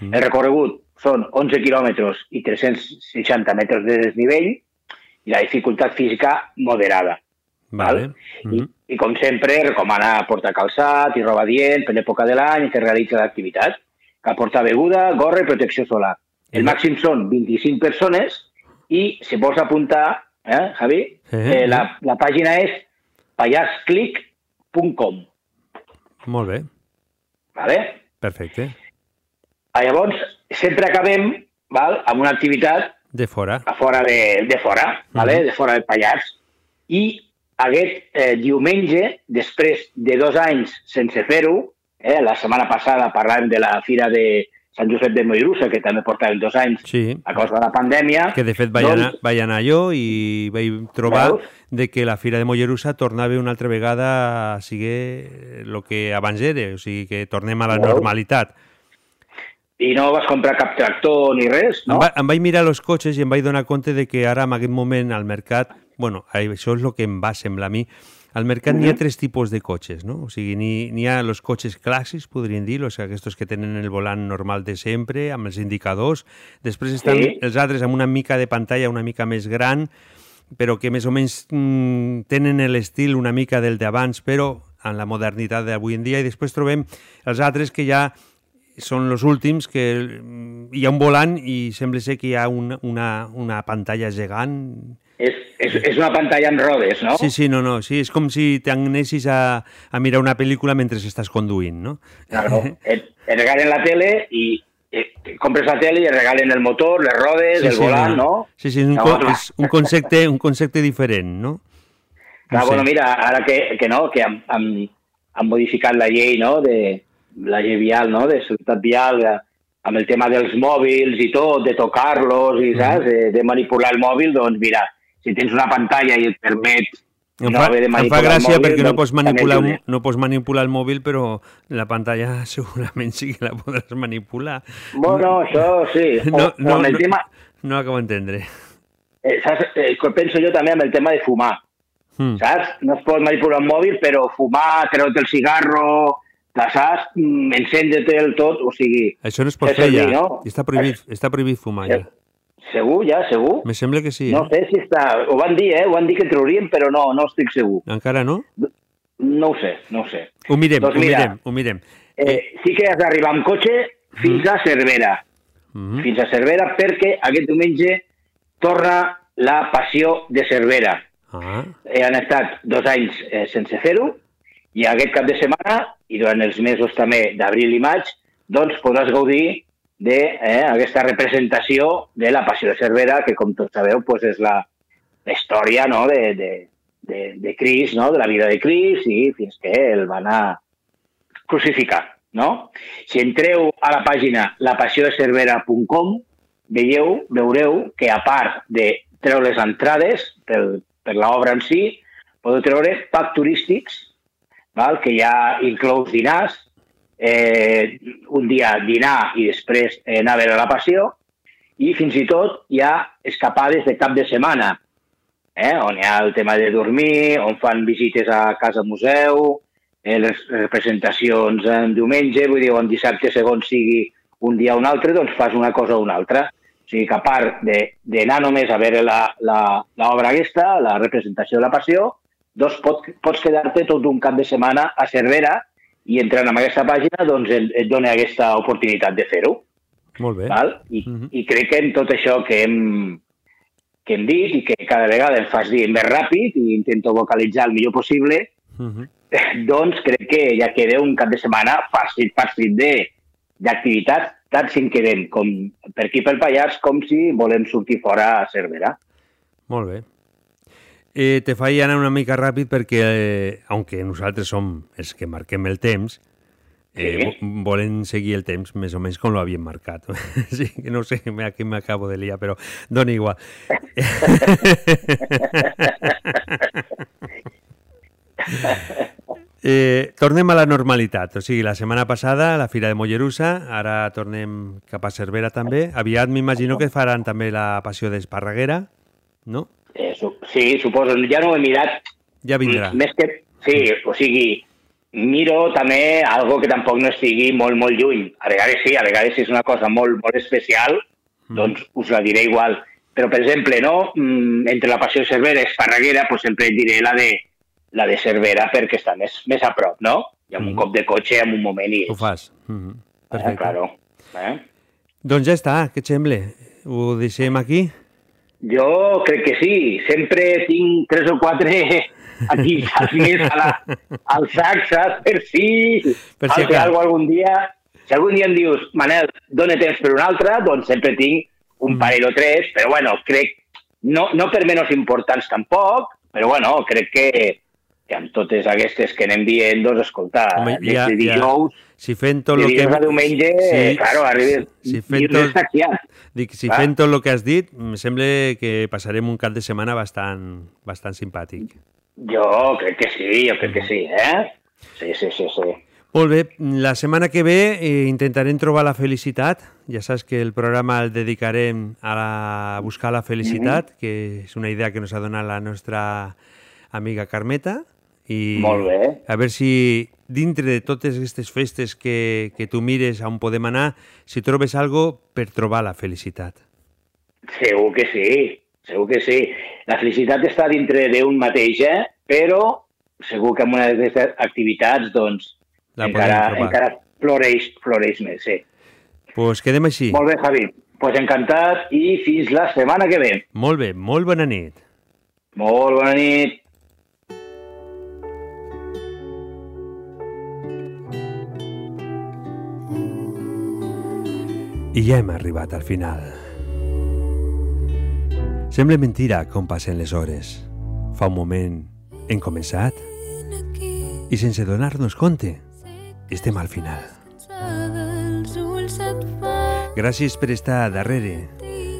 El recorregut són 11 quilòmetres i 360 metres de desnivell i la dificultat física moderada. Vale. I, I com sempre, recomana portar calçat i roba dient per l'època de l'any que realitza l'activitat. Cal portar beguda, gorra i protecció solar. El màxim són 25 persones i si vols apuntar, eh, Javi, eh, la, la pàgina és pallasclick.com. Molt bé, Vale? perfecte. Ah, llavors, sempre acabem val, amb una activitat De fora. a fora de, de fora, vale? Mhm. de fora del Pallars, i aquest eh, diumenge, després de dos anys sense fer-ho, eh, la setmana passada parlàvem de la fira de Sant Josep de Mollerussa, que també portàvem dos anys Sí. a causa de la pandèmia. Que de fet vaig, doncs, anar, vaig anar jo i vaig trobar Veus? de que la Fira de Mollerussa tornava una altra vegada a seguir el que abans era, o sigui que tornem a la Veus? normalitat. I no vas comprar cap tractor ni res, Em, no? va, em vaig mirar els cotxes i em vaig donar compte de que ara en aquest moment al mercat, bueno, això és el que em va semblar a mi, al mercat n'hi ha Mhm. tres tipus de cotxes, no? O sigui, n'hi n'hi ha els cotxes clàssics, podríem dir, o sigui, aquests que tenen el volant normal de sempre, amb els indicadors. Després estan Sí. els altres amb una mica de pantalla una mica més gran, però que més o menys mm, tenen l'estil una mica del d'abans, però en la modernitat d'avui en dia. I després trobem els altres que ja són els últims, que mm, hi ha un volant i sembla ser que hi ha una, una, una pantalla gegant. És, és, és una pantalla amb rodes, no? Sí, sí, no, no, sí, és com si t'anessis a, a mirar una pel·lícula mentre estàs conduint, no? Claro. Et, et regalen la tele i eh, compres la tele i et regalen el motor, les rodes, el volant, no? Sí, sí, és un, co és un, concepte, un concepte diferent, no? Clar, No sé. bueno, mira, ara que, que no, que han, han, han modificat la llei, no?, de la llei vial, no?, de seguretat vial, de, amb el tema dels mòbils i tot, de tocar-los i, saps?, de, de manipular el mòbil, doncs mira, si tens una pantalla i et permet Em no fa, de em fa gràcia mòbil, perquè no doncs pots, també manipular, no pots manipular el mòbil, però la pantalla segurament sí que la podràs manipular. Bueno, això sí. O, No, o no, amb el no, tema, no acabo d'entendre. eh, saps, eh, penso jo també amb el tema de fumar, Mm. saps? No es pot manipular un mòbil, però fumar, treure't el cigarro, saps, Mm, encendre-te el tot, o sigui... Això no es pot fer ja. no? Està prohibit, està prohibit fumar ja. Segur, ja, segur? Me sembla que sí. No Eh? sé si està... Ho van dir, eh? Ho van dir que traurien, però no, no estic segur. Encara no? No ho sé, no ho sé. Ho mirem, Doncs ho mira, mirem, ho mirem. Eh, sí que has d'arribar amb cotxe fins a Cervera. Mhm. Fins a Cervera perquè aquest diumenge torna la passió de Cervera. Ah, Eh, han estat dos anys eh, sense fer-ho i aquest cap de setmana i durant els mesos també d'abril i maig doncs podràs gaudir d'aquesta eh, representació de la Passió de Cervera, que com tots sabeu pues, és la, la història no? de, de, de, de Cris, no? de la vida de Cris, i fins que el van a crucificar. No? Si entreu a la pàgina lapassiodecervera.com veieu, veureu que a part de treure les entrades pel, per l'obra en si, podeu treure pack turístics, val? que ja inclous dinars, eh, un dia dinar i després eh, anar a veure la passió, i fins i tot hi ha escapades de cap de setmana. eh, on hi ha el tema de dormir, on fan visites a casa museu, eh, les representacions en diumenge, vull dir, on dissabte segons sigui un dia o un altre, doncs fas una cosa o una altra. O sigui que a part d'anar només a veure l'obra aquesta, la representació de la passió, doncs pot, pots quedar-te tot un cap de setmana a Cervera i entrant en aquesta pàgina doncs et, et dona aquesta oportunitat de fer-ho. Molt bé. Val? I, mm -hmm. I crec que en tot això que hem, que hem dit i que cada vegada em fas dir més ràpid i intento vocalitzar el millor possible, Uh -huh. doncs crec que ja queda un cap de setmana farcit, farcit de d'activitats, tant si en quedem com per aquí pel Pallars com si volem sortir fora a Cervera. Molt bé. Eh, te faig anar una mica ràpid perquè, eh, aunque nosaltres som els que marquem el temps, eh, Sí. vo- volen seguir el temps més o menys com lo havíem marcat. sí, que no sé, me- aquí m'acabo de liar, però dona igual. Eh, tornem a la normalitat, o sigui, la setmana passada la Fira de Mollerussa, ara tornem cap a Cervera també. Aviat m'imagino que faran també la Passió d'Esparreguera, no? Eh, sí, suposo, ja no ho he mirat. Ja vindrà. Més que... Sí, o sigui, miro també algo que tampoc no estigui molt, molt lluny. A vegades sí, a vegades si és una cosa molt, molt especial, doncs us la diré igual. Però, per exemple, no? Mm, entre la Passió de Cervera i Esparreguera, pues sempre diré la de, la de Cervera perquè està més, més a prop, no? I amb un cop de cotxe, en un moment i... Ho fas. Mhm. Eh, Perfecte. claro. Eh? Doncs ja està, què et sembla? Ho deixem aquí? Jo crec que sí. Sempre tinc tres o quatre aquí saps, més a la, al sac, saps? Per si, Per si acaso. alguna algun dia. Si algun dia em dius, Manel, dóna temps per un altre, doncs sempre tinc Mm. un parell o tres, però bueno, crec, no, no per menys importants tampoc, però bueno, crec que, que amb totes aquestes que anem dient, doncs, escolta, Home, des ja- de ja- dijous, Si fent tot de el que... a diumenge, claro, arribes si fent tot, dic, si Clar. fent tot el que has dit, em sembla que passarem un cap de setmana bastant, bastant simpàtic. Jo crec que sí, jo crec que sí, eh? Sí, sí, sí, sí. Molt bé, la setmana que ve eh, intentarem trobar la felicitat. Ja saps que el programa el dedicarem a, la, a buscar la felicitat, que és una idea que ens ha donat la nostra amiga Carmeta. I Molt bé. A veure si dintre de totes aquestes festes que, que tu mires on podem anar, si trobes algo per trobar la felicitat. Segur que sí, segur que sí. La felicitat està dintre d'un mateix, eh? però segur que amb una d'aquestes activitats doncs, La encara, encara floreix, floreix més, sí. pues quedem així. Molt bé, Javi. pues encantat i fins la setmana que ve. Molt bé, molt bona nit. Molt bona nit. I ja hem arribat al final. Sembla mentira com passen les hores. Fa un moment hem començat i sense donar-nos compte estem al final. Gràcies per estar darrere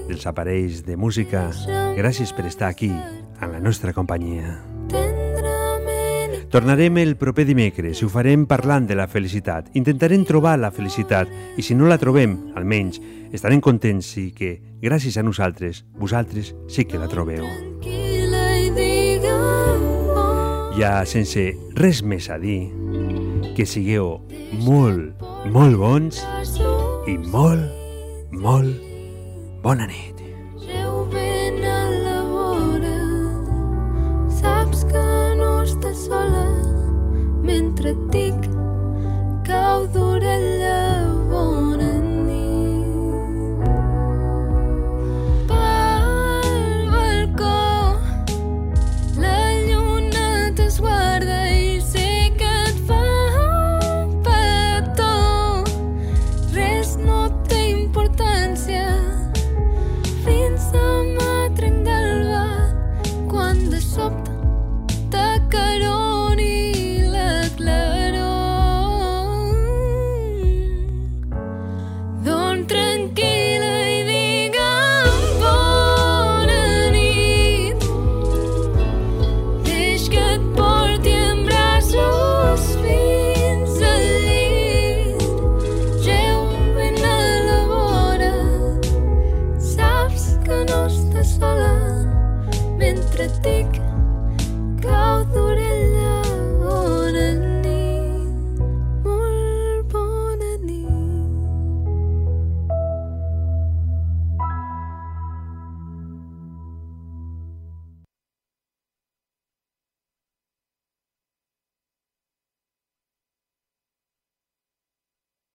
dels aparells de música. Gràcies per estar aquí, en la nostra companyia. Tornarem el proper dimecres i ho farem parlant de la felicitat. Intentarem trobar la felicitat i si no la trobem, almenys, estarem contents i que, gràcies a nosaltres, vosaltres sí que la trobeu. Ja sense res més a dir, que sigueu molt, molt bons i molt, molt bona nit. mentre et dic cau d'orella bona.